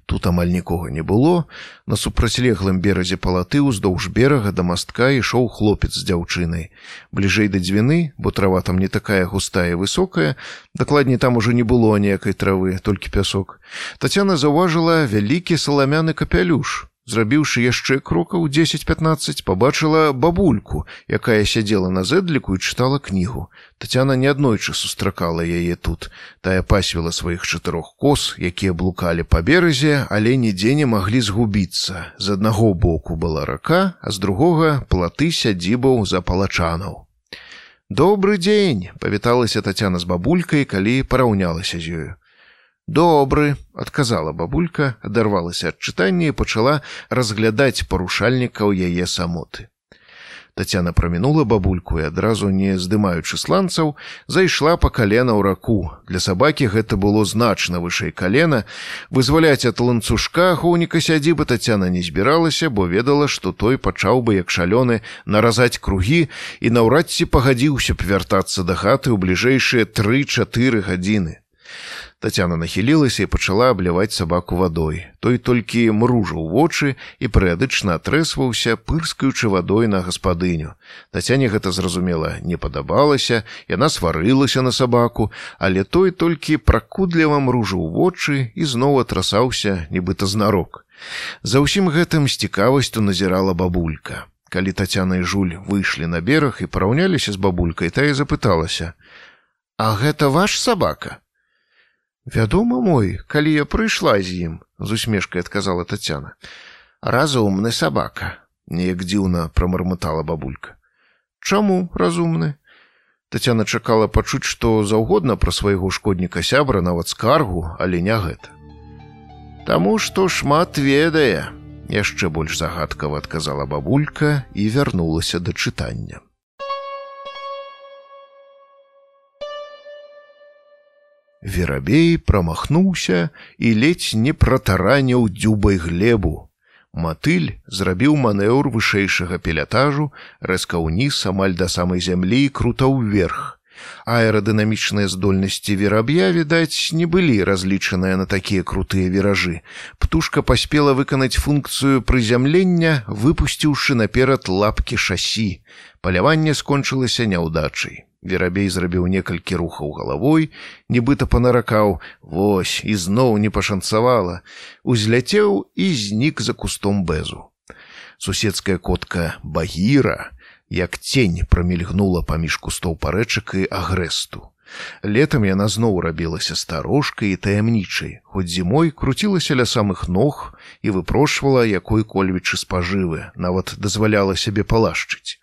B: Тут амаль нікога не было. На супрацьлеглым беразе палаты ўздоўж берага да мастка ішоў хлопец з дзяўчынай. Бліжэй да дзвіны, бо трава там не такая густая высокая, дакладней там ужо не было ніякай травы, толькі пясок. Тацяна заўважыла вялікі саламяны капялюш зрабіўшы яшчэ крокаў 10-15 побачыла бабульку якая сядзела на зэдліку і чытала кнігу. Татяна неаднойчы сустракала яе тут. Тая пасвіла сваіх чатырох кос якія блукалі па беразе але нідзе не маглі згубіцца. З аднаго боку была рака а з другога платы сядзібаў за палачанаў добрый дзень павіталася татяна з бабулькай калі параўнялася з ёю добры адказала бабулька адарвалася ад чытання і пачала разглядаць парушальнікаў яе самоты. Тацяна прамінула бабульку і адразу не здымаючы сланцаў зайшла па калена ў раку. Для сабакі гэта было значна вышэй калена. Вызваляць ад ланцужка ахоўніка сядзібы Тацяна не збіралася бо ведала што той пачаў бы як шалёны наразаць кругі і наўрад ці пагадзіўся б вяртацца да хаты ў бліжэйшыя тры-чатыры гадзіны Тацяна нахілілася і пачала абліваць сабаку вадой. Той толькі мружыў вочы і перыядычна атрэсваўся, пырскаючы вадой на гаспадыню. Тацяне гэта зразумела, не падабалася, яна сварылася на сабаку, але той толькі пракудліва мружыў вочы і зноў атрасаўся, нібыта знарок. За ўсім гэтым з цікавасцю назірала бабулька. Калі тацяна і жуль выйшлі на бераг і параўняліся з бабулькай, тая запыталася: « А гэта ваш сабака? Вядома мой, калі я прыйшла з ім, з усмешкай адказала Тацяна. Разумны сабака, неяк дзіўна прамармытала бабулька. Чаму разумны? Тацяна чакала пачуць, што заўгодна пра свайго шкодніка сябра нават скаргу, але не гэта. Таму што шмат ведае, яшчэ больш загадкава адказала бабулька і вярнулася да чытання. Верабей прамахнуўся і ледзь не пратараніў дзюбай глебу. Матыль зрабіў манеўр вышэйшага пелятажу, рэзка ўніз амаль да самай зямлі і крута ўверх. Аэрадынамічныя здольнасці вераб'я, відаць, не былі разлічаныя на такія крутыя віражы. Птушка паспела выканаць функцыю прызямлення, выпусціўшы наперад лапкі шасі. Паляванне скончылася няўдачай. Верабей зрабіў некалькі рухаў галавой, нібыта панаракаў: Вось і зноў не пашанцавала, узляцеў і знік за кустом бэзу. Суседская котка Багіра, як тень прамільгнула паміж кустоў парэчак і агрэсту. Летам яна зноў рабілася старожкай і таямнічай, хоць зімой круцілася ля самых ног і выпрошвала якой кольвічы спажывы, нават дазваляла сябе палашчыць.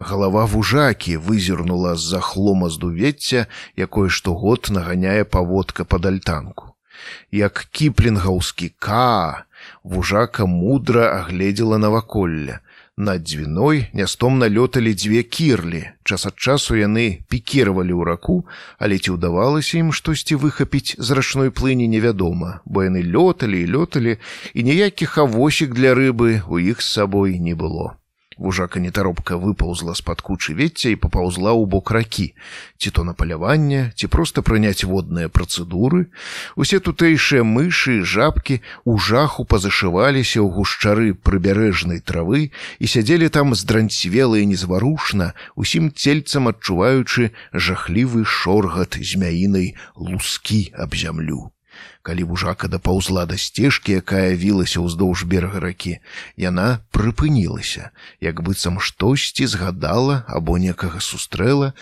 B: Галава вужакі вызірнула з-за хлома здувецця, якое штогод наганяе паводка пад альтанку. Як кіплінгаўскі ка, вужака мудра агледзела наваколля. Над дзвіной нястомна лёталі дзве кірлі. Час ад часу яны пікіравалі ў раку, але ці ўдавалася ім штосьці выхапіць з рачной плыні невядома, бо яны лёталі і лёталі, і ніякіх авосік для рыбы у іх з сабой не было. Вужака нетаропка выпаўзла з-пад кучы вецця і папаўзла ў бок ракі, ці то на паляванне, ці проста прыняць водныя працэдуры. Усе тутэйшыя мышы, жабкі у жаху пазашываліся ў гушчары прыбярэжнай травы і сядзелі там здранцвела і незварушна, усім цельцам адчуваючы жахлівы шоргат змяінай лускі аб зямлю калі вужака дапаўзла да сцежкі, якая вілася ўздоўж берага ракі, яна прыпынілася, як быццам штосьці згадала або некага сустрэла,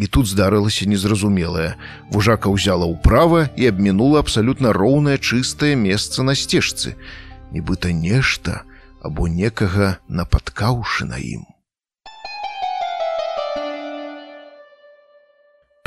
B: і тут здарылася незразумелае. Вужака ўзяла ўправа і абмінула абсалютна роўнае чыстае месца на сцежцы, нібыта нешта або некага напаткаўшы на ім.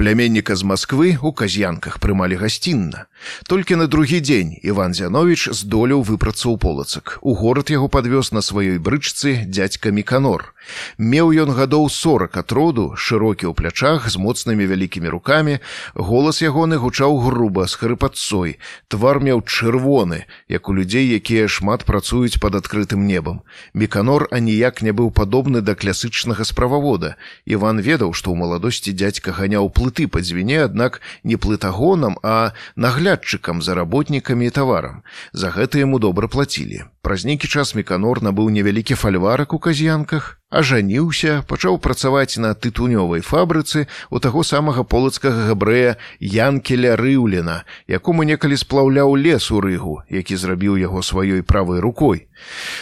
B: Пляменніка з Масквы у казянках прымалі гасцінна. Толькі на другі дзень Іван Зянович здолеў выпрацца ў полацак. У горад яго падвёз на сваёй брычцы дзядзька Міканор. Меў ён гадоў 40 ад роду, шырокі ў плячах з моцнымі вялікімі рукамі, голас ягоны гучаў груба з хрыпадцой. Твар меў чырвоны, як у людзей, якія шмат працуюць пад адкрытым небам. Міканор аніяк не быў падобны да клясычнага справавода. Іван ведаў, што ў маладосці дзядзька ганяў плыты па дзвіне, аднак не плытагонам, а наглядчыкам за работнікамі і таварам. За гэта яму добра плацілі. Праз нейкі час меканор набыў невялікі фальварак у казянках, ажаніўся, пачаў працаваць на тытунёвай фабрыцы у таго самага полацкага габрэя Янкеля Рыўлена, якому некалі сплаўляў лес у рыгу, які зрабіў яго сваёй правай рукой.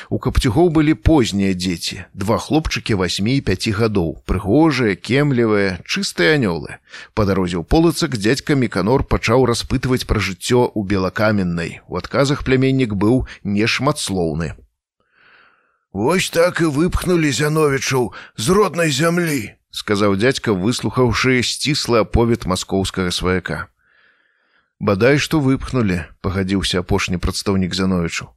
B: У капцюгоў былі познія дзеці, два хлопчыкі васьмі і пяці гадоў, прыгожыя, кемлівыя, чыстыя анёлы. Па дарозе ў полацак дзядзька Меканор пачаў распытваць пра жыццё ў белакаменнай. У адказах пляменнік быў нешматслоўны.
C: Вось так і выпхнулі зяновічаў з роднай зямлі,
B: сказаў дзядзька, выслухаўшы сціслы аповед маскоўскага сваяка. Бадай, што выпхнулі, пагадзіўся апошні прадстаўнік зяновічу.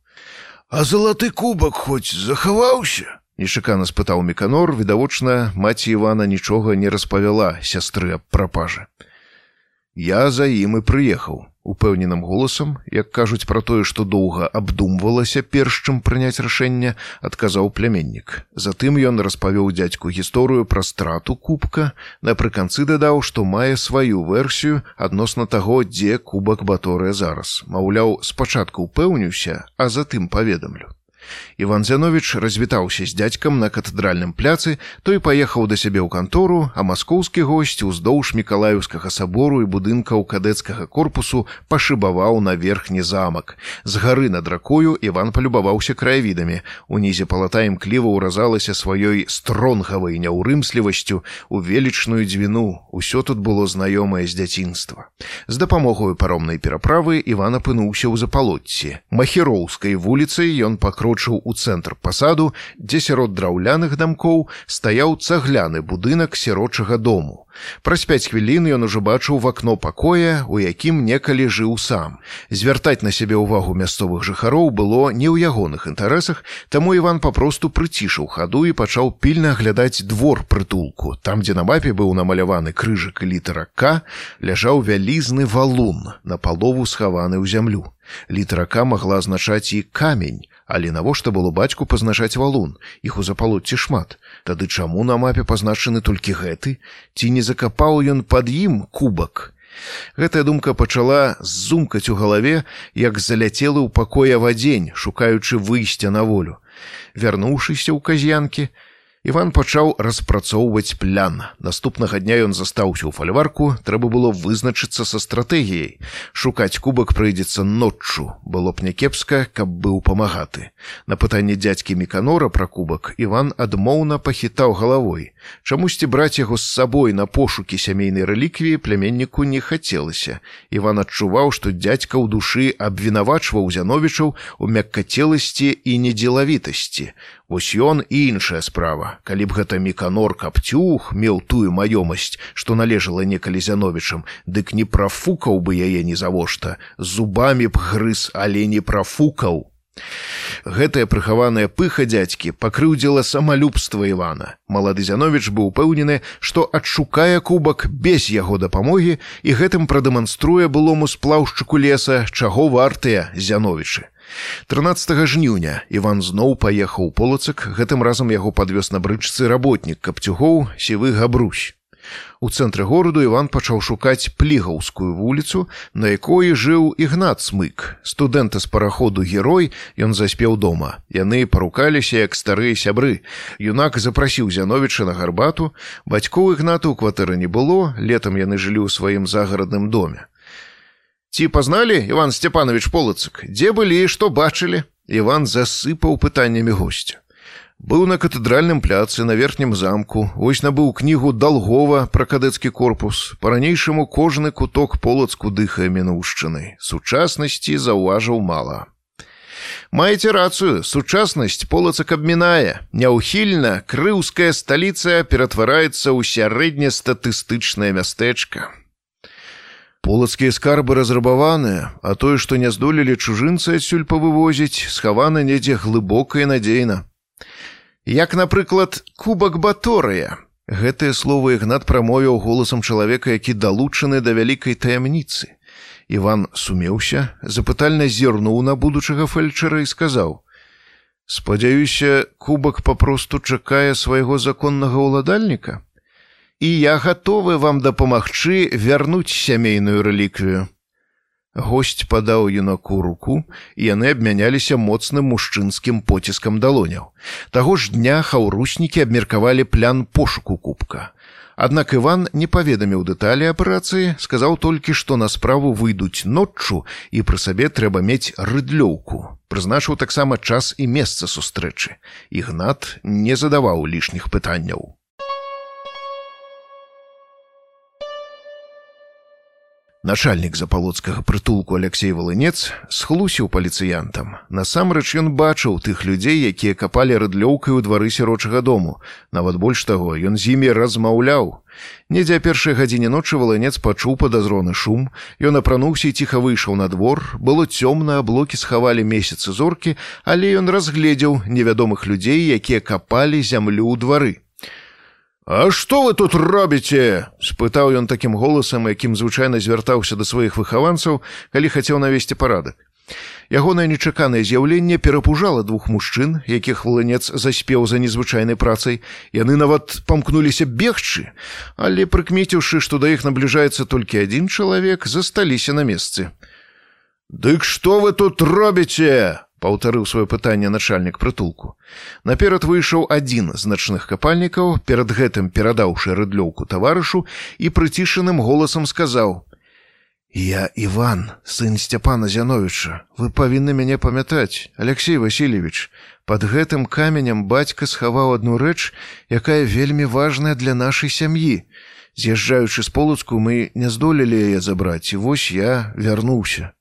C: А залаты кубак хоць захаваўся.
B: Нечакана спытаў меканор, відавочна, маці Івана нічога не распавяла сястры аб прапажы. Я за ім і прыехаў упэўненым голасам, як кажуць пра тое, што доўга абдумвалася перш чым прыняць рашэнне, адказаў пляменнік. Затым ён распавёў дзядзьку гісторыю пра страту кубка, напрыканцы дадаў, што мае сваю версію адносна таго, дзе кубак баторыя зараз. Маўляў, спачатку ўпэўніўся, а затым паведамлю. Іван Зянович развітаўся з дзядзькам на катэдральным пляцы, той паехаў да сябе ў кантору, а маскоўскі госць уздоўж мікалаеўскага сабору і будынкаў кадэцкага корпусу пашыбаваў на верхні замак. З гары над ракою Іван палюбаваўся краявідамі. Унізе палата імкліва ўразалася сваёй стронгавай няўрымслівасцю у велічную дзвіну. Усё тут было знаёмае з дзяцінства. З дапамогаю паромнай пераправы Іван апынуўся ў запалотці. Махіроўскай вуліцай ён пакрочыў у цэнтр пасаду, дзе сярод драўляных дамкоў стаяў цагляны будынак сірочага дому. Праз пяць хвілін ён ужо бачыў в акно пакоя, у якім некалі жыў сам. Звяртаць на сябе ўвагу мясцовых жыхароў было не ў ягоных інтарэсах, таму Іван папросту прыцішыў хаду і пачаў пільна глядаць двор прытулку. Там, дзе на мапе быў намаляваны крыжык літара К, ляжаў вялізны валун, на палову схаваны ў зямлю. Літарака магла азначаць і камень, Але навошта было бацьку пазначаць валун, іх у запалотці шмат. Тады чаму на мапе пазначаны толькі гэты, ці не закапаў ён пад ім кубак. Гэтая думка пачала зумкаць у галаве, як заляцелы ў пакоя вадзень, шукаючы выйсця на волю. Вярнуўшыся ў казянкі, Іван пачаў распрацоўваць плян. Наступнага дня ён застаўся ў фальварку, трэба было вызначыцца са стратэгіяй. Шукаць кубак прыйдзецца ноччу, было б някепска, каб быў памагаты. На пытанне дзядзькі міканора пра кубак Іван адмоўна пахітаў галавой. Чамусьці браць яго з сабой на пошукі сямейнай рэліквіі пляменніку не хацелася. Іван адчуваў, што дзядзька ў душы абвінавачваў зяновічаў у мяккацеласці і недзелавітасці. Вось ён і іншая справа. Калі б гэта міканор капцюх меў тую маёмасць, што належала некалі зяновічам, дык не прафукаў бы яе нізавошта, зубамі б грыз, але не прафукаў. Гэтая прыхаваная пыха дзядзькі пакрыўдзіла самалюбства Івана. Малады Зяновіч быў упэўнены, што адшукае кубак без яго дапамогі і гэтым прадэманструе былому сплаўшчыку леса, чаго вартыя зяновічы. 13 жніўня Іван зноў паехаў полацак, гэтым разам яго падвёз на брычцы работнік капцюгоў сівы габрусь. У цэнтры гораду Іван пачаў шукаць плігаўскую вуліцу, на якой жыў ігнат смык. Студэнта з параходу герой ён заспеў дома. Яны парукаліся як старыя сябры. Юнак запрасіў зяновіча на гарбату. Бацькоў ігнату ў кватэры не было, летам яны жылі ў сваім загарадным доме. Ці пазналі Іван Сцяпанович полацак, дзе былі, што бачылі? Іван засыпаў пытаннямі госця. Быў на катэдральным пляцы на верхнім замку, ось набыў кнігу далгова пра кадэцкі корпус. Па-ранейшаму кожны куток полацку дыхае мінуўшчыны. Сучаснасці заўважыў мала. Маеце рацыю, сучаснасць полацак абмінае. Няўхільна крыўская сталіца ператвараецца ў сярэднестатыстычнае мястэчка. Полацкія скарбы разрабаваныя, а тое, што не здолелі чужынцы адсюль павывозіць, схавана недзе глыбока і надзейна. Як, напрыклад, кубак баторыя. Гэтае слово ігнат прамовіў голасам чалавека, які далучаны да вялікай таямніцы. Іван сумеўся, запытальна зірнуў на будучага фельчара і сказаў: « Спадзяюся, кубак папросту чакае свайго законнага ўладальніка і я гатовы вам дапамагчы вярнуць сямейную рэліквію. Госць падаў юнаку руку, і яны абмяняліся моцным мужчынскім поціскам далоняў. Таго ж дня хаўруснікі абмеркавалі плян пошуку кубка. Аднак Іван не паведаміў дэталі аперацыі, сказаў толькі, што на справу выйдуць ноччу і пры сабе трэба мець рыдлёўку. Прызначыў таксама час і месца сустрэчы. Ігнат не задаваў лішніх пытанняў. Начальнік запалоцкага прытулку Алексей Валынец схлусіў паліцыянтам. Насамрэч ён бачыў тых людзей, якія капалі рыдлёўкай у двары сірочага дому. Нават больш таго, ён з імі размаўляў. Недзе першай гадзіне ночы валанец пачуў падазроны шум. Ён апрануўся і ціха выйшаў на двор. Было цёмна, аблокі схавалі месяцы зоркі, але ён разгледзеў невядомых людзей, якія капалі зямлю ў двары. А што вы тут робіце? спытаў ён такім голасам, якім звычайна звяртаўся да сваіх выхаванцаў, калі хацеў навесці парадак. Ягонае нечаканае з'яўленне перапужала двух мужчын, якіх валанец заспеў за незвычайнай працай. Яны нават памкнуліся бегчы, але прыкмеціўшы, што да іх набліжаецца толькі адзін чалавек, засталіся на месцы. Дык што вы тут робіце? Паўтарыў сваё пытанне начальнік прытулку. Наперад выйшаў адзін з начных капальнікаў, перад гэтым перадаўшы рыдлёўку таварышу і прыцішаным голасам сказаў: « Я Іван, сын Сцяпана Зяновіча, вы павінны мяне памятаць, Алексей Васильевич, под гэтым каменем бацька схаваў адну рэч, якая вельмі важная для нашай сям'і. З'язджаючы з полацку мы не здолелі яе забраць, і вось я вярнуўся.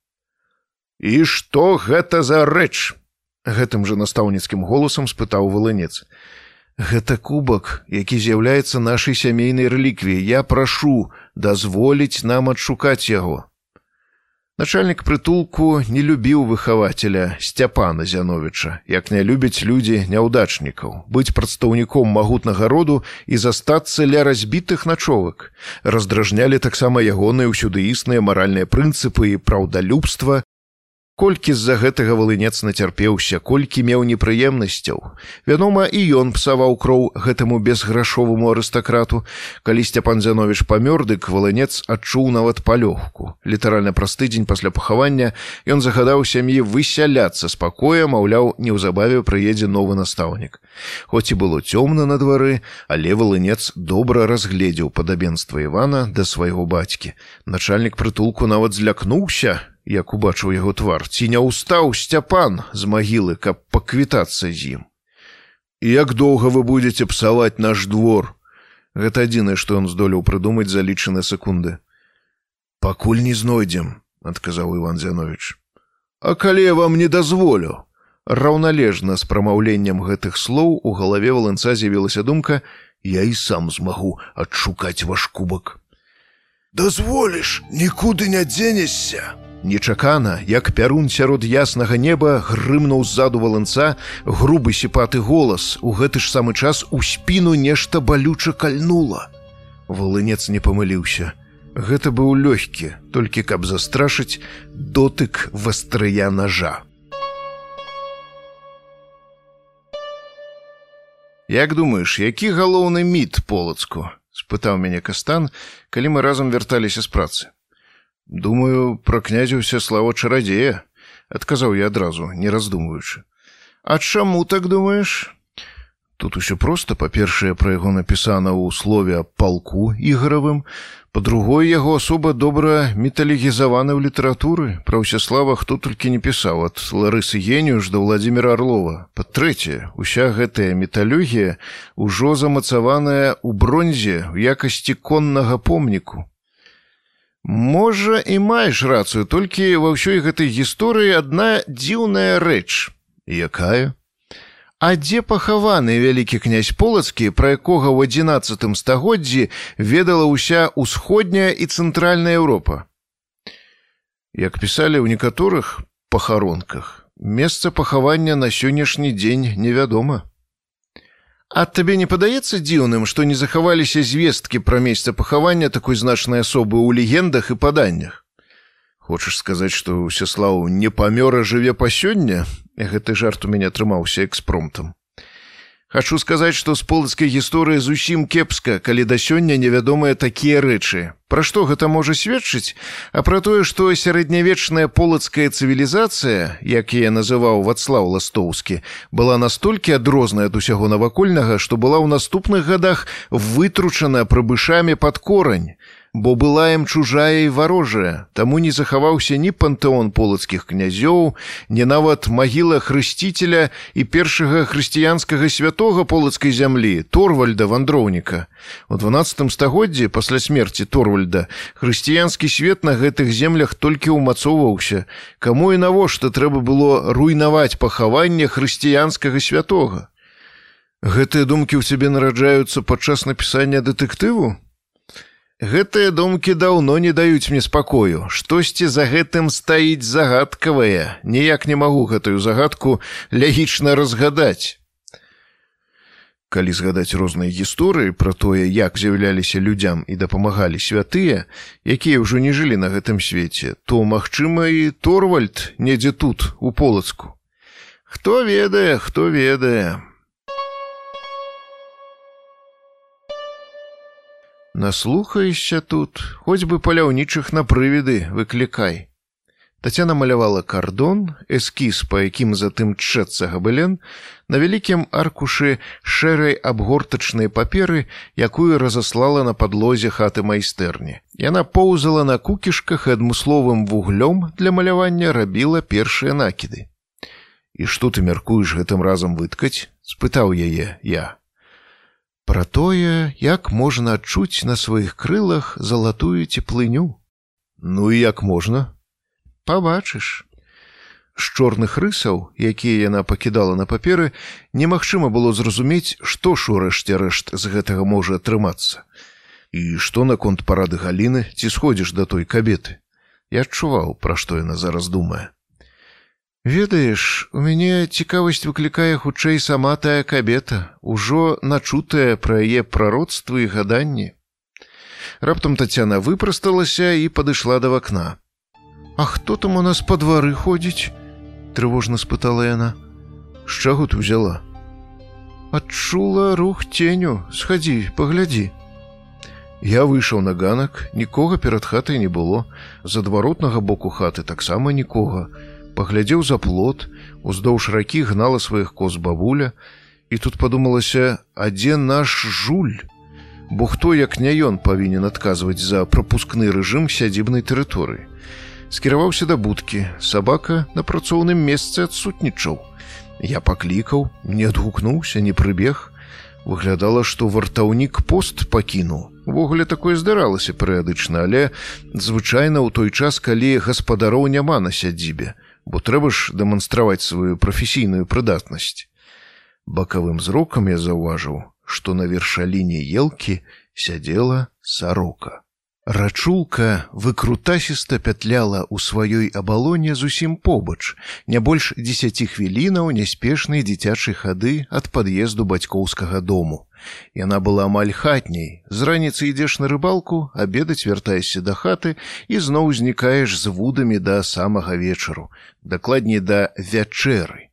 C: І што гэта за рэч?
B: Гэтым жа настаўніцкім голасам спытаў валынец. Гэта кубак, які з'яўляецца нашай сямейнай рэліквіяй. Я прашу дазволіць нам адшукаць яго. Начальнік прытулку не любіў выхавацеля сцяпана зяновіча як не любяць людзі няўдачнікаў быць прадстаўніком магутнага роду і застацца ля разбітых начовак раздражнялі таксама ягоныя ўсюды існыя маральныя прынцыпы і праўдалюбства Колькі з-за гэтага валынец нацярпеўся, колькі меў непрыемнасцяў. Вядома, і ён псаваў кроў гэтаму безграшоваму арыстакрату. Калі Сцяпан Зяновіч памёр, дык валынец адчуў нават палёгку. Літаральна праз тыдзень пасля пахавання ён загадаў сям'і высяляцца з пакоя, маўляў, неўзабаве прыедзе новы настаўнік. Хоць і было цёмна на двары, але валынец добра разгледзеў падабенства Івана да свайго бацькі. Начальнік прытулку нават злякнуўся, як убачыў яго твар ці не ўстаў сцяпан з магілы каб паквітацца з ім? Як доўга вы будете псаваць наш двор? Гэта адзінае што ён здолеў прыдумаць за лічаны секунды. Пакуль не знойдзем адказаў иван зянович а калі я вам не дазволю? Раўналежна з прамаўленнем гэтых слоў у галаве валанца з'явілася думка я і сам змагу адшукаць ваш кубак
C: дазволіш нікуды не дзенешся
B: Нечакана, як пярун сярод яснага неба грымнуў ззаду валанца грубы сіпаты голас. У гэты ж самы час у спіну нешта балюча кальнула. Валынец не памыліўся. Гэта быў лёгкі, толькі каб застрашыць дотык вастрыя ножа. Як думаеш, які галоўны міт полацку? спытаў мяне кастан, калі мы разам вярталіся з працы. Думаю, пра князюся слава чарадзея, адказаў я адразу, не раздумваючы. А чаму так думаеш? Тут усё проста, па-першае, пра яго напісана ў слове палку ігаравым, па-другое, яго асоба добра металігізаваны ў літаратуры, пра ўсяслава хто толькі не пісаў ад Ларысы Генію ж да Владзіміра Арлова. Па-трэцяе, уся гэтая металюгія ўжо замацаваная ў бронзе ў якасці коннага помніку. Можа і маеш рацыю, толькі ва ўсёй гэтай гісторыі адна дзіўная рэч. Якая? А дзе пахаваны вялікі князь полацкі, пра якога ў адзінацатым стагоддзі ведала ўся ўсходняя і цэнтральная Еўропа. Як пісалі ў некаторых пахаронках, месца пахавання на сённяшні дзень невядома. А табе не падаецца дзіўным, што не захаваліся звесткі пра месца пахавання такой значнай асобы ў легендах і паданнях. Хочаш сказаць, што ўсяслаў не памёра жыве па сёння, гэты жарт у мяне атрымаўся экспромтам. Хачу сказаць, што з полацкай гісторыі зусім кепска, калі да сёння невядомыя такія рэчы. Пра што гэта можа сведчыць, а пра тое, што сярэднявечная полацкая цывілізацыя, як я называў вацлаў ластоўскі, была настолькі адрозная ад усяго навакольнага, што была ў наступных гадах вытручана прыбышамі пад корань бо была ім чужая і варожая, таму не захаваўся ні пантэон полацкіх князёў, не нават магіла хрысціцеля і першага хрысціянскага святога полацкай зямлі торвальда вандроўніка. У 12 стагоддзі пасля смерці торвальда хрысціянскі свет на гэтых землях толькі ўмацоўваўся, каму і навошта трэба было руйнаваць пахаванне хрысціянскага святога. Гэтыя думкі ў цябе нараджаюцца падчас напісання дэтэктыву? Гэтыя думкі даўно не даюць мне спакою. Штосьці за гэтым стаіць загадкавае. Ніяк не магу гэтую загадку лягічна разгадаць. Калі згадаць розныя гісторыі пра тое, як з'яўляліся людзям і дапамагалі святыя, якія ўжо не жылі на гэтым свеце, то, магчыма, і Торвальд недзе тут, у полацку. Хто ведае, хто ведае. Наслухаешся тут, хоць бы паляўнічых на прывіды выклікай. Тацяна малявала кардон, эскіз, па якім затым чэцца габылен, на вялікім аркушы шэрай абгортачнай паперы, якую разаслала на падлозе хаты майстэрні. Яна поўзала на кукішках і адмысловым вуглём для малявання рабіла першыя накіды. І што ты мяркуеш гэтым разам выткаць? спытаў яе я. Пра тое, як можна адчуць на сваіх крылах залатую цеплыню. Ну і як можна? Пабачыш. З чорных рысаў, якія яна пакідала на паперы, немагчыма было зразумець, што ж урэшце рэшт з гэтага можа атрымацца. І што наконт парады галіны ці сходзіш да той кабеты. Я адчуваў, пра што яна зараз думае. Ведаеш, у мяне цікавасць выклікае хутчэй сама тая кабета, ужо начутая пра яе прароцтвы і гаданні. Раптам Тацяна выпрасталася і падышла да вакна. А хто там у нас па двары ходзіць? трывожна спытала яна. З чаго ты взяла? Адчула рух ценю, схадзі, паглядзі. Я выйшаў на ганак, нікога перад хатай не было, з адваротнага боку хаты таксама нікога. Паглядзеў за плот, уздоўж ракі гнала сваіх коз бабуля, і тут падумалася, а дзе наш жуль? Бо хто як не ён павінен адказваць за прапускны рэжым сядзібнай тэрыторыі? Скіраваўся да будкі. Сабака на працоўным месцы адсутнічаў. Я паклікаў не адгукнуўся не прыбег. Выглядала што вартаўнік пост пакінуў. Увогуле такое здаралася перыядычна але звычайна ў той час калі гаспадароў няма на сядзібе бо трэба ж дэманстраваць сваю прафесійную прыдатнасць бакавым зрокам я заўважыў што на вершаліне елкі сядзела сарока Рачулка выкрутасіста пятляла ў сваёй абалоне зусім побач, не больш дзесяці хвілінаў няспешнай дзіцячай хады ад пад'езду бацькоўскага дому. Яна была амаль хатняй. З раніцы ідзеш на рыбалку, абедаць вяртаешся да хаты і зноў знікаеш з вудамі да самага вечару, дакладней да вячэры.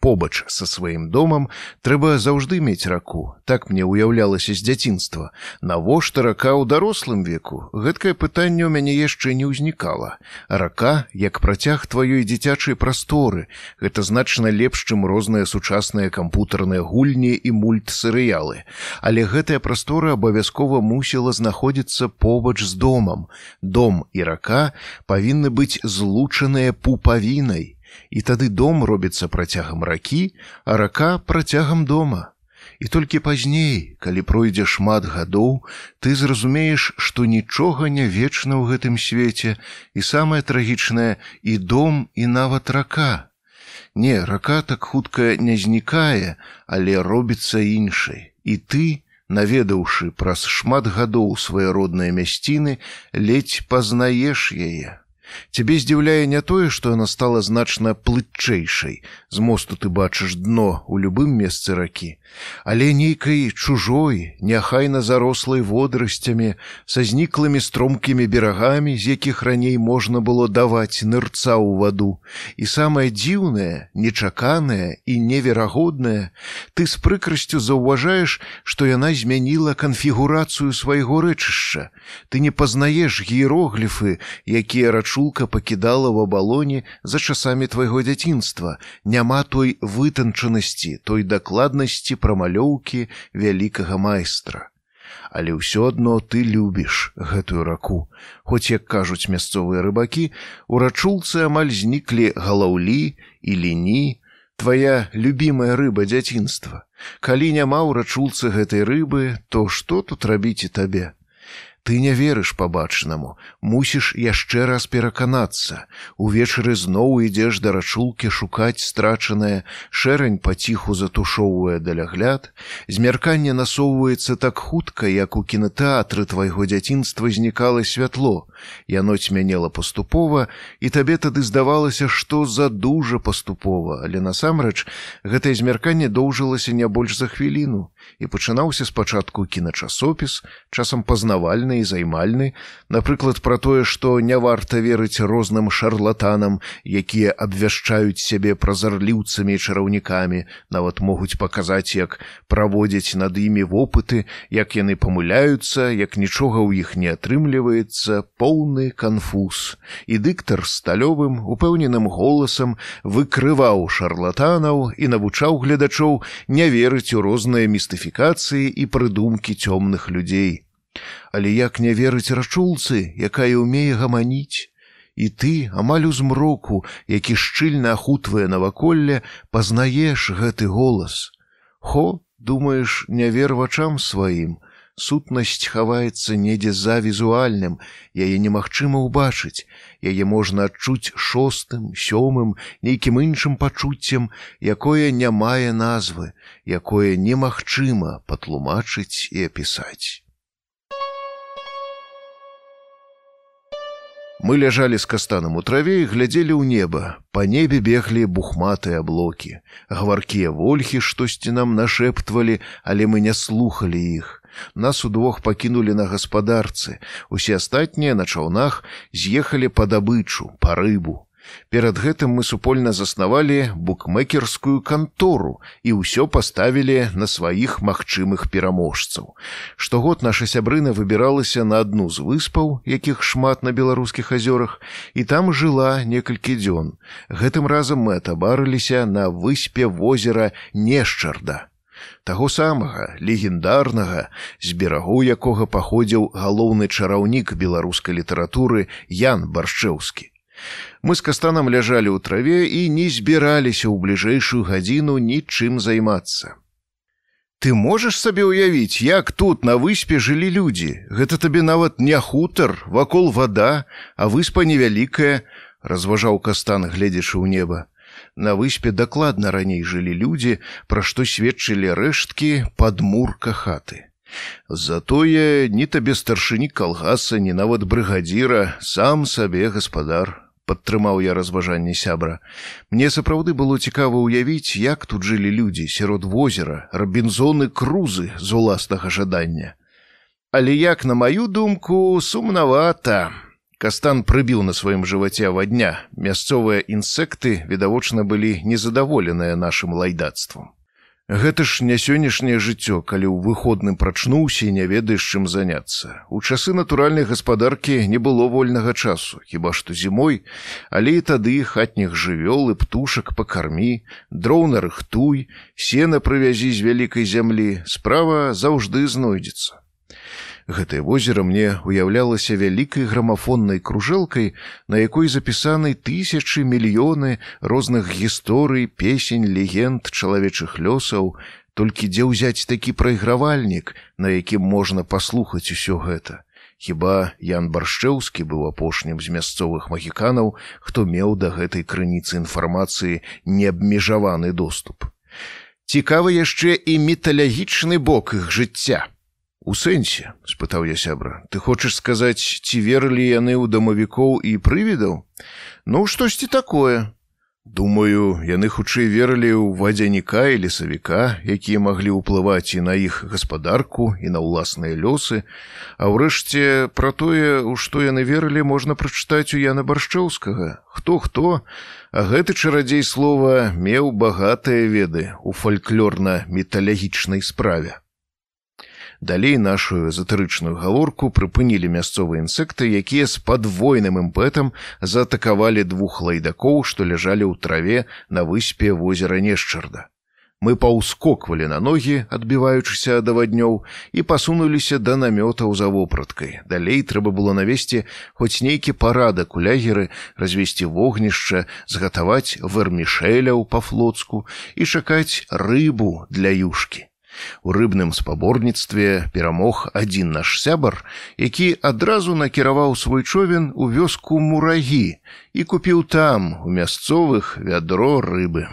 B: Побач са сваім домам трэба заўжды мець раку. Так мне ўяўлялася з дзяцінства. Навошта рака ў дарослым веку? Гэткае пытанне ў мяне яшчэ не ўзнікала. Рака, як працяг тваёй дзіцячай прасторы, гэта значна лепш, чым розныя сучасныя кампутарныя гульні і мультсерыялы. Але гэтая прастора абавязкова мусіла знаходзіцца побач з домам. Дом і рака павінны быць злучаныя пупавінай і тады дом робіцца працягам ракі, а рака працягам дома. І толькі пазней, калі пройдзе шмат гадоў, ты зразумееш, што нічога не вечна ў гэтым свеце, і самае трагічнае і дом і нават рака. Не, рака так хутка не знікае, але робіцца іншай. І ты, наведаўшы праз шмат гадоў свае родныя мясціны, ледзь пазнаеш яе. Цябе здзіўляе не тое, што яна стала значна плытчэйшай. З мосту ты бачыш дно ў любым месцы ракі, але нейкай чужой, няхайна зарослай водарасцямі, са зніклымі стромкімі берагамі, з якіх раней можна было даваць нырца ў ваду. І самае дзіўнае, нечаканае і неверагоднае, ты з прыкрасцю заўважаеш, што яна змяніла канфігурацыю свайго рэчышча. Ты не пазнаеш гіерогліфы, якія рачу чулка пакідала в абалоне за часамі твайго дзяцінства, няма той вытанчанасці, той дакладнасці прамалёўкі вялікага майстра. Але ўсё адно ты любіш гэтую раку. Хоць, як кажуць мясцовыя рыбакі, у рачулцы амаль зніклі галаўлі і ліні, твоя любимая рыба дзяцінства. Калі няма ў рачулцы гэтай рыбы, то што тут рабіць і табе? Ты не верыш пабачнаму, мусіш яшчэ раз пераканацца. Увечары зноў ідзеш да рачулкі шукаць страчанае, шэрань паціху затушоўвае далягляд, змярканне насоўваецца так хутка, як у кінотэатры твайго дзяцінства знікала святло. Яно цьмянела паступова, і табе тады здавалася, што за дужа паступова, але насамрэч гэтае змярканне доўжылася не больш за хвіліну, і пачынаўся спачатку кіначасопіс, часам пазнавальны і займальны, напрыклад пра тое, што не варта верыць розным шарлатанам, якія абвяшчаюць сябе празарліўцамі і чараўнікамі, нават могуць паказаць, як праводзяць над імі вопыты, як яны памыляюцца, як нічога ў іх не атрымліваецца, поўны канфуз. І дыктар сталёвым упэўненым голасам выкрываў шарлатанаў і навучаў гледачоў не верыць у розныя містыфікацыі і прыдумкі цёмных людзей. Але як не верыць рачулцы, якая ўмее гаманіць, І ты амаль у змроку, які шчыльна ахутвае наваколле, пазнаеш гэты голас. Хо, думаеш, не вер вачам сваім, сутнасць хаваецца недзе за візуальным, яе немагчыма ўбачыць, яе можна адчуць шостым, сёмым, нейкім іншым пачуццем, якое не мае назвы, якое немагчыма патлумачыць і апісаць. Мы ляжалі з кастанам у траве і глядзелі ў неба. Па небе беглі бухматыя аблокі. Гаваркія вольхі штосьці нам нашэптвалі, але мы не слухали іх. Нас удвох пакінулі на гаспадарцы. Усе астатнія на чаўнах з'ехалі па дабычу, па рыбу. Перад гэтым мы супольна заснавалі букмекерскую кантору і ўсё паставілі на сваіх магчымых пераможцаў. Штогод наша сябрына выбіралася на адну з выспаў, якіх шмат на беларускіх азёрах, і там жыла некалькі дзён. Гэтым разам мы атабарыліся на выспе возера Нешчарда. Таго самага легендарнага, з берагу якога паходзіў галоўны чараўнік беларускай літаратуры Ян Баршчэўскі. Мы з кастанам ляжалі ў траве і не збіраліся ў бліжэйшую гадзіну нічым займацца. Ты можаш сабе ўявіць, як тут на выспе жылі людзі. Гэта табе нават не хутар, вакол вода, а выспа невялікая, разважаў кастан, гледзячы ў неба. На выспе дакладна раней жылі людзі, пра што сведчылі рэшткі падмурка хаты. Затое ні табе старшыні калгаса, ні нават брыгадзіра, сам сабе гаспадар, падтрымаў я разважанне сябра. Мне сапраўды было цікава ўявіць, як тут жылі людзі сярод возера, рабінзоны крузы з уласнага жадання. Але як на маю думку сумнавата. Кастан прыбіў на сваім жываце авадня. Мясцовыя інсекты відавочна былі незадаволеныя нашым лайдацтвам. Гэта ж не сённяшняе жыццё, калі ў выходным прачнуўся і не ведаеш чым заняцца. У часы натуральнай гаспадаркі не было вольнага часу, хіба што зімой, але і тады хатніх жывёл і птушак пакармі, дроўна рыхтуй, сена прывязі з вялікай зямлі, справа заўжды знойдзецца. Гэтае возера мне уяўлялася вялікай грамафоннай кружэлкай, на якой запісаны тысячы мільёны розных гісторый, песень, легенд чалавечых лёсаў, толькі дзе ўзяць такі прайгравальнік, на якім можна паслухаць усё гэта. Хіба Ян Баршчэўскі быў апошнім з мясцовых магіканаў, хто меў да гэтай крыніцы інфармацыі неабмежаваны доступ. Цікавы яшчэ і металагічны бок іх жыцця. У сэнсе спытаў я сябра ты хочаш сказаць ці верылі яны ў дамавікоў і прывідаў? Ну штосьці такое. Думаю яны хутчэй верылі ў вадзяніка і лесавіка якія маглі ўплываць і на іх гаспадарку і на ўласныя лёсы. А ўрэшце пра тое у што яны верылі можна прачытаць у яна баршчоўскага хто хто? А гэты чарадзей слова меў багатыя веды у фальклорна металагічнай справе Далей нашу эзотэрычную гаворку прыпынілі мясцовыя інсекты, якія з падвойным імпэтам заатакавалі двух лайдакоў, што ляжалі ў траве на выспе возера Нешчарда. Мы паўскоквалі на ногі, адбіваючыся ад аваднёў і пасунуліся да намётаў за вопраткай. Далей трэба было навесці хоць нейкі парадак у лягеры, развесці вогнішча, згатаваць вермішэляў па-флоцку і чакаць рыбу для юшкі. У рыбным спаборніцтве перамог адзін наш сябар, які адразу накіраваў свой човен у вёску мурагі і купіў там у мясцовых вядро рыбы.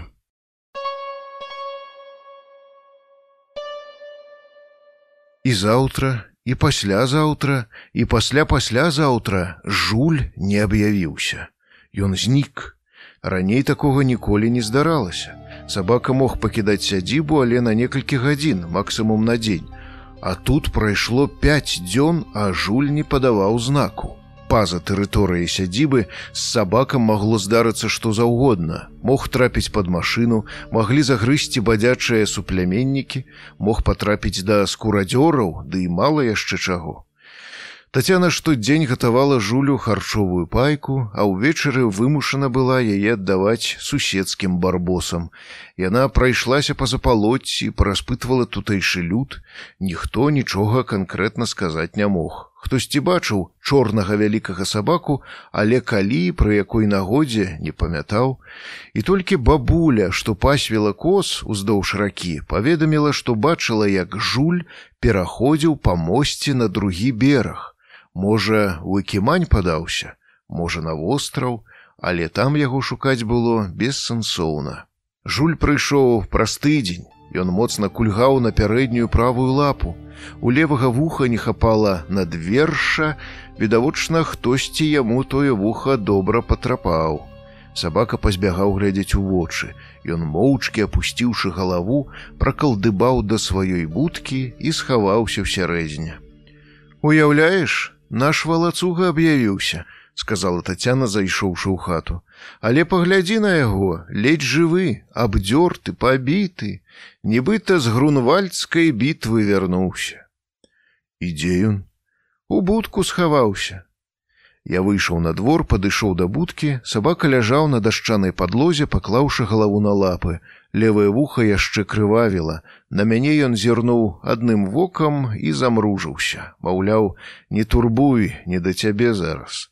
B: І заўтра, і паслязаўтра, і пасля паслязаўтра жуль не аб'явіўся. Ён знік. Раней такога ніколі не здаралася. Сабака мог пакідаць сядзібу, але на некалькі гадзін, максімум на дзень. А тут прайшло 5 дзён, а жуль не падаваў знаку. Па-за тэрыторыяй сядзібы з сабакам магло здарыцца што заўгодна. Мог трапіць пад машыну, маглі загрызці бадзячыя супляменнікі, мог патрапіць да скурадзёраў, ды і мала яшчэ чаго. Тацяна штодзень гатавала жулю харчовую пайку, а ўвечары вымушана была яе аддаваць суседскім барбосам. Яна прайшлася па запалоцці, параспытвала тутэйшы люд, ніхто нічога канкрэтна сказаць не мог. Хтосьці бачыў чорнага вялікага сабаку, але калі пры якой нагодзе не памятаў. І толькі бабуля, што пасвіла кос уздоўж ракі, паведаміла, што бачыла, як жуль пераходзіў па мосце на другі бераг. Можа, у экімань падаўся, можа, на востраў, але там яго шукаць было бессэнсоўна. Жуль прыйшоў праз тыдзень. Ён моцна кульгаў на пярэднюю правую лапу. У левага вуха не хапала над верша, відавочна, хтосьці яму тое вуха добра патрапаў. Сабака пазбягаў глядзець у вочы. Ён моўчкі апусціўшы галаву, пракалдыбаў да сваёй будкі і схаваўся ў сярэдзіне. Уяўляеш, наш валацуга аб'явіўся сказала татяна зайшоўшы ў хату. Але паглядзі на яго ледзь жывы абдзёрты пабіты. Нібыта з грунвальдскай бітвы вярнуўся ідзе ён? У будку схаваўся я выйшаў на двор падышоў да будкі. Сабака ляжаў на дашчанай падлозе паклаўшы галаву на лапы левае вуха яшчэ крывавіла. На мяне ён зірнуў адным вокам і замружыўся. Маўляў не турбуй не да цябе зараз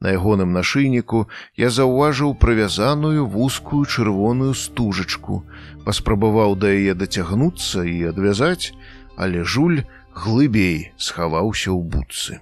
B: на ягоным нашыйніку я заўважыў прывязаную вузкую чырвоную стужачку. Паспрабаваў да яе дацягнуцца і адвязаць але жуль глыбей схаваўся ў будцы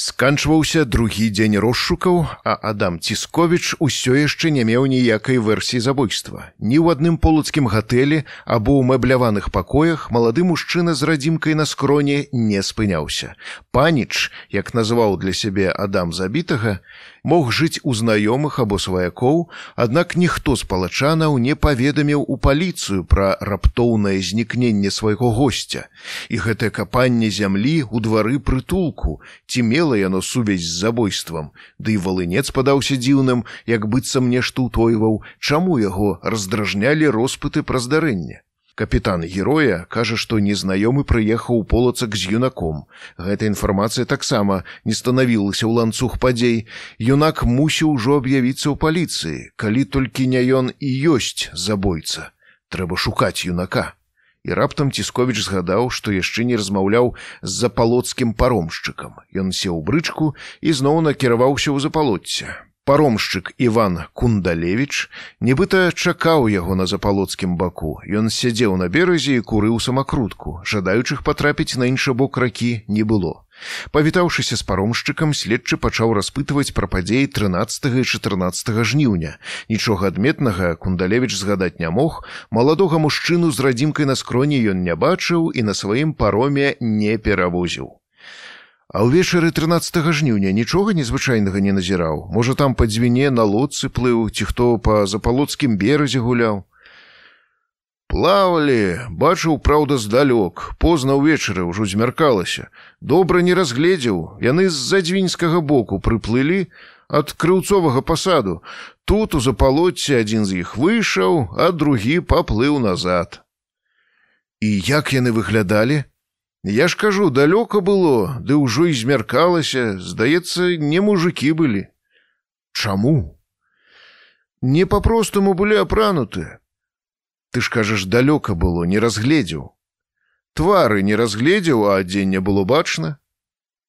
B: Сканчваўся другі дзень рошшукаў, а Адам Цісковіч усё яшчэ не меў ніякай версіі забойства. Ні ў адным полацкім гатэлі або ў мэбляваных пакоях малады мужчына з радзімкай на скроне не спыняўся. Паніч, як назваў для сябе Адам забітага, мог жыць у знаёмых або сваякоў, аднак ніхто з палачанаў не паведаміў у паліцыю пра раптоўнае знікненне свайго госця. І гэтае капанне зямлі ў двары прытулку ці мела яно сувязь з забойствам, Ды і валынец падаўся дзіўным, як быццам нешта ўтойваў, чаму яго раздражнялі роспыты пра здарэнне. Капітан героя кажа, што незнаёмы прыехаў у полацак з юнаком. Гэта інфармацыя таксама не станавілася ў ланцуг падзей. Юнак мусіў ужо аб'явіцца ў паліцыі, калі толькі не ён і ёсць забойца. Трэба шукаць юнака. І раптам цісковіч згадаў, што яшчэ не размаўляў з запалоцкім паромшчыкам. Ён сеў брычку і зноў накіраваўся ў запалоцце паромшчык Іван Кундалевич нібыта чакаў яго на запалоцкім баку. Ён сядзеў на беразе і курыў самакрутку, жадаючых патрапіць на іншы бок ракі не было. Павітаўшыся з паромшчыкам следчы пачаў распытваць пра падзеі 13 і 14 жніўня. Нічога адметнага Кундалевич згадаць не мог, маладога мужчыну з радзімкай на скроні ён не бачыў і на сваім пароме не перавозіў. А ўвечары 13 жніўня нічога незвычайнага не назіраў. Можа там па дзвіне на лодцы плыў, ці хто па запалоцкім беразе гуляў. Плавалі, бачыў, праўда, здалёк, позна ўвечары ўжо змяркалася. Добра не разгледзеў, яны з-за дзвінскага боку прыплылі ад крыўцовага пасаду. Тут у запалоце адзін з іх выйшаў, а другі паплыў назад. І як яны выглядалі? Я ж кажу, далёка было, ды ўжо і змяркалася, здаецца, не мужикі былі. Чаму? Не па-простаму былі апрануты. Ты ж кажаш, далёка было, не разгледзеў. Твары не разгледзеў, а адзенне было бачна.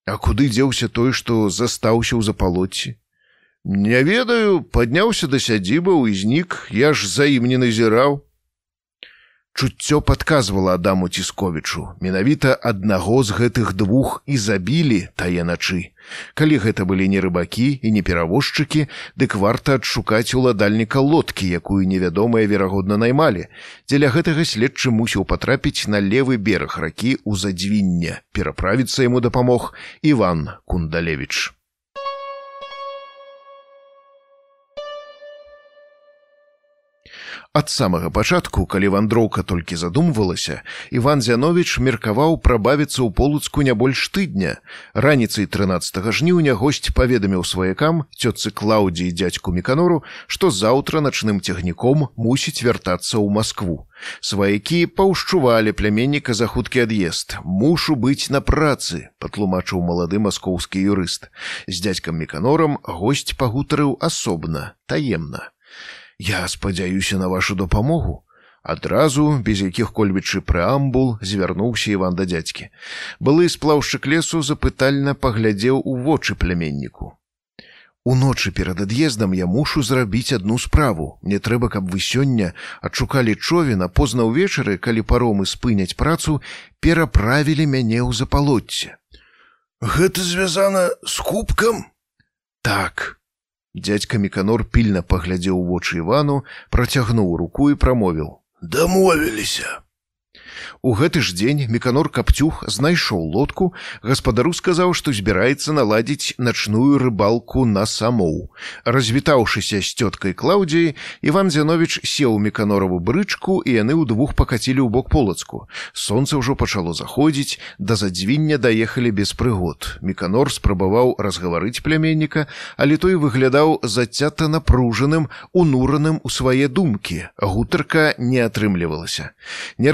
B: А куды дзеўся той, што застаўся ў запалоце? Не ведаю, падняўся да сядзібаў і знік, я ж за ім не назіраў. Чуццё падказвала Адаму цісковічу. Менавіта аднаго з гэтых двух і забілі тае начы. Калі гэта былі не рыбакі і не перавозчыкі, дык варта адшукаць уладальніка лодкі, якую невядомыя верагодна наймалі. Дзеля гэтага следчы мусіў патрапіць на левы бераг ракі ў задзвіння. Пераправіцца яму дапамог Іван Кундалевич. Ад самага пачатку калі вандроўка толькі задумвалася иван зянович меркаваў прабавіцца ў полуцку не больш тыдня. Раніцай 13 жніўня госць паведаміў сваякам цётцы клаўдзі дядзьку меканору што заўтра начным цягніком мусіць вяртацца ў москву сваякі паўшчувалі пляменніка за хуткі ад'езд. Мушу быць на працы патлумачыў малады маскоўскі юрыст. З дядзькам меканорам госць пагутарыў асобна таемна Я спадзяюся на вашу дапамогу. Адразу, без якіх-кольвічы прэамбул, звярнуўся Іван да дзядзькі. Былы сплаўшчык лесу запытальна паглядзеў у вочы пляменніку. Уночы перад ад'ездам я мушу зрабіць адну справу. Мне трэба, каб вы сёння адшукалі човена позна ўвечары, калі паромы спыняць працу, пераправілі мяне ў запалоцце.
C: Гэта звязана з кубкам?
B: Так, Дядька Міканор пільна паглядзеў у вочы Івану, працягнуў руку і прамовіў: «
C: Дамовіліся.
B: У гэты ж дзень меканор капцюх знайшоў лодку, гаспадару сказаў, што збіраецца наладзіць начную рыбалку на самоў. Развітаўшыся з цёткай Клаўдзіі, Іван Зянович сеў меканораву брычку і яны ўдвух пакацілі ў бок полацку. Сонца ўжо пачало заходзіць, да задзвіння даехалі без прыгод. Меканор спрабаваў разгаварыць пляменніка, але той выглядаў зацята напружаным, унураным у свае думкі. Гутарка не атрымлівалася. Не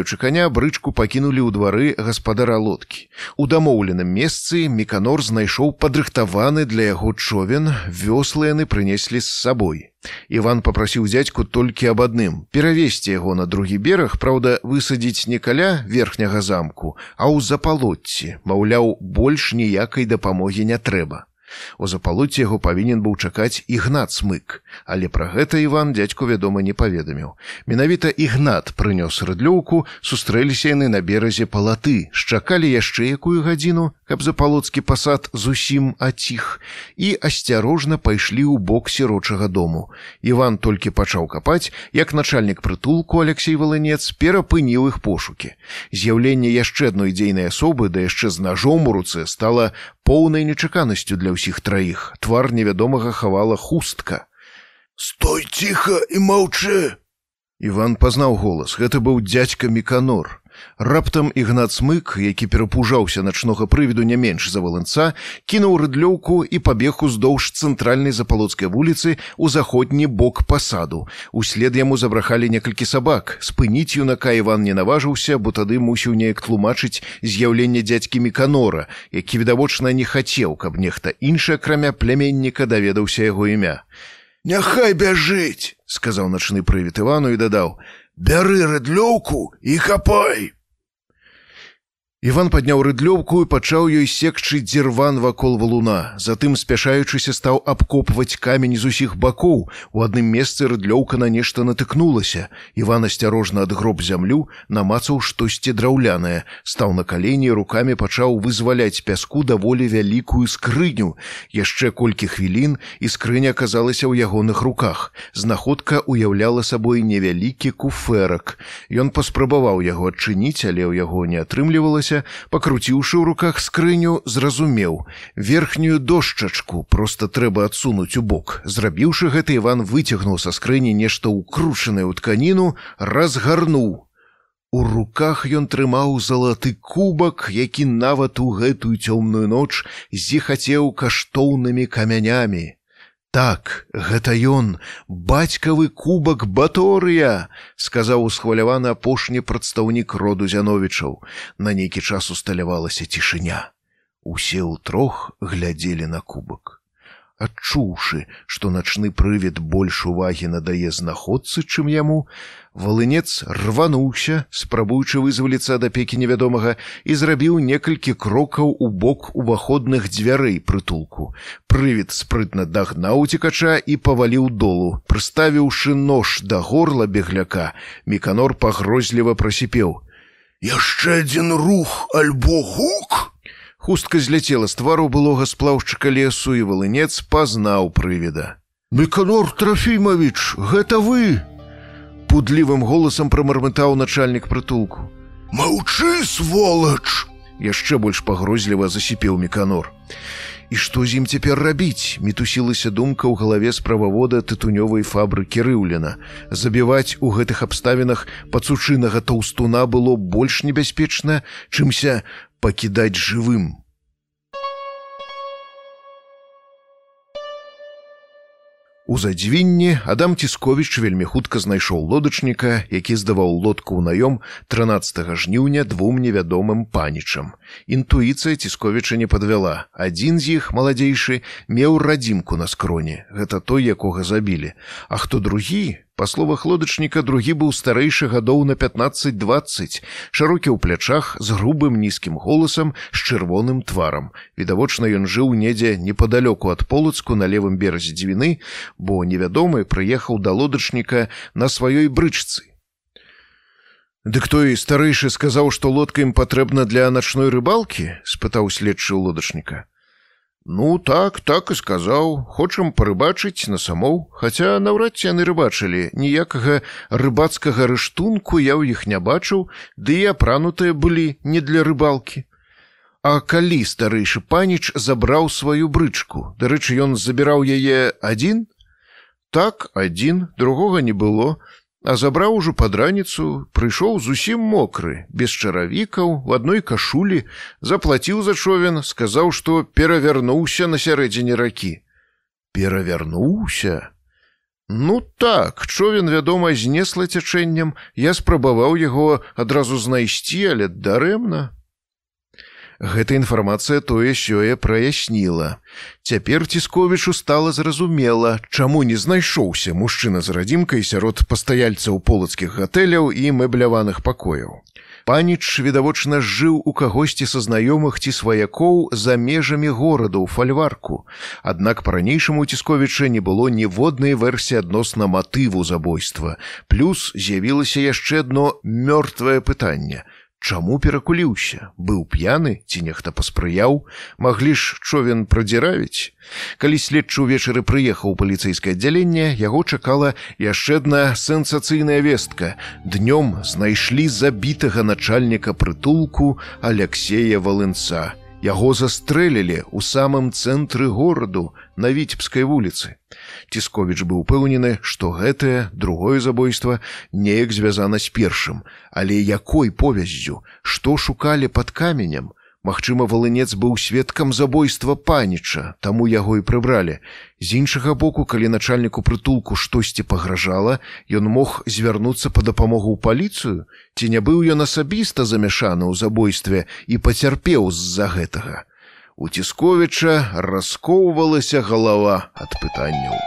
B: распрагаючы каня брычку пакінулі ў двары гаспадара лодкі. У дамоўленым месцы меканор знайшоў падрыхтаваны для яго човен, вёслы яны прынеслі з сабой. Іван попрасіў дзядзьку толькі аб адным перавесці яго на другі бераг, праўда, высадзіць не каля верхняга замку, а ў запалотці, маўляў, больш ніякай дапамогі не трэба. У запалоце яго павінен быў чакаць ігнат смык, але пра гэта Іван дзядзьку вядома не паведаміў. Менавіта ігнат прынёс рыдлёўку, сустрэліся яны на беразе палаты, шчакалі яшчэ якую гадзіну, каб запалоцкі пасад зусім аціх і асцярожна пайшлі ў бок сірочага дому. Іван толькі пачаў капаць, як начальнік прытулку Алексей Валынец перапыніў іх пошукі. З'яўленне яшчэ адной дзейнай асобы, да яшчэ з ножом у руцэ стала поўнай нечаканасцю для ўсіх траіх. Твар невядомага хавала хустка.
C: Стой ціха і маўчы!
B: Іван пазнаў голас. Гэта быў дзядзька міканор Раптам ігнат смык, які перапужаўся начнога прывіду не менш за валанца, кінуў рыдлёўку і пабег уздоўж цэнтральнай запалоцкай вуліцы ў заходні бок пасаду. Услед яму забрахалі некалькі сабак. Спыніць юнака Іван не наважыўся, бо тады мусіў неяк тлумачыць з'яўленне дзядзькі міканора, які відавочна не хацеў, каб нехта іншы акрамя пляменніка даведаўся яго імя.
C: Няхай бяжыць, сказаў начны прывід Івану і дадаў: бяры рыдлёўку і хапай
B: Іван падняў рыдлёўку і пачаў ёй секчы дзірван вакол валуна. Затым спяшаючыся стаў абкопваць камень з усіх бакоў. У адным месцы рыдлёўка на нешта натыкнулася. Іван асцярожна адгроб зямлю, намацаў штосьці драўлянае, стаў на калені рукамі пачаў вызваляць пяску даволі вялікую скрыню. Яшчэ колькі хвілін і скрыня аказалася ў ягоных руках. Знаходка уяўляла сабой невялікі куферак. Ён паспрабаваў яго адчыніць, але ў яго не атрымлівалася адвярнуўся, пакруціўшы ў руках скрыню, зразумеў: верхнюю дошчачку проста трэба адсунуць у бок. Зрабіўшы гэта Іван выцягнуў са скрыні нешта ўкрушанае ў тканіну, разгарнуў. У руках ён трымаў залаты кубак, які нават у гэтую цёмную ноч зіхацеў каштоўнымі камянямі. Так, гэта ён, бацькавы кубак баторыя, сказаў усхваляваны апошні прадстаўнік роду зяновічаў. На нейкі час усталявалася цішыня. Усе ў трох глядзелі на кубак адчуўшы, што начны прывід больш увагі надае знаходцы, чым яму, валынец рвануўся, спрабуючы вызваліцца ад апекі невядомага і зрабіў некалькі крокаў у бок уваходных дзвярэй прытулку. Прывід спрытна дагнаў цікача і паваліў долу, прыставіўшы нож да горла бегляка, меканор пагрозліва прасіпеў: «
C: Яшчэ адзін рух альбо гук!
B: Хустка зляцела з твару былога сплаўшчыка лесу і валынец пазнаў прывіда.
C: Меканор Трафімович, гэта вы!
B: Пудлівым голасам прамармытаў начальнік прытулку.
C: Маўчы, сволач!
B: Яшчэ больш пагрозліва засіпеў меканор. І што з ім цяпер рабіць? мітусілася думка ў галаве справавода тытунёвай фабрыкі рыўлена. Забіваць у гэтых абставінах пацучынага таўстуна было больш небяспечна, чымся пакідаць жывым. У задзвінні Адам Цісковіч вельмі хутка знайшоў лодачніка, які здаваў лодку ў наём 13 жніўня двум невядомым панічам. Інтуіцыя цісковіча не падвяла. Адзін з іх маладзейшы меў радзімку на скроні. Гэта той, якога забілі. А хто другі, Па словах лодачніка другі быў старэйшы гадоў на 15-20, шырокі ў плячах з грубым нізкім голасам з чырвоным тварам. Відавочна ён жыў недзе непадалёку ад полацку на левым беразе дзвіны, бо невядомы прыехаў да лодачніка на сваёй брычцы. Дык той старэйшы сказаў, што лодка ім патрэбна для начной рыбалкі, спытаў следчы ў лодачніка. Ну так так і сказаў. Хочам парыбачыць на самоў. Хаця наўрад ці яны рыбачылі. Ніякага рыбацкага рыштунку я ў іх не бачыў. Ды і апранутыя былі не для рыбалкі. А калі старэйшы паніч забраў сваю брычку? Дарэчы ён забіраў яе адзін? Так адзін другога не было А забраў ужо пад раніцу, прыйшоў зусім мокры, без чаравікаў, у адной кашулі, заплаціў за човен, сказаў, што перавярнуўся на сярэдзіне ракі. Перавярнуўся. Ну так, човен, вядома, знесла цячэннем, я спрабаваў яго адразу знайсці, але дарэмна. Гэта інфармацыя тое сёе праясніла. Цяпер цісковічу стала зразумела, чаму не знайшоўся мужчына з радзімкай сярод пастаяльцаў полацкіх гатэляў і мэбляваных пакояў. Паніч відавочна жыў у кагосьці са знаёмых ці сваякоў за межамі гораду ў фальварку. Аднак па-ранейшаму цісковіча не было ніводнай версіі адносна матыву забойства. Плюс з'явілася яшчэ адно мёртвае пытанне. Чаму перакуліўся, быў п'яны ці нехта паспрыяў, маглі ж човен прадзіравіць. Калі следчы ўвечары прыехаў у паліцэйскае аддзяленне, яго чакала яшчэ адна сенсацыйная вестка. Днём знайшлі забітага начальніка прытулку Алексея Валынца. Яго застрэлілі ў самым цэнтры гораду на віцебскай вуліцы. Цісковіч быў упэўнены, што гэтае другое забойства неяк звязана з першым, але якой повяззю, што шукалі пад каменем, Магчыма, валынец быў сведкам забойства паніча, таму яго і прыбралі. З іншага боку, калі начальніку прытулку штосьці пагражала, ён мог звярнуцца па дапамогу ў паліцыю, ці не быў ён асабіста замяшаны ў забойстве і пацярпеў з-за гэтага. У цісковіча раскоўвалася галава ад пытанняў.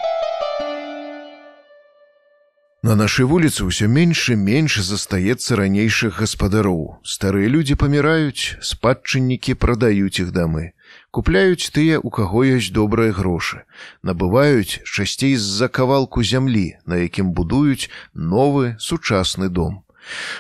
B: На нашай вуліцы ўсё менш і менш застаецца ранейшых гаспадароў. Старыя людзі паміраюць, спадчыннікі прадаюць іх дамы. Купляюць тыя, у каго ёсць добрыя грошы. Набываюць часцей з-за кавалку зямлі, на якім будуюць новы сучасны дом.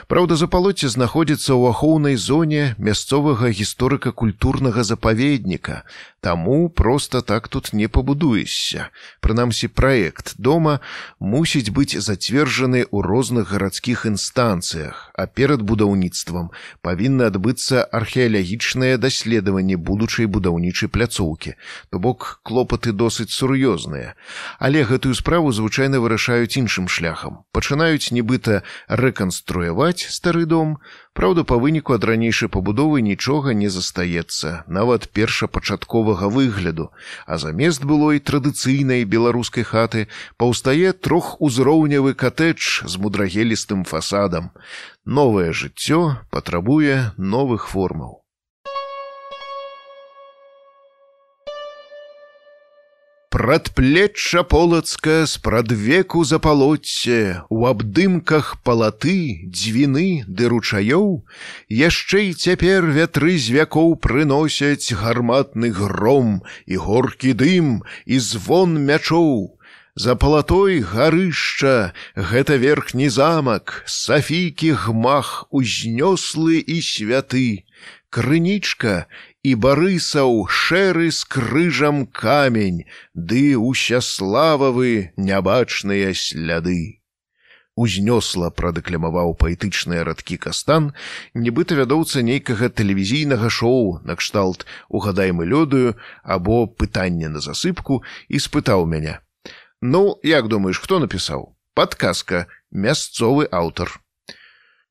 B: Праўда, запалоце знаходзіцца ў ахоўнай зоне мясцовага гісторыка-культурнага запаведніка, Таму проста так тут не пабудуешся. Прынамсі праект дома мусіць быць зацверджаны ў розных гарадскіх інстанцыях, а перад будаўніцтвам павінна адбыцца археалагічнае даследаванне будучай будаўнічай пляцоўкі. То бок клопаты досыць сур'ёзныя. Але гэтую справу звычайна вырашаюць іншым шляхам. Пачынаюць нібыта рэканструяваць стары дом, Праўда, па выніку ад ранейшай пабудовы нічога не застаецца, нават першапачатковага выгляду, а замест былой традыцыйнай беларускай хаты паўстае трохузроўнявы катэдж з мудрагелістым фасадам. Новае жыццё патрабуе новых формаў. Прадплечча полацка спрадвеку запалоце, у абдымках палаты, дзвіны ды ручаёў, яшчэ і цяпер вятры з вякоў прыносяць гарматны гром і горкі дым і звон мячоў. За палатой гарышча, гэта верхні замак, сафікі гмах узнёслы і святы. Крынічка і барысаў шэры з крыжам камень, ды ўсяслававы нябачныя сляды. узнёсла прадэкламаваў паэтычныя радкі кастан, нібыта вядоўца нейкага тэлевізійнага шоу накшталт угадай мы лёдаю або пытанне на засыпку і спытаў мяне: « Ну, як думаеш, хто напісаў? Падказка, мясцовы аўтар.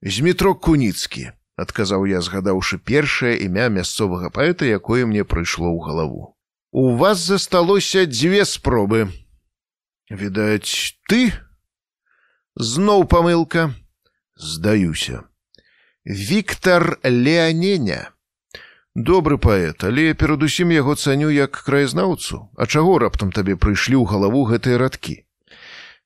B: З метро куніцкі, адказаў я, згадаўшы першае імя мясцовага паэта, якое мне прыйшло ў галаву. У вас засталося дзве спробы. Відаць, ты Зноў памылка, здаюся. Віктор Леаненя. Добры паэт, але перадусім яго цаню як краязнаўцу, А чаго раптам табе прыйшлі ў галаву гэтыя радкі.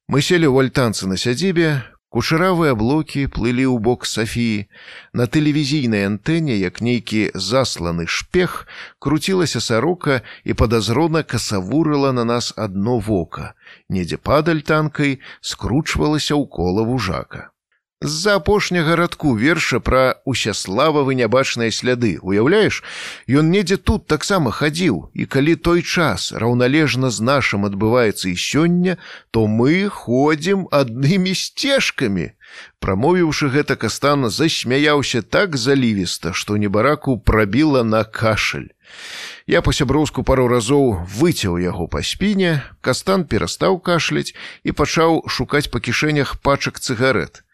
B: Мы селі ў альтанцы на сядзібе, Кушыравыя блокі плылі ў бок Сафіі. На тэлевізійнай антэне, як нейкі засланы шпех, круцілася сарока і падазрона касавурыла на нас адно вока. Недзе падаль танкай скручвалася ў кола вужака з-за апошняга радку верша пра усяслававы нябачныя сляды. Уяўляеш ён недзе тут таксама хадзіў і калі той час раўналежна з нашым адбываецца і сёння то мы ходзім аднымі сцежкамі. Прамовіўшы гэта кастан засмяяўся так залівіста што небараку прабіла на кашаль. Я па-сяброўску пару разоў выцяў яго па спіне, кастан перастаў кашляць і пачаў шукаць па кішэнях пачак цыгарэт.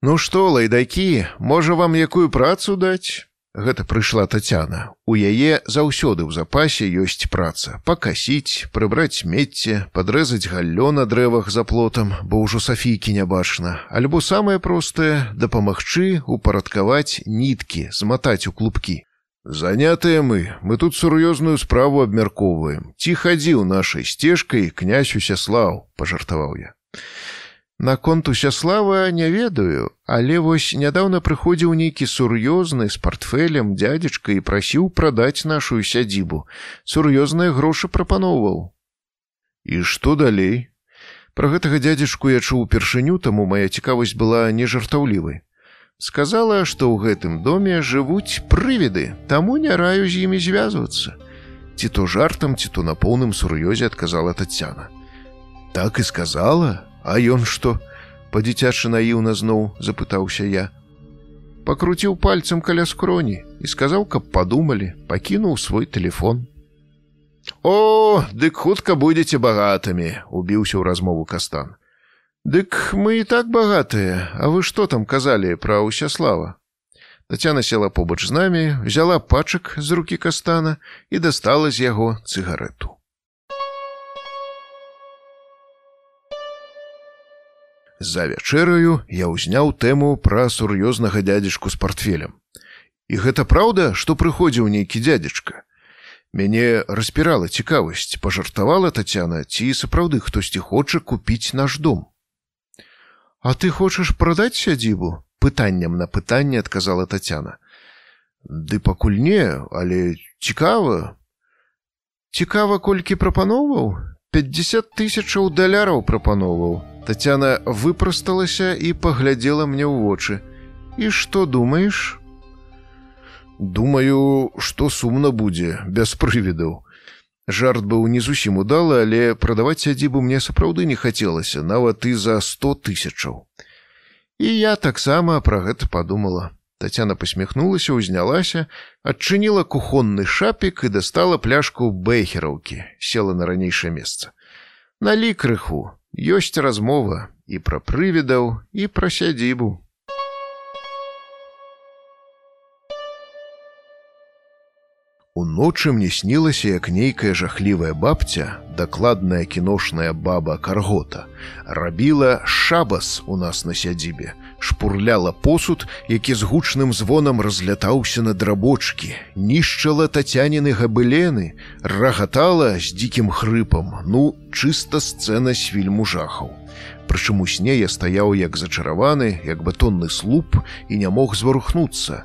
B: Ну што лайдакі можа вам якую працу даць? Гэта прыйшла татяна у яе заўсёды ў запасе ёсць праца. Пакасіць прыбраць смецце падрэзаць галлё на дрэвах за плотам бо ўжо сафійкі не бачна альбо самае простае дапамагчы упарадкаваць ніткі зматаць у клубкі. Занятыя мы. Мы тут сур'ёзную справу абмяркоўваем. Ці хадзіў нашай сцежкай князь усяслаў пажартаваў я Наконт усяслава не ведаю, але вось нядаўна прыходзіў нейкі сур'ёзны з портфелем дядзечка і прасіў прадаць нашу сядзібу. Сур'ёзныя грошы прапаноўваў. І што далей? Пра гэтага дядзечку я чуў упершыню, таму моя цікавасць была не жартаўлівай. Сказала, што ў гэтым доме жывуць прывіды, таму не раю з імі звязвацца. Ці то жартам, ці то на поўным сур'ёзе адказала Тацяна. Так і сказала, А ён што? Па-дзіцячы наіўна зноў запытаўся я. Пакруціў пальцам каля скроні і сказаў, каб падумалі, пакінуў свой телефон. О, дык хутка будзеце багатымі, убіўся ў размову кастан. Дык мы і так багатыя, А вы што там казалі пра ўсяслава? Тацяна села побач з намі, взяла пачак з рукі кастана і дастала з яго цыгарету. За вячэраю я ўзняў тэму пра сур'ёзнага дядзечку з портфелем. І гэта праўда, што прыходзіў нейкі дядзечка. Мяне распірала цікавасць, пажартавала Тацяна, ці сапраўды хтосьці хоча купіць наш дом. А ты хочаш прадаць сядзібу? пытанням на пытанне адказала Тацяна. Ды пакуль не, але цікава. Цікава, колькі прапановаў, 50 тысячаў даляраў прапановаў, Тацяна выпрасталася і паглядзела мне ў вочы. І што думаеш? Думаю, што сумна будзе без прывідаў. Жарт быў не зусім удалы, але прадаваць сядзібу мне сапраўды не хацелася, нават і за 100 тысячаў. І я таксама пра гэта падумала. Тацяна посміхнулася, узнялася, адчыніла кухонны шапік і дастала пляшку бэхераўкі, села на ранейшае месца. Налі крыху, ёсць размова і пра прывідаў і пра сядзібу. Уночы мне снілася, як нейкая жахлівая бабця, дакладная кіношная баба каргота, рабіла шабас у нас на сядзібе, шпурляла посуд, які з гучным звонам разлятаўся на драбочкі, нішчала тацяніны габылены, рагатала з дзікім хрыпам, ну, чыста сцэна з фільму жахаў. Прычым у сне я стаяў як зачараваны, як батонны слуп і не мог зварухнуцца.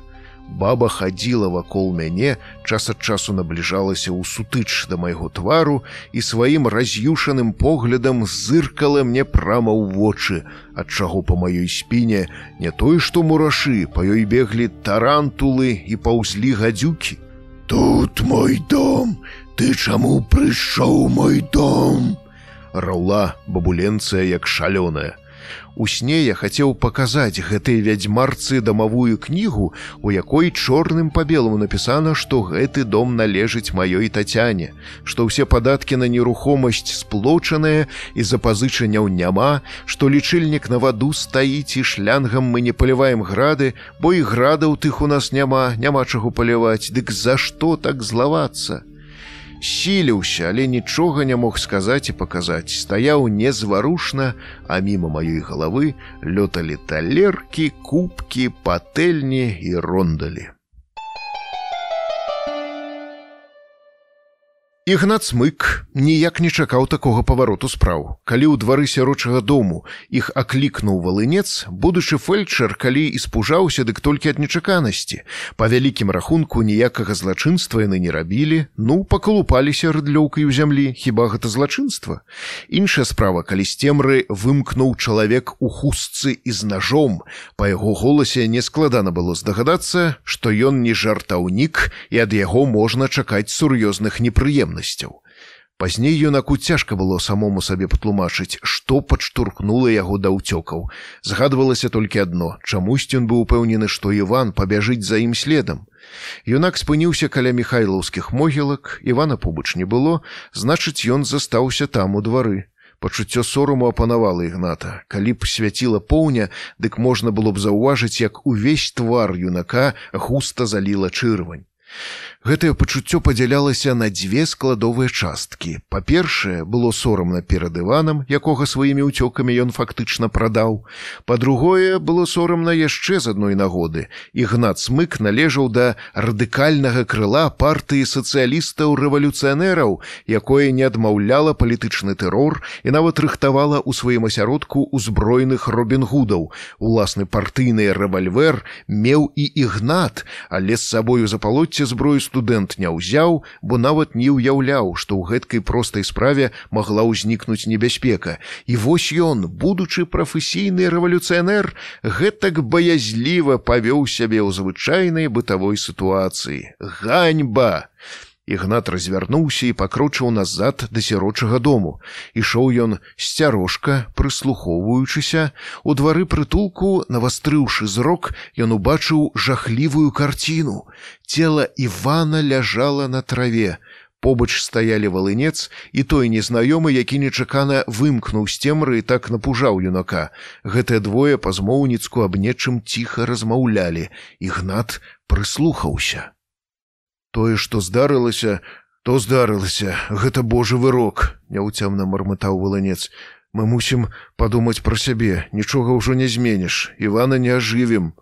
B: Баба хадзіла вакол мяне, час ад часу набліжалася ў сутыч да майго твару і сваім раз'юшаным поглядам зыркала мне прама ў вочы, ад чаго па маёй спіне не тое, што мурашы, па ёй беглі тарантулы і паўзлі гадзюкі. Тут мой дом, ты чаму прыйшоў мой дом? Раўла бабуленцая як шалёная. У сне я хацеў паказаць гэтай вядзьмарцы дамавую кнігу, у якой чорным па белому напісана, што гэты дом належыць маёй тацяне, што ўсе падаткі на нерухомасць сплочаныя і запазычанняў няма, што лічыльнік на ваду стаіць і шлангам мы не паліваем грады, бо і градаў тых у нас няма, няма чаго паліваць, дык за што так злавацца? Сіліўся, але нічога не мог сказаць і паказаць. Стаяў незварушна, а мімо маёй галавы лёталі талеркі, кубкі, патэльні і рондалі. Ігнат смык ніяк не чакаў такога павароту спраў. Калі ў двары сярочага дому іх аклікнуў валынец, будучы фельчар, калі і спужаўся, дык толькі ад нечаканасці. Па вялікім рахунку ніякага злачынства яны не рабілі, ну пакалупаліся рыдлёўкай у зямлі, хіба гэта злачынства. Іншая справа, калі з цемры вымкнуў чалавек у хустцы і з ножом. Па яго голасе нескладана было здагадацца, што ён не жартаўнік і ад яго можна чакаць сур'ёзных непрыемных непрыемнасцяў. Пазней юнаку цяжка было самому сабе патлумачыць, што падштурхнула яго да ўцёкаў. Згадвалася толькі адно, чамусьці ён быў упэўнены, што Іван пабяжыць за ім следам. Юнак спыніўся каля михайлаўскіх могілак, Івана побач не было, значыць, ён застаўся там у двары. Пачуццё сораму апанавала ігната. Калі б свяціла поўня, дык можна было б заўважыць, як увесь твар юнака густа заліла чырвань. Гэтае пачуццё падзялялася на дзве складовыя часткі. Па-першае, было сорамна перад Іванам, якога сваімі ўцёкамі ён фактычна прадаў. Па-другое, было сорамна яшчэ з адной нагоды. Ігнат смык належаў да радыкальнага крыла партыі сацыялістаў рэвалюцыянераў, якое не адмаўляла палітычны тэрор і нават рыхтавала ў сваім асяродку ўзброеных робінгудаў. Уласны партыйны рэвальвер меў і ігнат, але з сабою запалоцце зброю студэнт не ўзяў, бо нават не ўяўляў, што ў гэткай простай справе магла ўзнікнуць небяспека. І вось ён, будучы прафесійны рэвалюцыянер, гэтак баязліва павёў сябе ў звычайнай бытавой сітуацыі. Ганьба! Ігнат развярнуўся і пакрочыў назад да сірочага дому. Ішоў ён сцярожка, прыслухоўваючыся, у двары прытулку, навастрыўшы зрок, ён убачыў жахлівую карціну. Цела Івана ляжала на траве. Побач стаялі валынец і той незнаёмы, які нечакана вымкнуў з цемры і так напужаў юнака. Гэтыя двое па-змоўніцку аб нечым ціха размаўлялі. Ігнат прыслухаўся. Тое, што здарылася, то здарылася, гэта Божы вырок, няўцямна мармытаў валанец. Мы мусім падумаць пра сябе, нічога ўжо не зменіш, Івана не ажывім.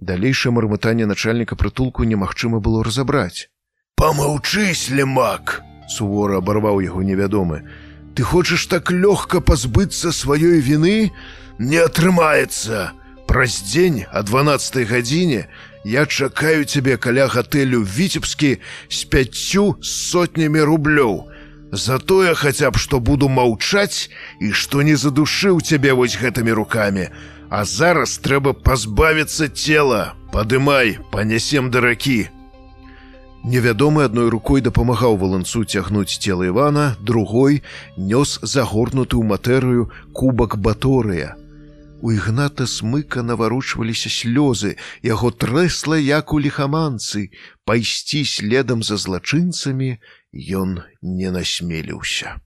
B: Далейшае мармытанне начальніка прытулку немагчыма было разабраць.
C: Памаўчы, слемак, сувора абарваў яго невядомы. Ты хочаш так лёгка пазбыцца сваёй віны, не атрымаецца. Праз дзень а 12 гадзіне я чакаю цябе каля гатэлю віцебскі з пяццю сотнямі рублёў. Затое хаця б што буду маўчаць і што не задушыў цябе вось гэтымі рукамі. А зараз трэба пазбавіцца цела, падымай, панясем да ракі.
B: Невядомы адной рукой дапамагаў валанцу цягнуць цела Івана, другой нёс загорнутую матэрыю кубак баторыя. У ігната смыка наваручваліся слёзы, яго трэсла як у ліхаманцы, пайсці следам за злачынцамі ён не насмеліўся.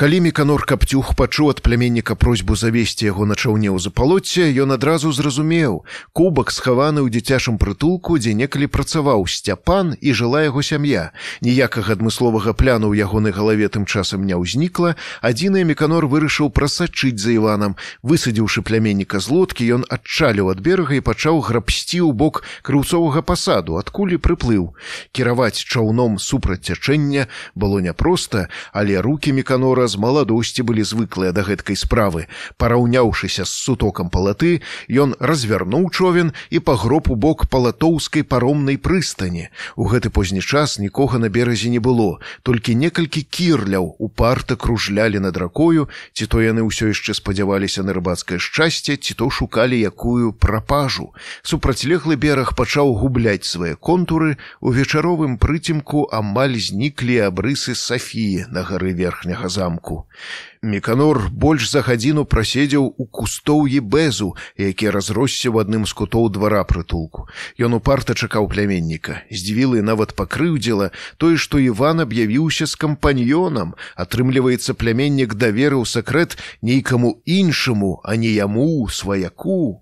B: Калі міканор капцюх пачуў ад пляменніка просьбу завесці яго на чаўне ў запалоце, ён адразу зразумеў. Кубак схаваны ў дзіцячым прытулку, дзе некалі працаваў сцяпан і жыла яго сям'я. Ніякага адмысловага пляну ў ягонай галаве тым часам не ўзнікла. Адзіны міканор вырашыў прасачыць за Іванам. Высадзіўшы пляменніка з лодкі, ён адчаліў ад берага і пачаў грабсці ў бок крыўцовага пасаду, адкуль прыплыў. Кіраваць чаўном супраць цячэння было няпроста, але рукі міканора з маладосці былі звыклыя да гэткай справы. Параўняўшыся з сутокам палаты, ён развярнуў човен і пагроб у бок палатоўскай паромнай прыстані. У гэты позні час нікога на беразе не было, толькі некалькі кірляў упарта кружлялі над ракою, ці то яны ўсё яшчэ спадзяваліся на рыбацкае шчасце, ці то шукалі якую прапажу. Супрацьлеглы бераг пачаў губляць свае контуры, у вечаровым прыцемку амаль зніклі абрысы Сафіі на гары верхняга замку. Меканор больш за гадзіну праседзеў у кустоўі бэзу, які разросся ў адным з кутоў двара прытулку. Ён упарта чакаў пляменніка. Здзівіла і нават пакрыўдзіла тое, што Іван аб'явіўся з кампаньёнам. Атрымліваецца пляменнік даверыў сакрэт нейкаму іншаму, а не яму сваяку.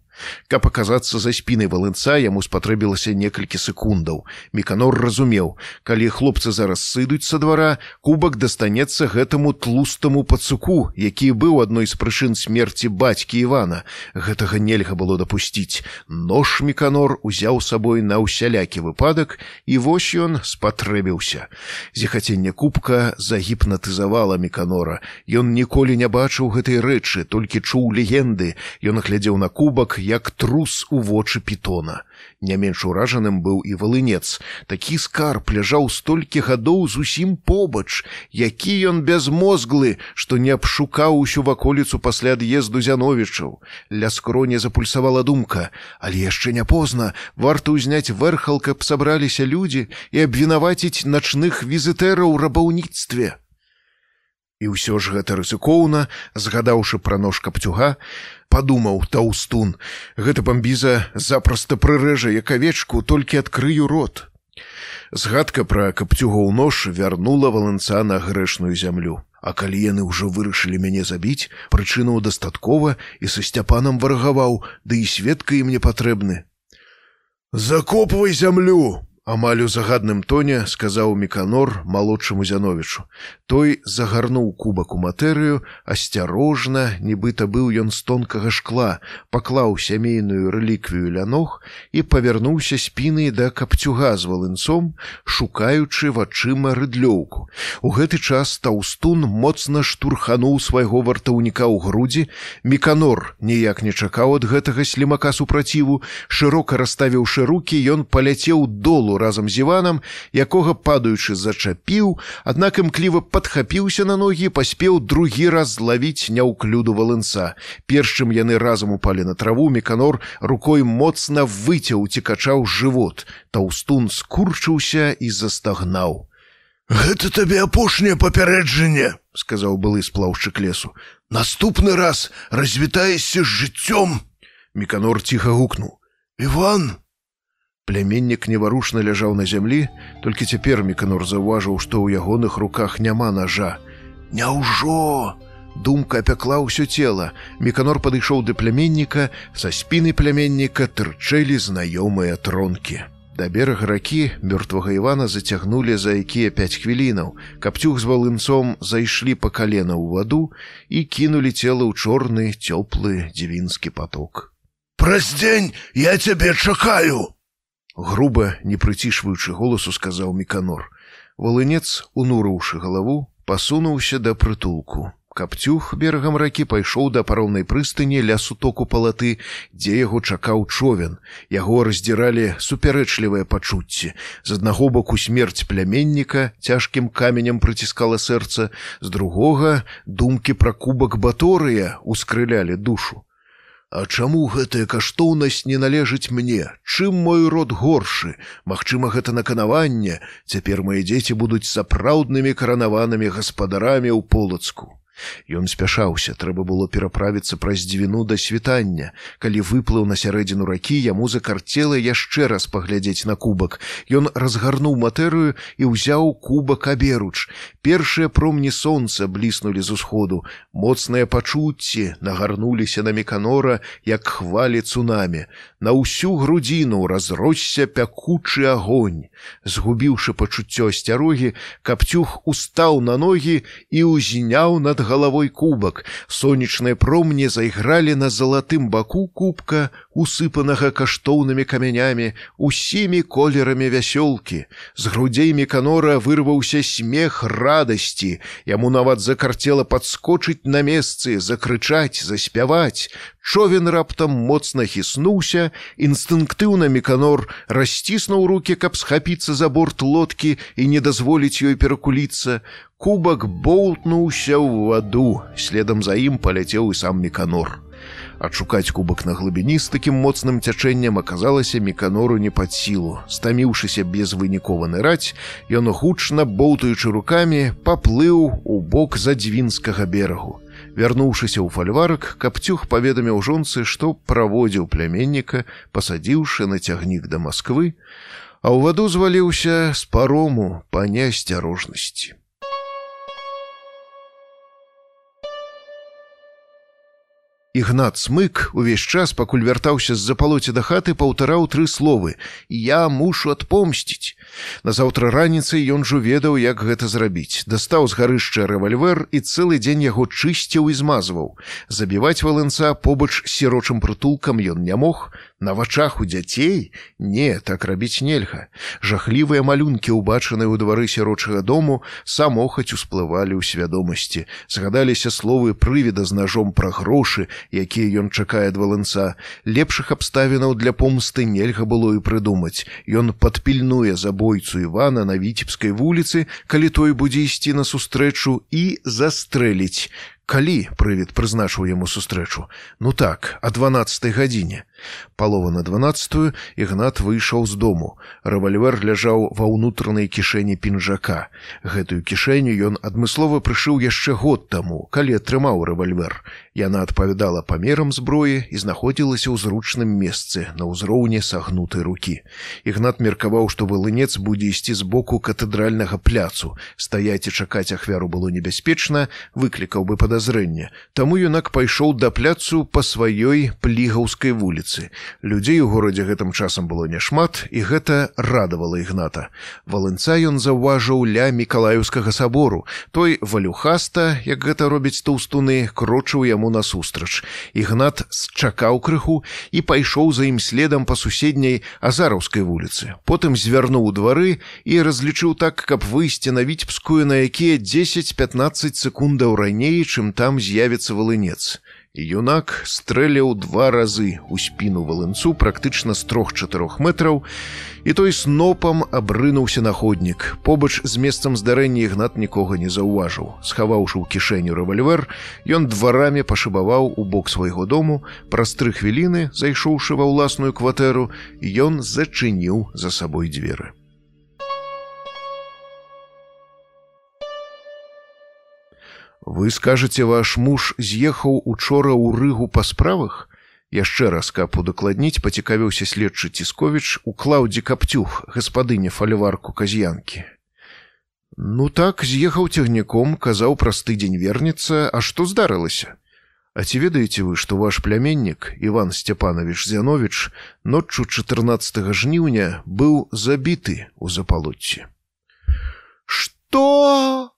B: Каб аказацца за спінай валынца яму спатрэбілася некалькі секундаў. Меканор разумеў, калі хлопцы зараз сыдуць са двара, кубак дастанецца гэтаму тлустаму пацуку, які быў адной з прычын смерці бацькі Івана. Гэтага нельга было дапусціць. Нож меканор узяў сабой на ўсялякі выпадак, і вось ён спатрэбіўся. Зіхаценне кубка загіпнатызавала меканора. Ён ніколі не бачыў гэтай рэчы, толькі чуў легенды. Ён глядзеў на кубак, як трус у вочы пітона. Не менш уражаным быў і валынец. Такі скарб ляжаў столькі гадоў зусім побач, які ён бязмозглы, што не абшукаў усю ваколіцу пасля ад'езду зяновічаў. Ля скроні запульсавала думка, але яшчэ не позна, варта ўзняць вэрхал, каб сабраліся людзі і абвінаваціць начных візітэраў рабаўніцтве. І ўсё ж гэта рызыкоўна, згадаўшы пра нож капцюга, падумаў таўстун гэта бамбіза запросто прырэжа як авечку толькі адкрыю рот. Згадка пра капцюгоў нож вярнула валанца на грэшную зямлю. А калі яны ўжо вырашылі мяне забіць прычынаў дастаткова і са сцяпанам варагаваў ды і сведка ім не патрэбны. Закопвай зямлю амаль у загадным тоне сказаў меканор малодшаму зяновічу. Той загарнуў кубак у матэрыю асцярожна нібыта быў ён з тонкага шкла паклаў сямейную рэліквію ля ног і павярнуўся спіны да капцюга з валынцом шукаючы вачыма рыдлёўку. У гэты час таўстун моцна штурхануў свайго вартаўніка ў грудзі. Меканор ніяк не чакаў ад гэтага слімака супраціву. Шырока расставіўшы руки ён паляцеў долу разам з іванам якога падаючы зачапіў аднак імкліва падхапіўся на ногі паспеў другі раз злавіць няўклюду валынца перш чым яны разам упалі на траву меканор рукой моцна выцяў цікачаў жывот. Таўстун скурчыўся і застагнаў.
C: Гэта табе апошняе папярэджанне сказаў былы сплаўшчык лесу. Наступны раз развітаешся з жыццём
B: меканор ціха гукнуў. Иван Пляменнік неварушна ляжаў на зямлі, толькі цяпер меканор заўважыў, што ў ягоных руках няма ножа. Няўжо! Думка апякла ўсё цела. Меканор падышоў да пляменніка, са спіны пляменніка тырчэлі знаёмыя тронкі. Да берага ракі мёртвага Івана зацягнулі за якія пяць хвілінаў. Капцюг з валынцом зайшлі па калена ў ваду і кінулі цела ў чорны цёплы дзівінскі поток.
C: Праз дзень я цябе чакаю!
B: Груба не прыцішваючы голасу сказаў меканор валынец унурыўшы галаву пасунуўся да прытулку. Капцюх берагам ракі пайшоў да пароўнай прыстыні ля сутоку палаты дзе яго чакаў човен. Яго раздзіралі супярэчлівыя пачуцці. З аднаго боку смерць пляменніка цяжкім каменем прыціскала сэрца з другога думкі пра кубак баторыя ускрылялі душу А чаму гэтая каштоўнасць не належыць мне? Чым мой род горшы? Магчыма, гэта наканаванне, цяпер мае дзеці будуць сапраўднымі каранаванымі гаспадарамі ў полацку. Ён спяшаўся, трэба было пераправіцца праз дзвіну да світання. Калі выплыў на сярэдзіну ракі, яму закарцела яшчэ раз паглядзець на кубак. Ён разгарнуў матэрыю і ўзяў кубак аберуч. Першыя промні сонца бліснулі з усходу. Моцныя пачуцці нагарнуліся на меканора, як хвалі цунамі. На ўсю грудзіну разросся пякучы агонь. Згубіўшы пачуццё асцярогі, капцюх устаў на ногі і ўзняў над галавой кубак сонечныя промні зайгралі на залатым баку кубка усыпанага каштоўнымі камянямі, усімі колерамі вясёлкі. З грудзей меканора вырваўся смех радасці. Яму нават закарцела падскочыць на месцы, закрычаць, заспяваць. Човен раптам моцна хіснуўся, інстынктыўна меканор расціснуў руки, каб схапіцца за борт лодкі і не дазволіць ёй перакуліцца. Кубак боўтнуўся ў ваду, следам за ім паляцеў і сам меканор. Адшукаць кубак на глыбіні з такім моцным цячэннем аказалася меканору не пад сілу. Стаміўшыся безвынікова ныраць, ён гучна боўтаючы рукамі паплыў у бок задзвінскага берагу. Вярнуўшыся ў фальварак, капцюх паведаміў жонцы, што праводзіў пляменніка, пасадзіўшы на цягнік да Масквы, а ў ваду зваліўся з парому па нясцярожнасці. Ігнат смык увесь час, пакуль вяртаўся з запалоці да хаты, паўтараў тры словы: « Я мушу адпомсціць. Назаўтра раніцай ён жу ведаў, як гэта зрабіць. Дастаў з гарышча рэвальвер і цэлы дзень яго чысціў і змазваў. Забіваць валэнца побач сірочым прытулкам ён не мог, На вачах у дзяцей не так рабіць нельга. Жахлівыя малюнкі, убачаныя ў двары сярочага дому, самохаць усплывалі ў свядомасці. Згадаліся словы прывіда з ножом пра грошы, якія ён чакае ад валанца. Лепшых абставінаў для помсты нельга было і прыдумаць. Ён падпільнуе забойцу Івана на віцебскай вуліцы, калі той будзе ісці на сустрэчу і застрэліць. Калі прывід прызначыў яму сустрэчу? Ну так о 12 гадзіне палова на 12 ігнат выйшаў з дому. Рэвальвер ляжаў ва ўнутранай кішэні пінжака. Гэтую кішэню ён адмыслова прышыў яшчэ год таму калі атрымаў рэвальвер. Яна адпавядала памерам зброі і знаходзілася ў зручным месцы на ўзроўні сагнутай рукі. Ігнат меркаваў што вылынец будзе ісці з боку катэдральнага пляцу. Стаяць і чакаць ахвяру было небяспечна выклікаў бы падазрэнне. Таму юнак пайшоў да пляцу па сваёй плігаўскай вуліцы. Людзей у горадзе гэтым часам было няшмат, і гэта радавала ігната. Валынца ён заўважыў ля мікалаюўскага сабору. Той валюхаста, як гэта робіць тоўстуны, крочыў яму насустрач. Ігнат счакаў крыху і пайшоў за ім следам па суседняй азараўскай вуліцы. Потым звярнуў двары і разлічыў так, каб выйсці на віцебскую, на якія 10-15 секундаў раней, чым там з'явіцца валынец. Юнак стрэляў два разы у спіну валынцу практычна з трох-чатырох метраў, і той снопам абрынуўся на ходнік. Побач з месцам здарэння ігнат нікога не заўважыў. Схаваўшы ў кішэню рэвальвер, ён дварамі пашыбаваў у бок свайго дому, праз тры хвіліны, зайшоўшы ва ўласную кватэру, ён зачыніў за сабой дзверы. Вы скажаце, ваш муж з'ехаў учора ў рыгу па справах. Яшчэ раз каб удакладніць пацікавіўся следчы цісковіч у клаўдзе капцюх гаспадыня фальварку казьянкі. Ну так з'ехаў цягніком, казаў праз тыдзень вернецца, а што здарылася? А ці ведаеце вы, што ваш пляменнік Іван Сцяпанович Зянович ноччу 14 жніўня быў забіты ў запалоцці. Што?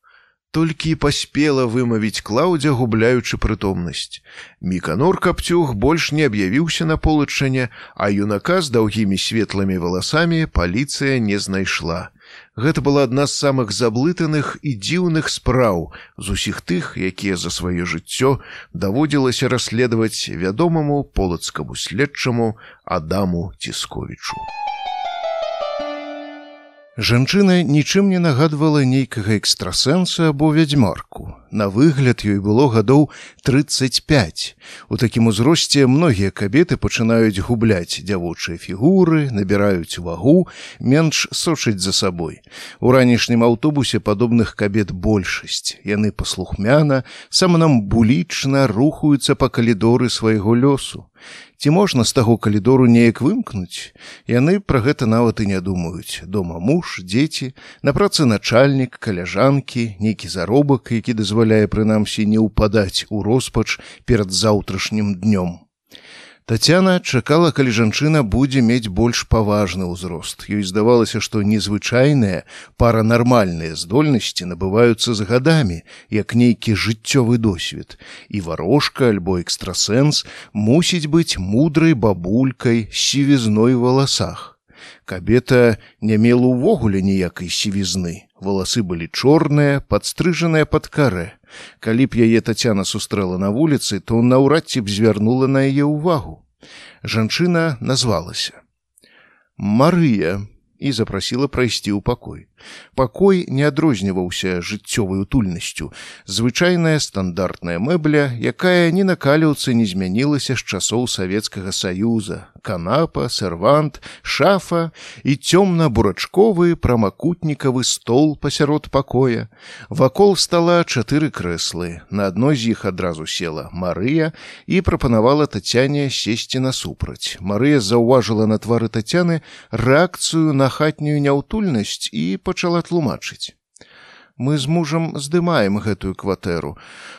B: Толькі і паспела вымавіць клаўдзя губляючы прытомнасць. Міканор капцюг больш не аб'явіўся на полачане а юнака з даўгімі светлымі валасамі паліцыя не знайшла. Гэта была адна з самых заблытаных і дзіўных спраў з усіх тых якія за сваё жыццё даводзілася расследаваць вядомаму полацкаму следчаму адаму цісковічу Жанчына нічым не нагадвала нейкага экстрасэнса або вядзьмарку. На выгляд ёй было гадоў 35. У такім узросце многія кабеты пачынаюць губляць дзявочыя фігуры, набіраюць вагу, менш сочыць за сабой. У ранішнім аўтобусе падобных кабет большасць. Яны паслухмяна, саманамбулічна рухаюцца па калідоры свайго лёсу. Ці можна з таго калідору неяк вымкнуць? Яны пра гэта нават і не думаюць. Дома муж, дзеці, на працы начальнік, каляжанкі, нейкі заробак, які дазваляе прынамсі не ўпадаць у роспач перад заўтрашнім днём. Тацяна чакала, калі жанчына будзе мець больш паважны ўзрост. Ёй здавалася, што незвычайныя паранармальныя здольнасці набываюцца з гадамі, як нейкі жыццёвы досвед. І варожка альбо экстрасэнс мусіць быць мудрай бабулькай сівізной валасах. Кабета не мела ўвогуле ніякай сівізны. Валасы былі чорныя, падстрыжаныя пад карэ. Калі б яе тацяна сустрэла на вуліцы, то наўрад ці б звярнула на яе ўвагу. Жанчына назвалася. Марыя і запрасіла прайсці ў пакой. Пакой не адрозніваўся жыццёвай утульнасцю. Звычайная стандартная мэбля, якая ні на каліўцы не змянілася з часоў савецкага саюза, канапа, сервант, шафа і цёмна-бурачковы прамакутнікавы стол пасярод пакоя. Вакол стала чатыры крэслы. На адной з іх адразу села Марыя і прапанавала тацяне сесці насупраць. Марыя заўважыла на твары тацяны рэакцыю на хатнюю няўтульнасць і пачала тлумачыць мы з мужам здымаем гэтую кватэру.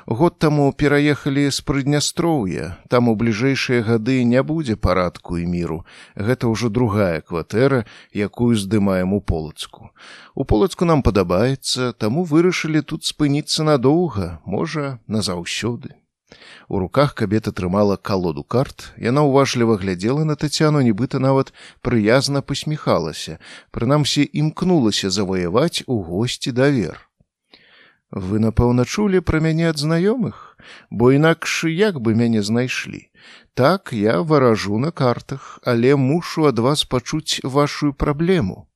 B: Год таму пераехалі з прыднястроўя, там у бліжэйшыя гады не будзе парадку і міру. Гэта ўжо другая кватэра, якую здымаем у полацку. У полацку нам падабаецца, таму вырашылі тут спыніцца надоўга, можа, назаўсёды. У руках кабета трымала калоду карт. Яна ўважліва глядзела на тацяну, нібыта нават прыязна пасміхалася, прынамсі імкнулася заваяваць у госці давер. Вы, напэўна, чулі пра мяне ад знаёмых, бо інакш як бы мяне знайшлі. Так я варажу на картах, але мушу ад вас пачуць вашу праблему.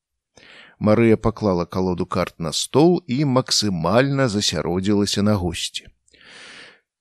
B: Марыя паклала калоду карт на стол і максімальна засяродзілася на госці.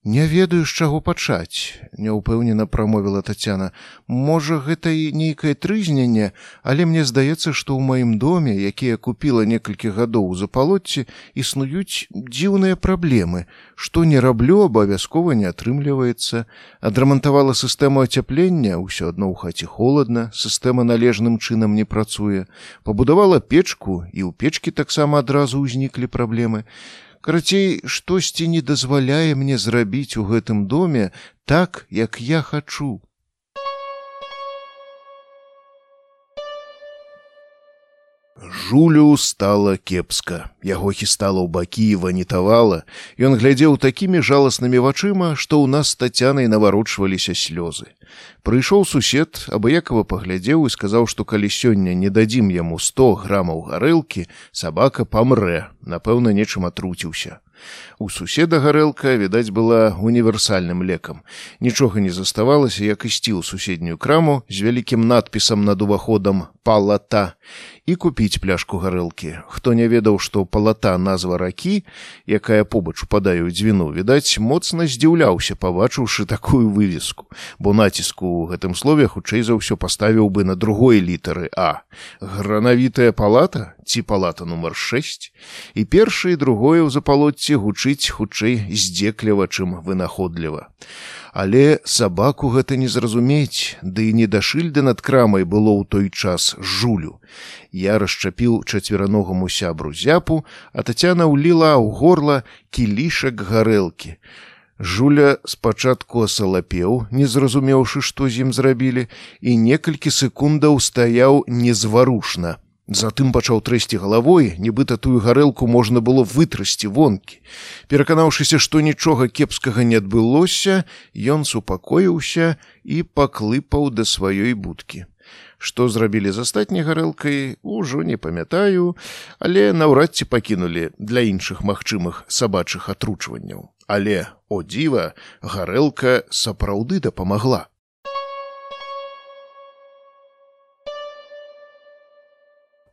B: Не ведаю, з чаго пачаць, няўпэўнена прамовіла Тацяна. Можа, гэта і нейкае трызненне, але мне здаецца, што ў маім доме, якія купіла некалькі гадоў у запалотці, існуюць дзіўныя праблемы. Што не раблю, абавязкова не атрымліваецца. Адрамантавала сістэму ацяплення, ўсё адно ў хаце холодна, сістэма належным чынам не працуе. Пабудавала печку і ў печкі таксама адразу ўзніклі праблемы. Карацей, штосьці не дазваляе мне зрабіць у гэтым доме так, як я хачу. Жулю стала кепска. Яго хістала ў бакі і ванітавала. Ён глядзеў такімі жаласнымі вачыма, што ў нас тацянай наварочваліся слёзы. Прыйшоў сусед, абыякова паглядзеў і сказаў, што калі сёння не дадзім яму 100 грамаў гарэлкі, сабака памрэ, напэўна, нечым атруціўся. У суседа гарэлка, відаць, была універсальным лекам. Нічога не заставалася, як ісці ў суседнюю краму з вялікім надпісам над уваходам палата і купіць пляшку гарэлкі. Хто не ведаў, што палата назва ракі, якая побач упадае ў дзвіну, відаць, моцна здзіўляўся, пабачыўшы такую вывеску, бо націску ў гэтым слове хутчэй за ўсё паставіў бы на другой літары А. Гранавітая палата ці палата нумар 6 і першае і другое ў запалотці гучыць хутчэй здзекліва, чым вынаходліва. Але сабаку гэта не зразумець, ды і не да шыльды над крамай было ў той час жулю. Я расчапіў чацвераногаму сябру зяпу, а тацяна ўліла ў горла кілішак гарэлкі. Жуля спачатку асалапеў, не зразумеўшы, што з ім зрабілі, і некалькі секундаў стаяў незварушна. Затым пачаў трэсці галавой, нібыта тую гарэлку можна было вытрасці вонкі. Пераканаўшыся, што нічога кепскага не адбылося, ён супакоіўся і паклыпаў да сваёй будкі. Што зрабілі з астатняй гарэлкай, ужо не памятаю, але наўрад ці пакінулі для іншых магчымых сабачых атручванняў. Але, о дзіва, гарэлка сапраўды дапамагла.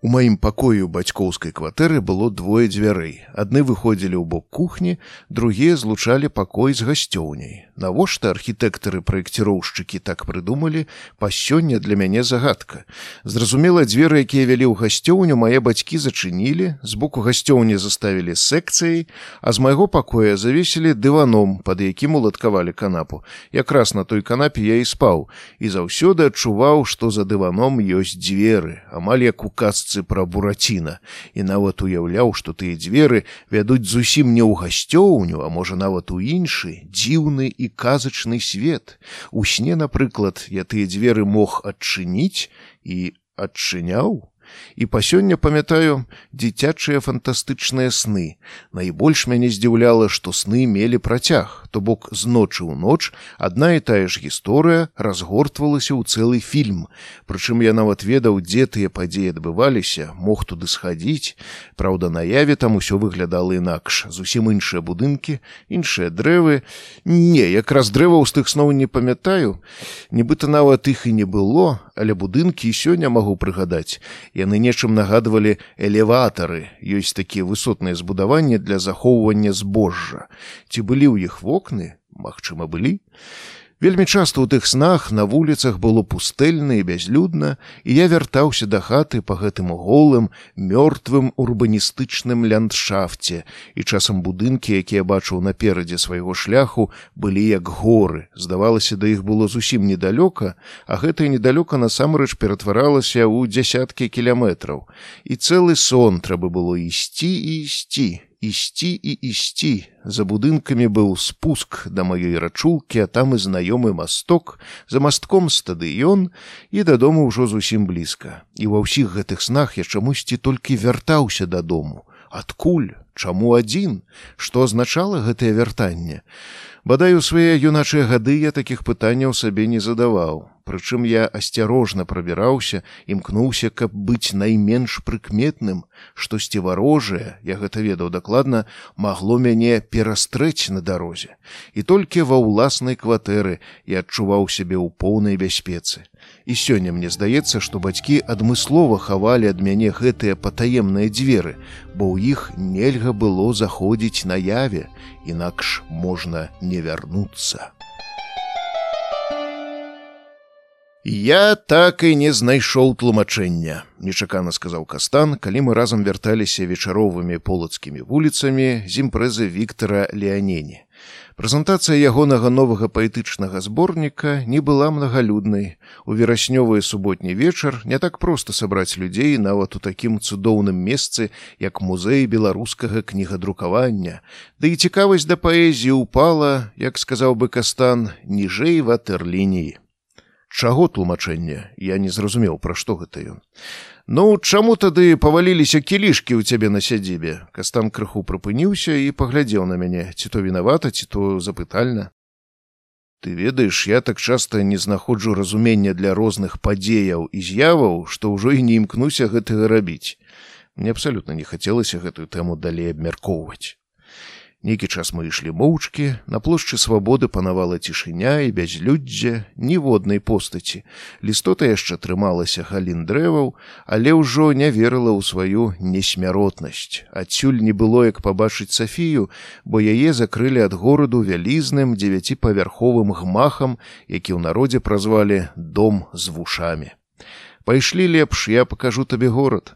B: У маім пакоі ў бацькоўскай кватэры было двое дзвярэй. Адны выходзілі ў бок кухні, другія злучалі пакой з гасцёўняй. Навошта архітэктары праекціроўшчыкі так прыдумалі, па сёння для мяне загадка. Зразумела, дзверы, якія вялі ў гасцёўню, мае бацькі зачынілі, з боку гасцёўні заставілі секцыяй, а з майго пакоя завесілі дываном, пад якім уладкавалі канапу. Якраз на той канапе я і спаў і заўсёды адчуваў, што за дываном ёсць дзверы, амаль як у касцы казцы пра бураціна і нават уяўляў, што тыя дзверы вядуць зусім не ў гасцёўню, а можа нават у іншы дзіўны і казачны свет. У сне, напрыклад, я тыя дзверы мог адчыніць і адчыняў і па сёння памятаю дзіцячыя фантастычныя сны. Найбольш мяне здзіўляла, што сны мелі працяг, то бок з ночы ў ноч адна і тая ж гісторыя разгортвалася ў цэлы фільм. Прычым я нават ведаў, дзе тыя падзеі адбываліся, мог туды схадзіць. Праўда, наяве там усё выглядала інакш, зусім іншыя будынкі, іншыя дрэвы. Не, якраз дрэваў з тых сноў не памятаю. Нібыта нават іх і не было, але будынкі і сёння магу прыгадаць. Яны нечым нагадвалі элеватары, ёсць такія высотныя збудаванні для захоўвання збожжа. Ці былі ў іх вокны, Магчыма, былі. Вельмі часта ў тых снах на вуліцах было пустэльна і бязлюдна, і я вяртаўся да хаты па гэтым голым, мёртвым урбаністычным ландшафце, і часам будынкі, якія бачыў наперадзе свайго шляху, былі як горы. Здавалася, да іх было зусім недалёка, а гэтае недалёка насамрэч ператваралася ў дзясяткі кіляметраў. І цэлы сон трэба было ісці і ісці, ісці і ісці. За будынкамі быў спуск да маёй рачулкі, а там і знаёмы масток, за мастком стадыён і дадому ўжо зусім блізка. І ва ўсіх гэтых снах я чамусьці толькі вяртаўся дадому. Адкуль, чаму адзін, што азначала гэтае вяртанне? Бадай у свае юначыя гады я такіх пытанняў сабе не задаваў. Прычым я асцярожна прабіраўся, імкнуўся, каб быць найменш прыкметным, штосьці варожае, я гэта ведаў дакладна, магло мяне перастрэць на дарозе. І толькі ва ўласнай кватэры я адчуваў сябе ў поўнай бяспецы. І сёння мне здаецца, што бацькі адмыслова хавалі ад мяне гэтыя патаемныя дзверы, бо ў іх нельга было заходзіць наяве, інакш можна не вярнуцца. Я так і не знайшоў тлумачэння, нечакана сказаў кастан, калі мы разам вярталіся вечаровымі полацкімі вуліцамі з імпрэзы Віктора Леанені. Прэзентацыя ягонага новага паэтычнага зборніка не была мнагалюднай. У вераснёвы суботні вечар не так проста сабраць людзей нават у такім цудоўным месцы, як музей беларускага кнігадрукавання. Ды і цікавасць да паэзіі ўпала, як сказаў бы кастан, ніжэй ватерлініі. Чаго тлумачэнне, я не зразумеў, пра што гэта ён. Ну, чаму тады паваліліся кілішкі ў цябе на сядзібе? Кастан крыху прыпыніўся і паглядзеў на мяне, ці то вінавата, ці то запытальна. Ты ведаеш, я так часта не знаходжу разумення для розных падзеяў і з'яваў, што ўжо і не імкнуся гэтага рабіць. Мне абсалютна не хацелася гэтую тэму далей абмяркоўваць. Нейкі час мы ішлі моўчкі, на плошчы свабоды панавала цішыня і бязлюддзе ніводнай постаці. Лістота яшчэ трымалася галін дрэваў, але ўжо не верыла ў сваю несмяротнасць. Адсюль не было як пабачыць Сафію, бо яе закрылі ад гораду вялізным дзевяціпавярховым гмахам, які ў народзе празвалі дом з вушамі. Пайшлі лепш, я пакажу табе горад.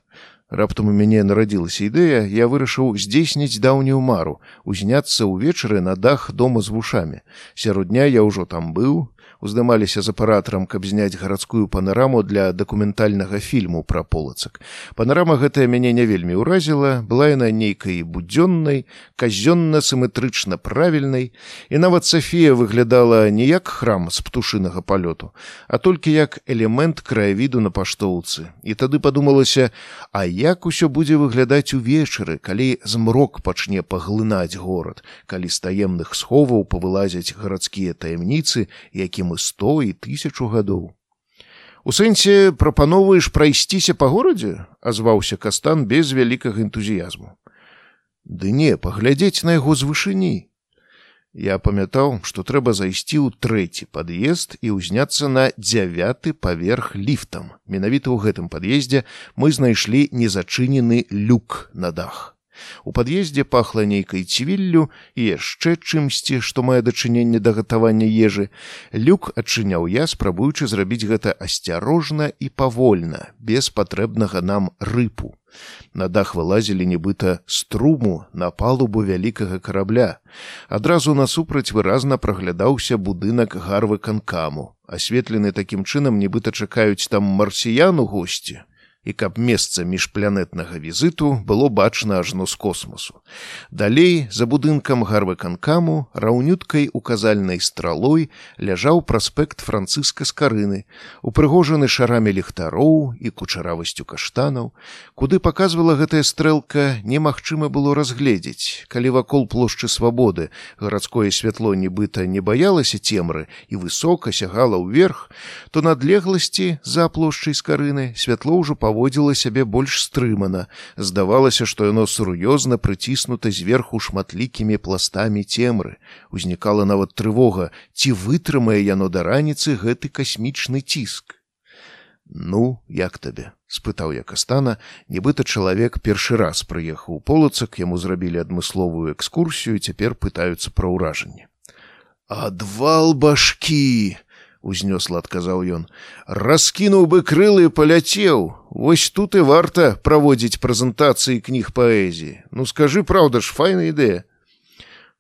B: Раптам у мяне нарадзілася ідэя, я вырашыў здзейсніць даўнюю мару, узняцца ўвечары на дах дома з вушамі. Сярод дня я ўжо там быў, уздымаліся з апаратарам, каб зняць гарадскую панараму для дакументальнага фільму пра полацак. Панарама гэтая мяне не вельмі ўразіла, была яна нейкай будзённай, казённа-сыметрычна правільнай, і нават Сафія выглядала не як храм з птушынага палёту, а толькі як элемент краявіду на паштоўцы. І тады падумалася, а як усё будзе выглядаць увечары, калі змрок пачне паглынаць горад, калі з таемных сховаў павылазяць гарадскія таямніцы, якім мы сто і тысячу гадоў. У сэнсе прапаноўваеш прайсціся па горадзе, азваўся кастан без вялікага энтузіязму. Ды не, паглядзець на яго з вышыні. Я памятаў, што трэба зайсці ў трэці пад'езд і ўзняцца на дзявяты паверх ліфтам. Менавіта ў гэтым пад'ездзе мы знайшлі незачынены люк на дах. У пад'ездзе пахла нейкай цівіллю і яшчэ чымсьці, што мае дачыненне да гатавання ежы. Люк адчыняў я, спрабуючы зрабіць гэта асцярожна і павольна, без патрэбнага нам рыпу. На дах вылазілі нібыта струму на палубу вялікага карабля. Адразу насупраць выразна праглядаўся будынак гарвы канкаму, асветлены такім чынам нібыта чакаюць там марсіяну госці. І каб месца міжпланетнага візіту было бачна ажно з космосу. Далей за будынкам гарвыканкаму раўнюткай указальнай стралой ляжаў праспект францыска скарыны, упрыгожаны шарамі ліхтароў і кучаравасцю каштанаў, куды паказвала гэтая стрэлка немагчыма было разгледзець, калі вакол плошчы свабоды гарадское святло нібыта не баялася цемры і высока сягала ўверх, то надлегласці за плошчай скарыны святло ўжо паводзіла сябе больш стрымана. Здавалася, што яно сур'ёзна прыціснута зверху шматлікімі пластамі цемры. Узнікала нават трывога, ці вытрымае яно да раніцы гэты касмічны ціск. Ну, як табе? спытаў я кастана, нібыта чалавек першы раз прыехаў у полацак, яму зрабілі адмысловую экскурсію, цяпер пытаюцца пра ўражанне. Адвал башкі! Узнёсла адказаў ён раскінуў бы крылы паляцеў вось тут і варта праводзіць прэзентацыі кніг паэзіі ну скажы праўда ж файная ідэя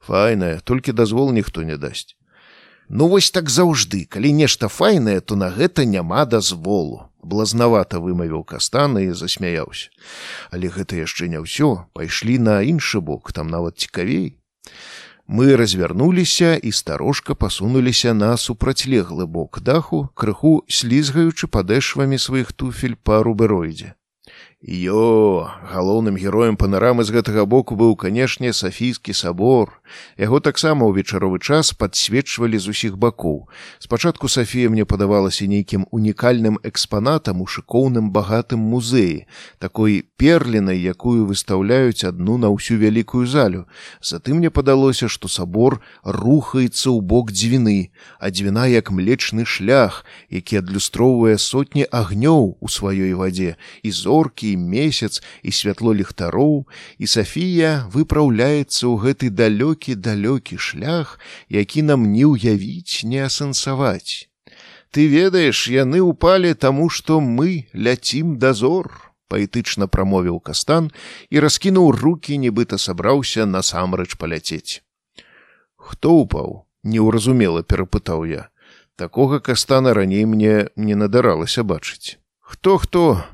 B: файная толькі дазвол ніхто не дасць ну вось так заўжды. Калі нешта файнае то на гэта няма дазволу. Блазнавата вымавіў кастана і засмяяўся. Але гэта яшчэ не ўсё. Пайшлі на іншы бок там нават цікавей Мы развярнуліся і старожка пасунуліся на супрацьлеглы бок даху, крыху слізгаючы падэшвамі сваіх туфель па рубероідзе. Ё, галоўным героем панарамы з гэтага боку быў, канешне, сафійскі сабор. Яго таксама ў вечаровы час падсвечвалі з усіх бакоў. Спачатку Сафія мне падавалася нейкім унікальным экспанатам у шыкоўным багатым музеі, такой перлінай, якую выстаўляюць адну на ўсю вялікую залю. Затым мне падалося, што сабор рухаецца ў бок дзвіны, а дзвіна як млечны шлях, які адлюстроўвае сотні агнёў у сваёй вадзе і зоркі месяц і святло ліхтароў і Сафія выпраўляецца ў гэты далёкі далёкі шлях, які нам не ўявіць не асэнсаваць. Ты ведаеш, яны ўпалі таму, што мы ляцім дазор паэтычна прамовіў кастан і раскінуў руки нібыта сабраўся насамрэч паляцець. Хто упаў неўразумела перапытаў я. Такога кастана раней мне не надаралася бачыць хто хто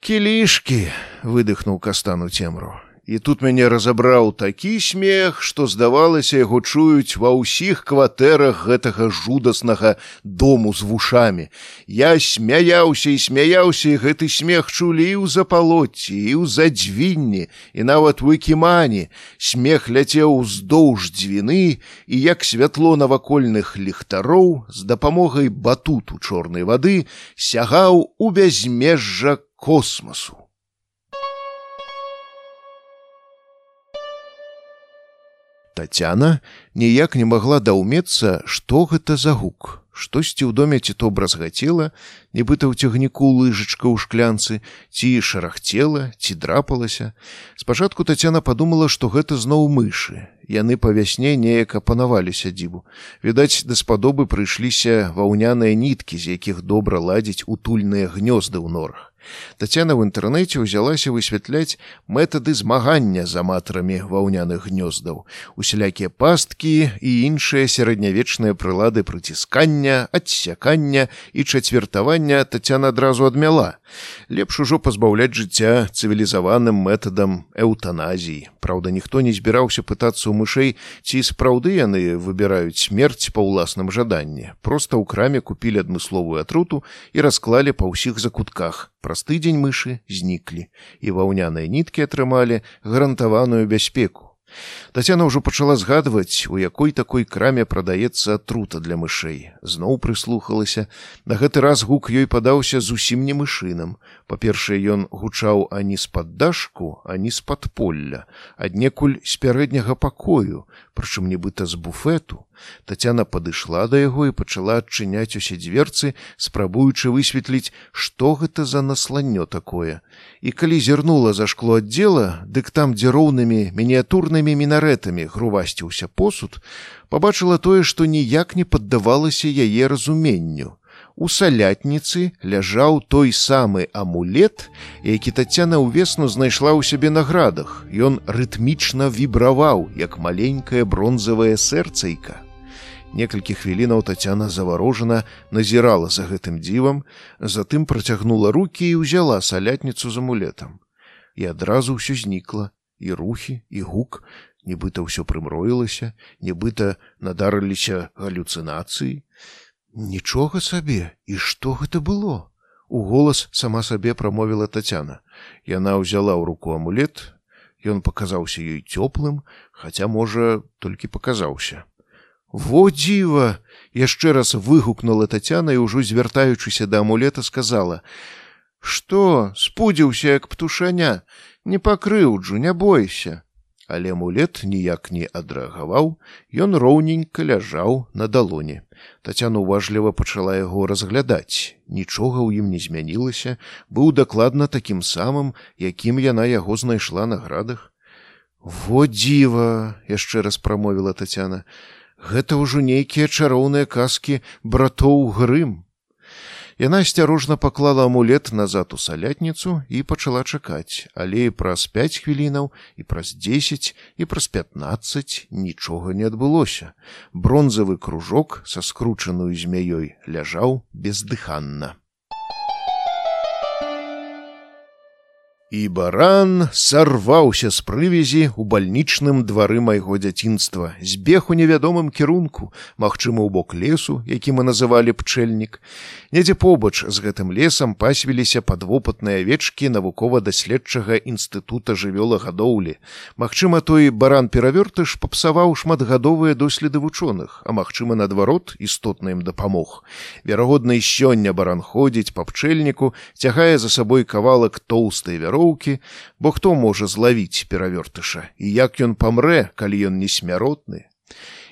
B: кілішкі выдыхнуў кастану цемру і тут мяне разабраў такі смех што здавалася яго чуюць ва ўсіх кватэрах гэтага жудаснага дому з вушамі. Я смяяўся і смяяўся і гэты смех чулі ў запалоце і ў задзвінні і нават выкімані смех ляцеў уздоўж дзвіны і як святло навакольных ліхтароў з дапамогай батуту чорнай вады сягаў у бязмежжа космосу Тацяна ніяк не магла даўмецца, што гэта за гук. Штосьці ў доме ці то бразгацела, нібыта ў цягніку лыжачка ў шклянцы, ці шарахцела, ці драпалася. Спачатку Тацяна падумала, што гэта зноў мышы. Яны па вясне неяк апанавалі сядзібу. Відаць, даспадобы прыйшліся ваўняныя ніткі, з якіх добра ладзіць утульныя гнёзды ў норах. Тацяна ў інтэрнэце ўзялася высвятляць метады змагання з аматарамі ваўняных гнёздаў, усялякія пасткі і іншыя сярэднявечныя прылады прыціскання, адсякання і чацвертавання Тацяна адразу адмяла. Лепш ужо пазбаўляць жыцця цывілізаваным метадам эўтаназіі. Праўда, ніхто не збіраўся пытацца ў мышэй, ці сапраўды яны выбіраюць смерць па ўласным жаданні. Проста ў краме купілі адмысловую атруту і расклалі па ўсіх закутках праз тыдзень мышы зніклі і ваўняныя ніткі атрымалі гарантаваную бяспеку Тацяна ўжо пачала згадваць, у якой такой краме прадаецца атрута для мышэй. Зноў прыслухалася. На гэты раз гук ёй падаўся зусім не мышынам. Па-першае, ён гучаў ані з-пад дашку, ані з-пад полля, аднекуль з пярэдняга пакою, прычым нібыта з буфету. Тацяна падышла да яго і пачала адчыняць усе дзверцы, спрабуючы высветліць, што гэта за насланнё такое. І калі зірнула за шкло аддзела, дык там, дзе роўнымі мініатурнымі чорнымі мінарэтамі грувасціўся посуд, пабачыла тое, што ніяк не паддавалася яе разуменню. У салятніцы ляжаў той самы амулет, які тацяна ўвесну знайшла ў сябе на градах. Ён рытмічна вібраваў, як маленькае бронзавае сэрцайка. Некалькі хвілінаў Тацяна заварожана назірала за гэтым дзівам, затым працягнула рукі і ўзяла салятніцу з амулетам. І адразу ўсё знікла, і рухі, і гук, нібыта ўсё прымроілася, нібыта надарыліся галюцынацыі. Нічога сабе, і што гэта было? У голас сама сабе прамовіла Тацяна. Яна ўзяла ў руку амулет, Ён паказаўся ёй цёплым, хаця, можа, толькі паказаўся. Во дзіва! яшчэ раз выгукнула Тацяна і ўжо звяртаючыся да амулета сказала: « Што, спудзіўся як птушаня, не пакрыўджу, не бойся але мулет ніяк не адрэагаваў. Ён роўненька ляжаў на далоне. Татяна уважліва пачала яго разглядаць. Нічога ў ім не змянілася. Быў дакладна такім самым якім яна яго знайшла на градах. Во дзіва яшчэ раз прамовіла татяна гэта ўжо нейкія чароўныя казкі братоў грым Яна асцярожна паклала амулет назад у салятніцу і пачала чакаць, але праз пяць хвілінаў і праз дзесяць і праз пятнаццаць нічога не адбылося. Бронзавы кружок са скручаную змяёй ляжаў бездыханна. І баран сарваўся з прывязі ў бальнічным двары майго дзяцінства, збег у невядомым кірунку, магчыма, у бок лесу, які мы называлі пчэльнік. Недзе побач з гэтым лесам пасвіліся падвопытныя авечкі навукова-даследчага інстытута жывёлагадоўлі. Магчыма, той баран перавёртыш папсаваў шматгадовыя доследы вучоных, а магчыма, наадварот, істотна ім дапамог. Верагодна, і сёння баран ходзіць па пчэльніку, цягае за сабой кавалак тоўстай вяро вяроўкі, бо хто можа злавіць перавёртыша і як ён памрэ, калі ён не смяротны.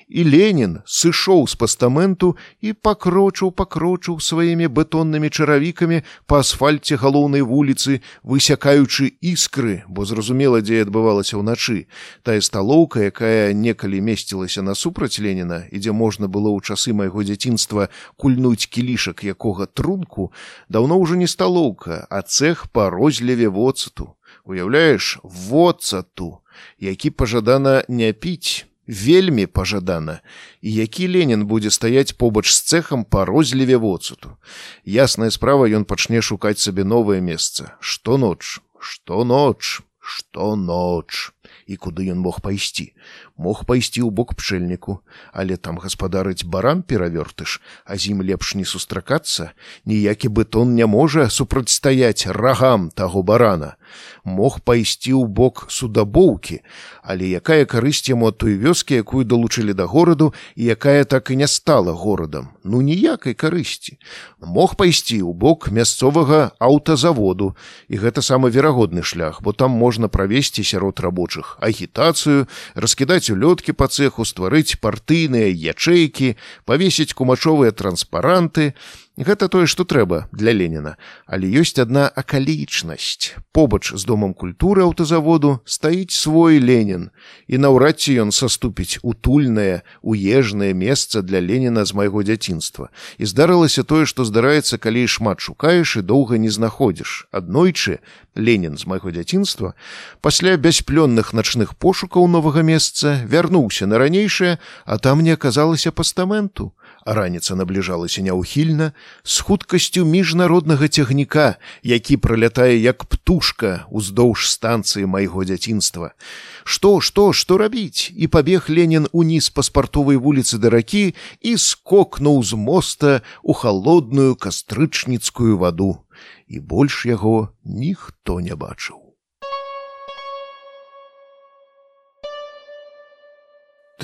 B: І Ленін сышоў з пастаменту і пакрочыў пакрочыў сваімі бетоннымі чаравікамі па асфальце галоўнай вуліцы, высякаючы іскры, бо зразумела, дзе адбывалася ўначы. Тая сталоўка, якая некалі месцілася насупраць Леніна і дзе можна было ў часы майго дзяцінства кульнуць кілішак якога трунку, даўно ўжо не сталоўка, а цех па розліве воцату. Уяўляеш воцату, які пажадана не піць вельмі пажадана і які ленін будзе стаяць побач з цехам па розліве воцуту. Ясная справа ён пачне шукаць сабе новае месца. Што ноч? Што ноч? Што ноч і куды ён мог пайсці. Мог пайсці ў бок пчэльніку але там гаспадарыць баран перавёртыш а з ім лепш не сустракацца. Ніякі бетон не можа супрацьстаяць рагам таго барана. Мог пайсці ў бок судабоўкі, але якая карысць яму ад той вёскі, якую далучылі да гораду і якая так і не стала горадам, ну ніякай карысці. Мог пайсці ў бок мясцовага аўтазаводу. І гэта самы верагодны шлях, бо там можна правесці сярод рабочых агітацыю, раскідаць улёткі па цеху, стварыць партыйныя ячэйкі, павесіць кумачовыя транспаранты, Гэта тое, што трэба для Леніна, але ёсць адна акалічнасць. Побач з домам культуры аўтазаводу стаіць свой Ленін, і наўрад ці ён саступіць утульнае, уежнае месца для Леніна з майго дзяцінства. І здарылася тое, што здараецца, калі шмат шукаеш і доўга не знаходзіш. Аднойчы Ленін з майго дзяцінства пасля бясплённых начных пошукаў новага месца вярнуўся на ранейшае, а там не аказалася пастаменту раніца набліжалася няўхільна з хуткасцю міжнароднага цягніка, які пролятае як птушка ўздоўж станцыі майго дзяцінства. Што, што, што рабіць? І пабег Ленін уніз паспартовай вуліцы да ракі і скокнуў з моста ў халодную кастрычніцкую ваду. І больш яго ніхто не бачыў.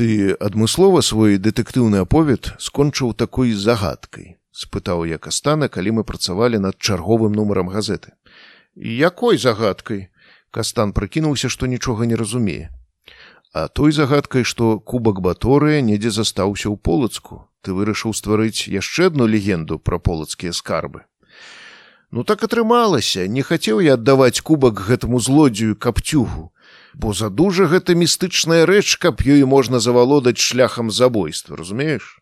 B: Ты адмыслова свой дэтэктыўны аповед скончыў такой загадкай, спытаў я кастана, калі мы працавалі над чарговым нумарам газеты. Якой загадкай? Кастан прыкінуўся, што нічога не разумее. А той загадкай, што кубак баторыя недзе застаўся ў полацку. Ты вырашыў стварыць яшчэ адну легенду пра полацкія скарбы. Ну так атрымалася, не хацеў я аддаваць кубак гэтаму злодзею капцюгу бо задужа гэта містычная рэч, каб ёй можна завалодаць шляхам забойства, разумееш?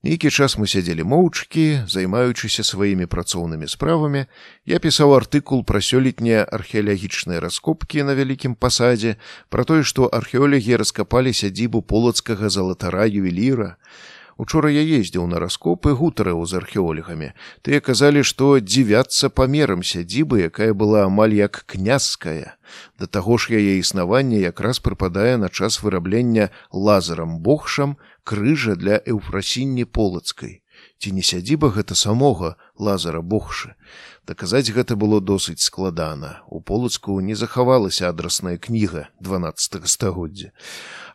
B: Нейкі час мы сядзелі моўчкі, займаючыся сваімі працоўнымі справамі. Я пісаў артыкул пра сёлетнія археалагічныя раскопкі на вялікім пасадзе, пра тое, што археолагі раскапалі сядзібу полацкага залатара ювеліра. Учора я ездзіў на раскопы гутараў з археолагамі. Тыя казалі, што дзівяцца памерам сядзібы, якая была амаль як князская. Да таго ж яе існаванне якраз прыпадае на час выраблення лазарам богшам крыжа для эўфрасінні полацкай. Ці не сядзіба гэта самога лазара богшы. Даказаць гэта было досыць складана. У полацку не захавалася адрасная кніга 12 стагоддзя.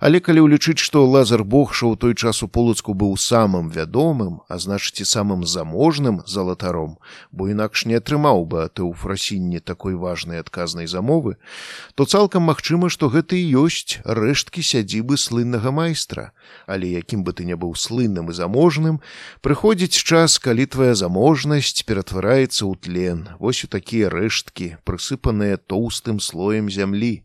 B: Але калі ўлічыць, што лазар богша ў той час у полацку быў самым вядомым, а значыць і самым заможным залатаром, бо інакш не атрымаў бы аты ў фрасінні такой важнай адказнай замовы, то цалкам магчыма, што гэта і ёсць рэшткі сядзібы слыннага майстра. Але якім бы ты не быў слынным і заможным, прыходзіць час, калі твая заможнасць ператвараецца ў тлен, вось у такія рэшткі, прысыпаныя тоўстым слоем зямлі.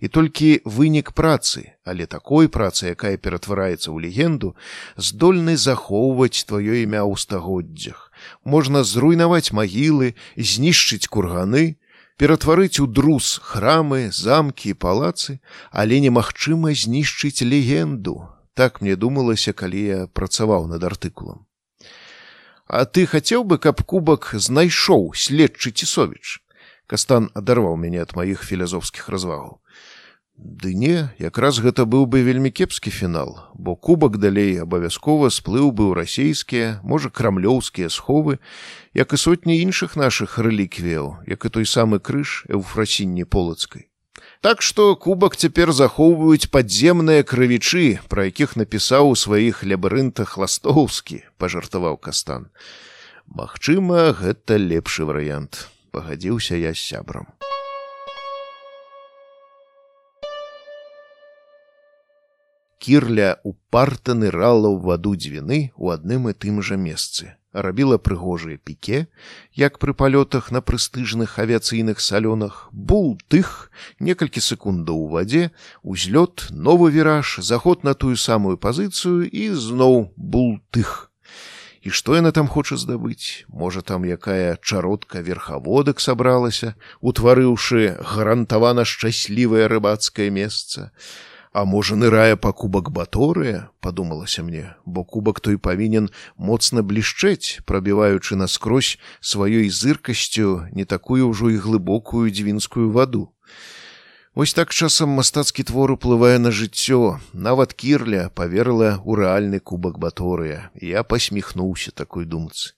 B: І толькі вынік працы, але такой працы, якая ператвараецца ў легенду, здольны захоўваць тваё імя ў стагоддзях. Можна зруйнаваць магілы, знішчыць курганы, ператварыць у друз храмы, замкі і палацы, але немагчыма знішчыць легенду. Так мне думалася, калі я працаваў над артыкулам. А ты хацеў бы, каб кубак знайшоў следчы цісовіч. Кастан адарваў мяне ад маіх філязофскіх развагаў. Ды не, якраз гэта быў бы вельмі кепскі фінал, бо кубак далей абавязкова сплыў бы ў расійскія, можа крамлёўскія сховы, як і сотні іншых нашых рэліквіяў, як і той самы крыж эўфрасінні полацкай. Так што кубак цяпер захоўваюць падземныя крывічы, пра якіх напісаў у сваіх лябарынтах ластоўскі, пажартаваў кастан. Магчыма, гэта лепшы варыянт, пагадзіўся я з сябрам. кірля упарта нырала ў ваду дзвіны ў адным і тым жа месцы рабіла прыгожыя піке як пры палётах на прэстыжных авіяцыйных салёнах бул тых некалькі секундаў у вадзе узлёт новы віраж заход на тую самую пазіцыю і зноў бул тых. І што яна там хоча здабыць? Можа там якая чародка верхаводак сабралася утварыўшы гарантавана шчаслівае рыбацкае месца А можа нырае па кубак баторыя, падумалася мне, бо кубак той павінен моцна блішчэць, прабіваючы наскрозь сваёй зыркасцю не такую ўжо і глыбокую дзвінскую ваду. Вось так часам мастацкі твор уплывае на жыццё, нават кірля паверыла ў рэальны кубак баторыя. Я пасміхнуўся такой думцы.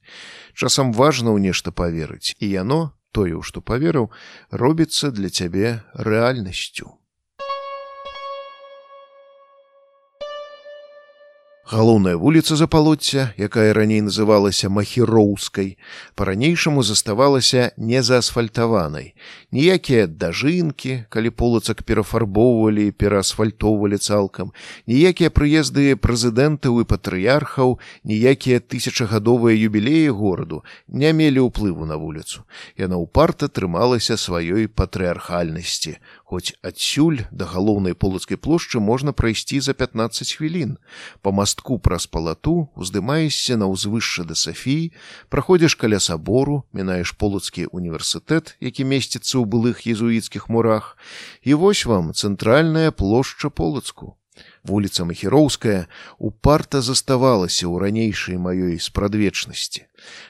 B: Часам важна ў нешта паверыць, і яно, тое, што паверыў, робіцца для цябе рэальнасцю. Галоўная вуліца запалоцця, якая раней называлася махіроўскай, па-ранейшаму заставалася незаасфальтаванай. Ніякія дажынкі, калі полацак перафарбоўвалі і пераасфальтоўвалі цалкам, ніякія прыезды прэзідэнтаў і патрыярхаў, ніякія тысячагадовыя юбілеі гораду не мелі ўплыву на вуліцу. Яна ўпарта трымалася сваёй патрыархальнасці, хоць адсюль да галоўнай полацкай плошчы можна прайсці за 15 хвілін. Па мастку праз палату уздымаешся на ўзвышша да Сафіі, праходзіш каля сабору, мінаеш полацкі універсітэт, які месціцца ў былых езуіцкіх мурах, і вось вам цэнтральная плошча полацку вуліца махіроўская упарта заставалася ў ранейшай маёй спрадвечнасці.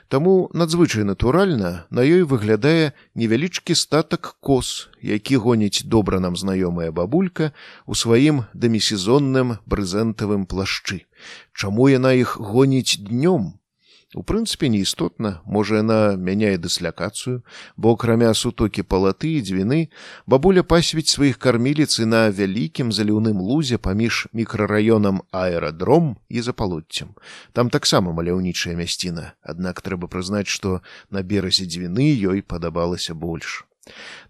B: Таму надзвычай натуральна на ёй выглядае невялічкі статак кос, які гоніць добра нам знаёмая бабулька у сваім дамісезонным брызэнтавым плашчы. Чаму яна іх гоніць днём, У прынцыпе неістотна, можа яна мяняе дыслякацыю, бо акрамя сутокі палаты і дзвіны бабуля пасвіць сваіх карміліцы на вялікім заліўным лузе паміж мікрараёнам аэрадром і запалоццем. Там таксама маляўнічая мясціна, аднак трэба прызнаць, што на беразе дзвіны ёй падабалася больш.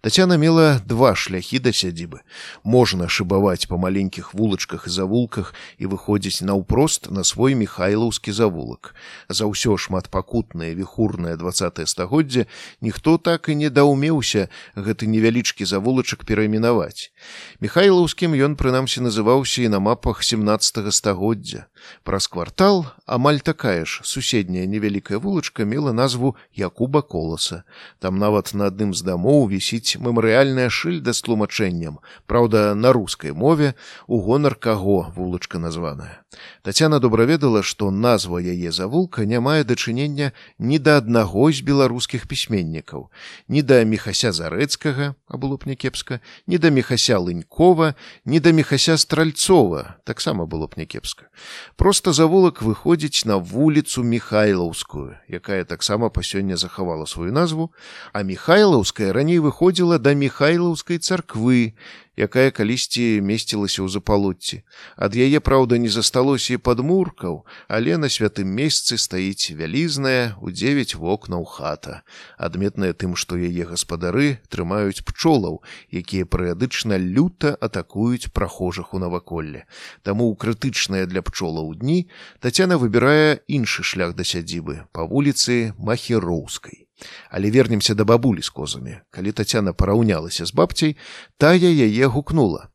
B: Тацяна мела два шляхі да сядзібы. Можна шыбаваць па маленькіх вулачках і завулках і выходзіць наўпрост на свой михайлаўскі завулак. За ўсё шматпакутнае віхурнае два стагоддзя ніхто так і не даўмеўся гэты невялічкі завулачак перайменаваць. Михайлаўскім ён прынамсі называўся і на мапах 17 стагоддзя. Праз квартал амаль такая ж суседняя невялікая вулачка мела назву Якуба коласа. Там нават на адным з дамоў вісіць мемарыяльная шыльда з тлумачэннем, праўда, на рускай мове у гонар каго вулачка названая. Тацяна добра ведала, што назва яе завулка не мае дачынення ні да аднаго з беларускіх пісьменнікаў, ні да мехася зарэцкага, а было б някепска, ні да мехася лынькова, ні да мехася стральцова, таксама было б някепска. Проста завулак выходзіць на вуліцу михайлаўскую, якая таксама па сёння захавала сваю назву, а михайлаўская раней выходзіла да михайлаўскай царквы, якая калісьці месцілася ў запалуцці. Ад яе, праўда, не засталося і падмуркаў, але на святым месцы стаіць вялізная у дзевяць вокнаў хата, адметная тым, што яе гаспадары трымаюць пчолаў, якія перыядычна люта атакуюць прахожых у наваколле. Таму ў крытычныя для пчолаў дні Тацяна выбірае іншы шлях да сядзібы па вуліцы махероўскай. Але вернемся да бабулі з козамі. Калі Тацяна параўнялася з бабцей, тая яе гукнула.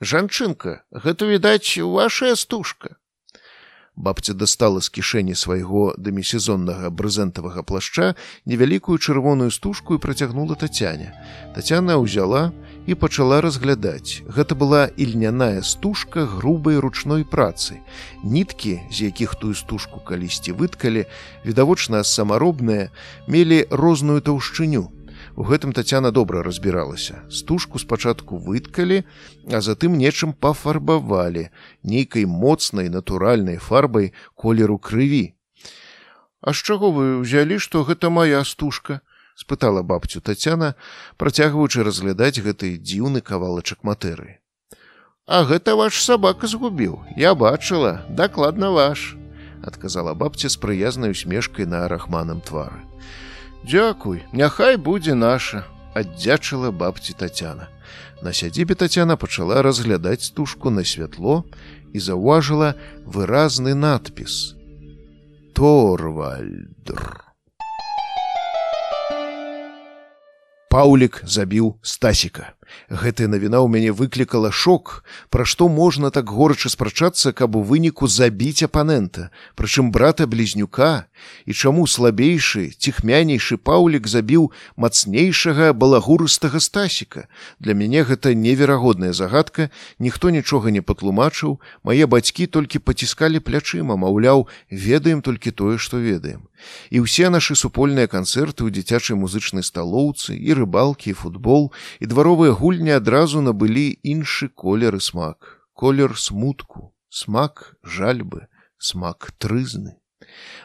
B: Жанчынка, гэта відаць вашая стужка. Бабця дастала з кішэні свайго дэмісезоннага брызэнтавага плашча невялікую чырвоную стужку і працягнула тацяня. Тацяна ўзяла і пачала разглядаць. Гэта была ільняная стужка грубай ручной працы. Ніткі, з якіх тую стужку калісьці выткалі, відавочна самаробныя, мелі розную таўшчыню. У гэтым Тацяна добра разбіралася. Стужку спачатку выткалі, а затым нечым пафарбавалі, нейкай моцнай натуральнай фарбай колеру крыві. А з чаго вы ўзялі, што гэта моя стужка? Спытала бабцю Тацяна, працягваючы разглядаць гэты дзіўны кавалачак матэрыі. А гэта ваш сабака згубіў. Я бачыла, дакладна ваш, адказала бабця з прыязнай усмешкай на рахманым твары. Дзякуй, няхай будзе наша, аддзячыла бабці Тацяна. На сядзібе Тацяна пачала разглядаць стужку на святло і заўважыла выразны надпіс: Торвальдр. Паўлік забіў стасіка. Гэтая навіна ў мяне выклікала шок, пра што можна так горача спрачацца, каб у выніку забіць апанента, прычым брата блізнюка і чаму слабейшы ціхмянейшы паўлік забіў мацнейшага балагурыстага стасіка. Для мяне гэта неверагодная загадка, ніхто нічога не патлумачыў, мае бацькі толькі паціскалі плячыма, маўляў, ведаем толькі тое, што ведаем. І ўсе нашы супольныя канцэрты ў дзіцячай музычнай сталоўцы і рыбалкі, і футбол і дваровыя гульні адразу набылі іншы колер і смак. Колер смутку смак жальбы смак трызны.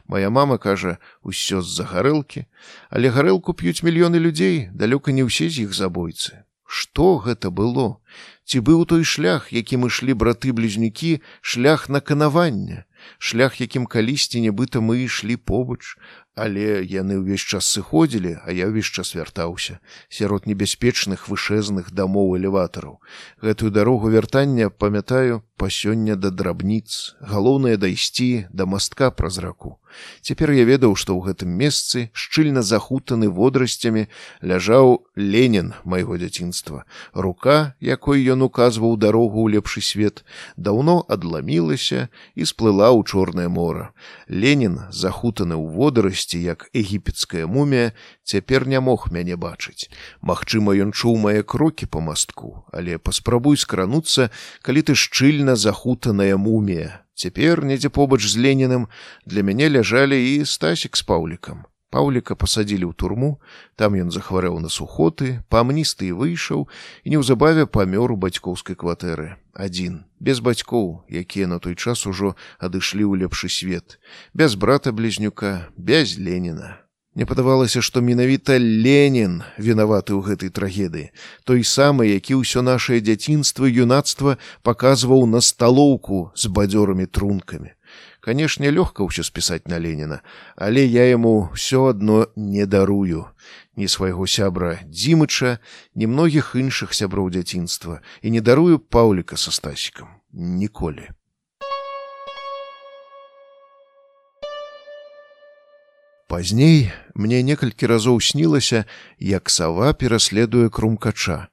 B: Моя мама кажа усё з-за гарэлкі але гарэлку п'юць мільёны людзей далёка не ўсе з іх забойцы. Што гэта было? Ці быў той шлях якім ішлі браты блізнюкі шлях на канавання шлях якім калісьці нібыта мы ішлі побач але яны ўвесь час сыходзілі а я ўвесь час вяртаўся сярод небяспечных вышэзных дамоў элеватараў. Гэтую дарогу вяртання памятаю па сёння да драбніц галоўнае дайсці да мастка праз раку. Цяпер я ведаў што ў гэтым месцы шчыльна захутаны водрасцямі ляжаў ленін майго дзяцінства. Рука якой ён указваў дарогу ў лепшы свет даўно адламілася і сплыла ў чорнае мора. Ленін захутаны ў водарасці выглядзець як егіпецкая мумія цяпер не мог мяне бачыць. Магчыма ён чуў мае крокі по мастку але паспрабуй скрануцца калі ты шчыльна захутаная мумія. Цяпер недзе побач з леніным для мяне ляжалі і стасік з паўлікам Паўліка пасадзілі ў турму, там ён захварэў на сухоты, памністы і выйшаў і неўзабаве памёр у бацькоўскай кватэры. Адзін, без бацькоў, якія на той час ужо адышлі ў лепшы свет, без брата блізнюка, без Леніна. Не падавалася, што менавіта Ленін вінаваты ў гэтай трагедыі, той самы, які ўсё нашае дзяцінства юнацтва паказваў на сталоўку з бадзёрымі трункамі. Канешне, лёгка ўсё спісаць на Леніна, але я яму ўсё адно не дарую. Ні свайго сябра Дзімыча, ні многіх іншых сяброў дзяцінства і не дарую паўліка са стасікам. Ніколі. Пазней мне некалькі разоў снілася, як сава пераследуе крумкача.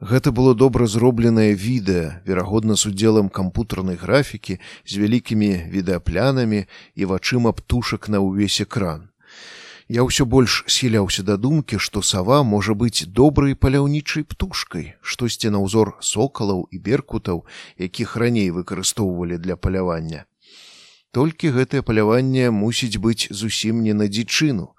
B: Гэта было добра зробленае відэа, верагодна з удзелам кампутарнай графікі з вялікімі відэаплянамі і вачыма птушак на ўвесь экран. Я ўсё больш схіляўся да думкі, што сава можа быць добрай паляўнічай птушкай, штосьці на ўзор сокалаў і беркутаў, якіх раней выкарыстоўвалі для палявання. Толькі гэтае паляванне мусіць быць зусім не на дзічыну.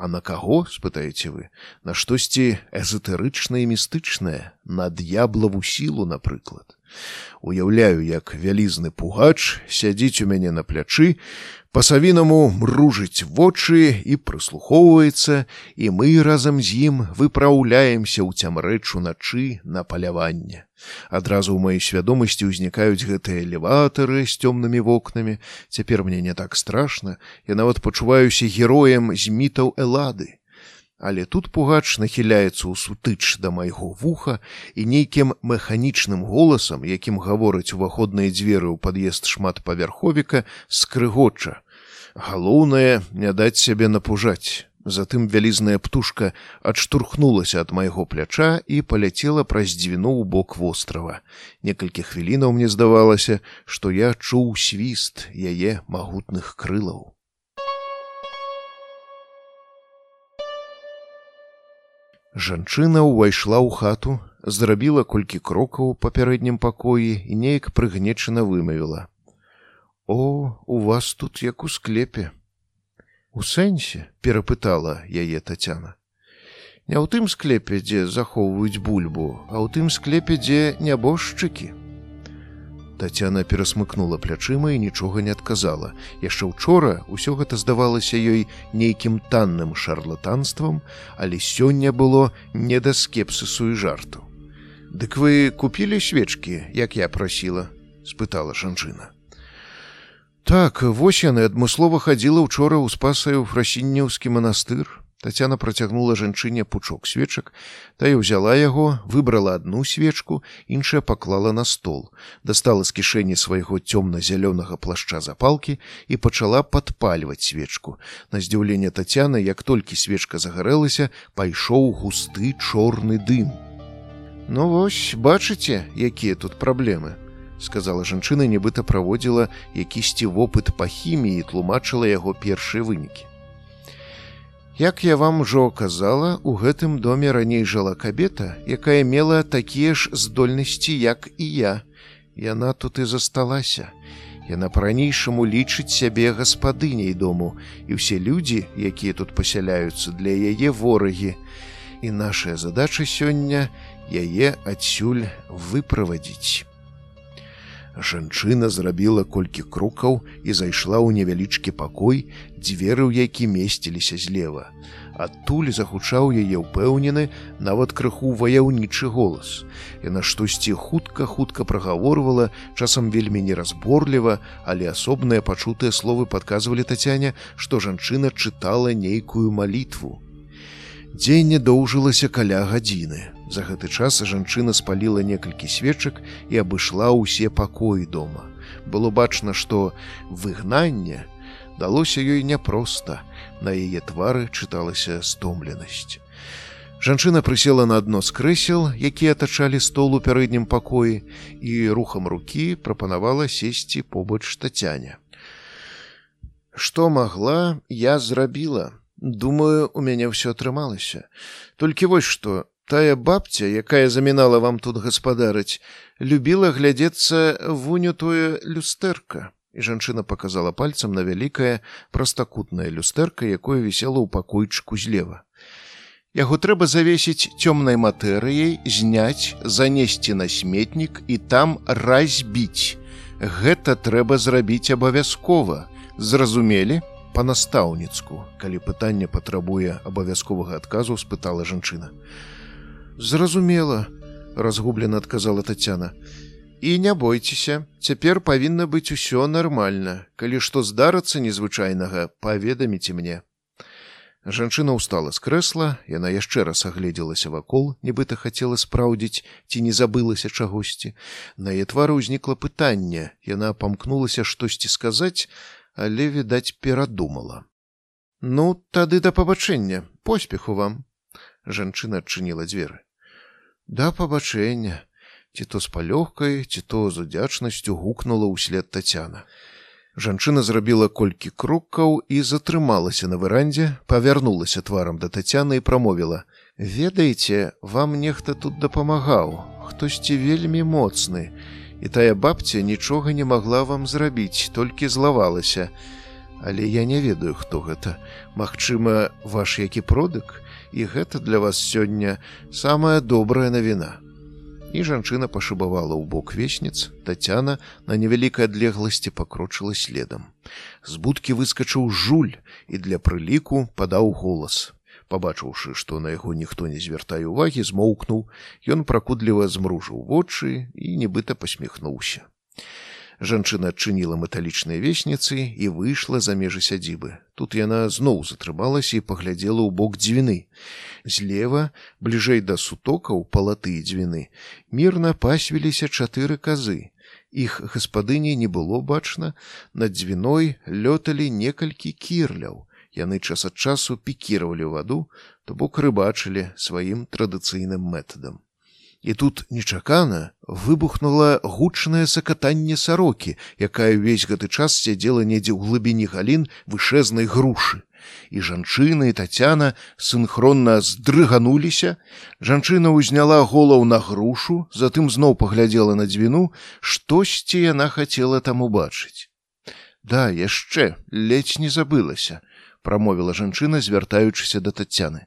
B: А на каго спытаеце вы, на штосьці эзотэрычнае і містычнае, на д'яблаву сілу, напрыклад. Уяўляю, як вялізны пугач сядзіць у мяне на плячы, па-савінаму мружыць вочы і прыслухоўваецца, і мы разам з ім выпраўляемся ў цямрэчу начы на паляванне. Адразу ў маёй свядомасці ўзнікаюць гэтыя элеватары з цёмнымі вокнамі. Цяпер мне не так страшна, я нават пачуваюся героем з мітаў элады. Але тут пугач нахіляецца ў сутыч да майго вуха і нейкім механічным голасам, якім гавораць уваходныя дзверы ў пад'езд шматпавярховіка скрыгоча. Галоўнае не даць сябе напужаць. Затым вялізная птушка адштурхнулася ад майго пляча і паляцела праз дзвіну ў бок вострава. Некалькі хвілінаў мне здавалася, што я чуў свіст яе магутных крылаў. Жанчына ўвайшла ў хату, зрабіла колькі крокаў па пярэднім пакоі і неяк прыгнечана вымавіла: « О, у вас тут як у склепе. У сэнсе перапытала яе тацяна. Не ў тым склепе, дзе захоўваюць бульбу, а ў тым склепе, дзе нябожчыкі. Тацяна перасмыкнула плячыма і нічога не адказала. Яшчэ учора ўсё гэта здавалася ёй нейкім танным шарлатанствам, але сёння было не да скепсысу і жарту. Дык вы купілі свечкі, як я прасіла, спытала жанчына. Так, вось яны адмыслова хадзіла учора ў спасаю фрасінняўскі манастыр, Тацяна працягнула жанчыне пучок свечак, тая ўзяла яго, выбрала одну свечку, іншая паклала на стол, дастала з кішэні свайго цёмна-зялёнага плашча запалкі і пачала падпальваць свечку. На здзіўленне Тацяны, як толькі свечка загарэлася, пайшоў густы чорны дым. Ну вось, бачыце, якія тут праблемы, сказала жанчына, нібыта праводзіла якісьці вопыт па хіміі і тлумачыла яго першыя вынікі. Як я вам ужо казала, у гэтым доме раней жыла кабета, якая мела такія ж здольнасці, як і я. Яна тут і засталася. Яна па-ранейшаму лічыць сябе гаспадыняй дому, і ўсе людзі, якія тут пасяляюцца для яе ворагі. І нашая задача сёння яе адсюль выправадзіць. Жанчына зрабіла колькі крокаў і зайшла ў невялічкі пакой, дзверы ў які месціліся злева. Адтуль загучаў яе ўпэўнены нават крыху ваяўнічы голас. Яна штосьці хутка хутка прагаворвала, часам вельмі неразборліва, але асобныя пачутыя словы падказвалі тацяне, што жанчына чытала нейкую малітву. Дзенне доўжылася каля гадзіны. За гэты час жанчына спаліла некалькі свечак і абышла ўсе пакоі дома. Было бачна, што выгнанне далося ёй няпроста. На яе твары чыталася стомленасць. Жанчына прысела на адно з крэсел, якія атачалі стол у пярэднім пакоі і рухам рукі прапанавала сесці побач тацяня. Што магла, я зрабіла. Думаю, у мяне ўсё атрымалася. Толькі вось што Тая бабця, якая замінала вам тут гаспадарыць, любіла глядзецца вуню тое люстэрка. І жанчына показала пальцам на вялікае прастакутнае люстэрка, якое вісела ў пакойчыку злева. Яго трэба завесіць цёмнай матэрыяй, зняць, занесці на сметнік і там разбіць. Гэта трэба зрабіць абавязкова. Зразумелі па-настаўніцку, калі пытанне патрабуе абавязковага адказу, спытала жанчына. Зразумела, разгублена адказала Тацяна. І не бойцеся, цяпер павінна быць усё нармальна. Калі што здарыцца незвычайнага, паведаміце мне. Жанчына ўстала з крэсла, яна яшчэ раз агледзелася вакол, нібыта хацела спраўдзіць, ці не забылася чагосьці. На яе твары ўзнікла пытанне, яна памкнулася штосьці сказаць, але відаць перадумала. Ну, тады да пабачэння, поспеху вам. Жанчына адчыніла дзверы. Да пабачэння, ці то з палёгкай, ці то з удзячнасцю гукнула ўслед Тацяна. Жанчына зрабіла колькі крокаў і затрымалася на верандзе, павярнулася тварам да тацяны і прамовіла: « Ведаеце, вам нехта тут дапамагаў, хтосьці вельмі моцны. І тая бабця нічога не магла вам зрабіць, толькі злавалася. Але я не ведаю, хто гэта. Магчыма, ваш які продык, і гэта для вас сёння самая добрая навіна. І жанчына пашыбавала ў бок весніц. Татяна на невялікай адлегласці пакрочыла следам. З будкі выскачыў жуль і для прыліку падаў голас. Пабачыўшы што на яго ніхто не звяртае увагі змоўкнуў. Ён пракудліва змружыў вочы і нібыта посміхнуўся Жанчына адчыніла металічныя весніцы і выйшла за межы сядзібы. Тут яна зноў затрымалася і паглядзела ў бок дзвіны. Злева, бліжэй да сутокаў палаты дзвіны, мірна пасвіліся чатыры казы. Іх гаспадыні не было бачна, над дзвіной лёталі некалькі кірляў. Яны час ад часу пікіравалі ваду, то бок рыбачылі сваім традыцыйным метадам. І тут нечакана выбухнула гучнае сакатанне сарокі, якая ўвесь гэты час сядзела недзе ў глыбіні галін вышэзнай грушы. І жанчына і тацяна синхронна здрыгануліся. Жанчына ўзняла голаў на грушу, затым зноў паглядзела на дзвіну, штосьці яна хацела там убачыць. Да, яшчэ ледзь не забылася, прамовіла жанчына, звяртаючыся да тацяны.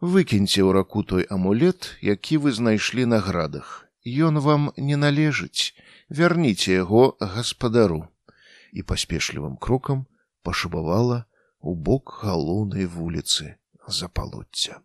B: Выкіньце ў раку той амулет, які вы знайшлі на градах. Ён вам не належыць, вярніце яго гаспадару. І паспешлівым крокам пашыбавала у бок галоўнай вуліцы запалуцця.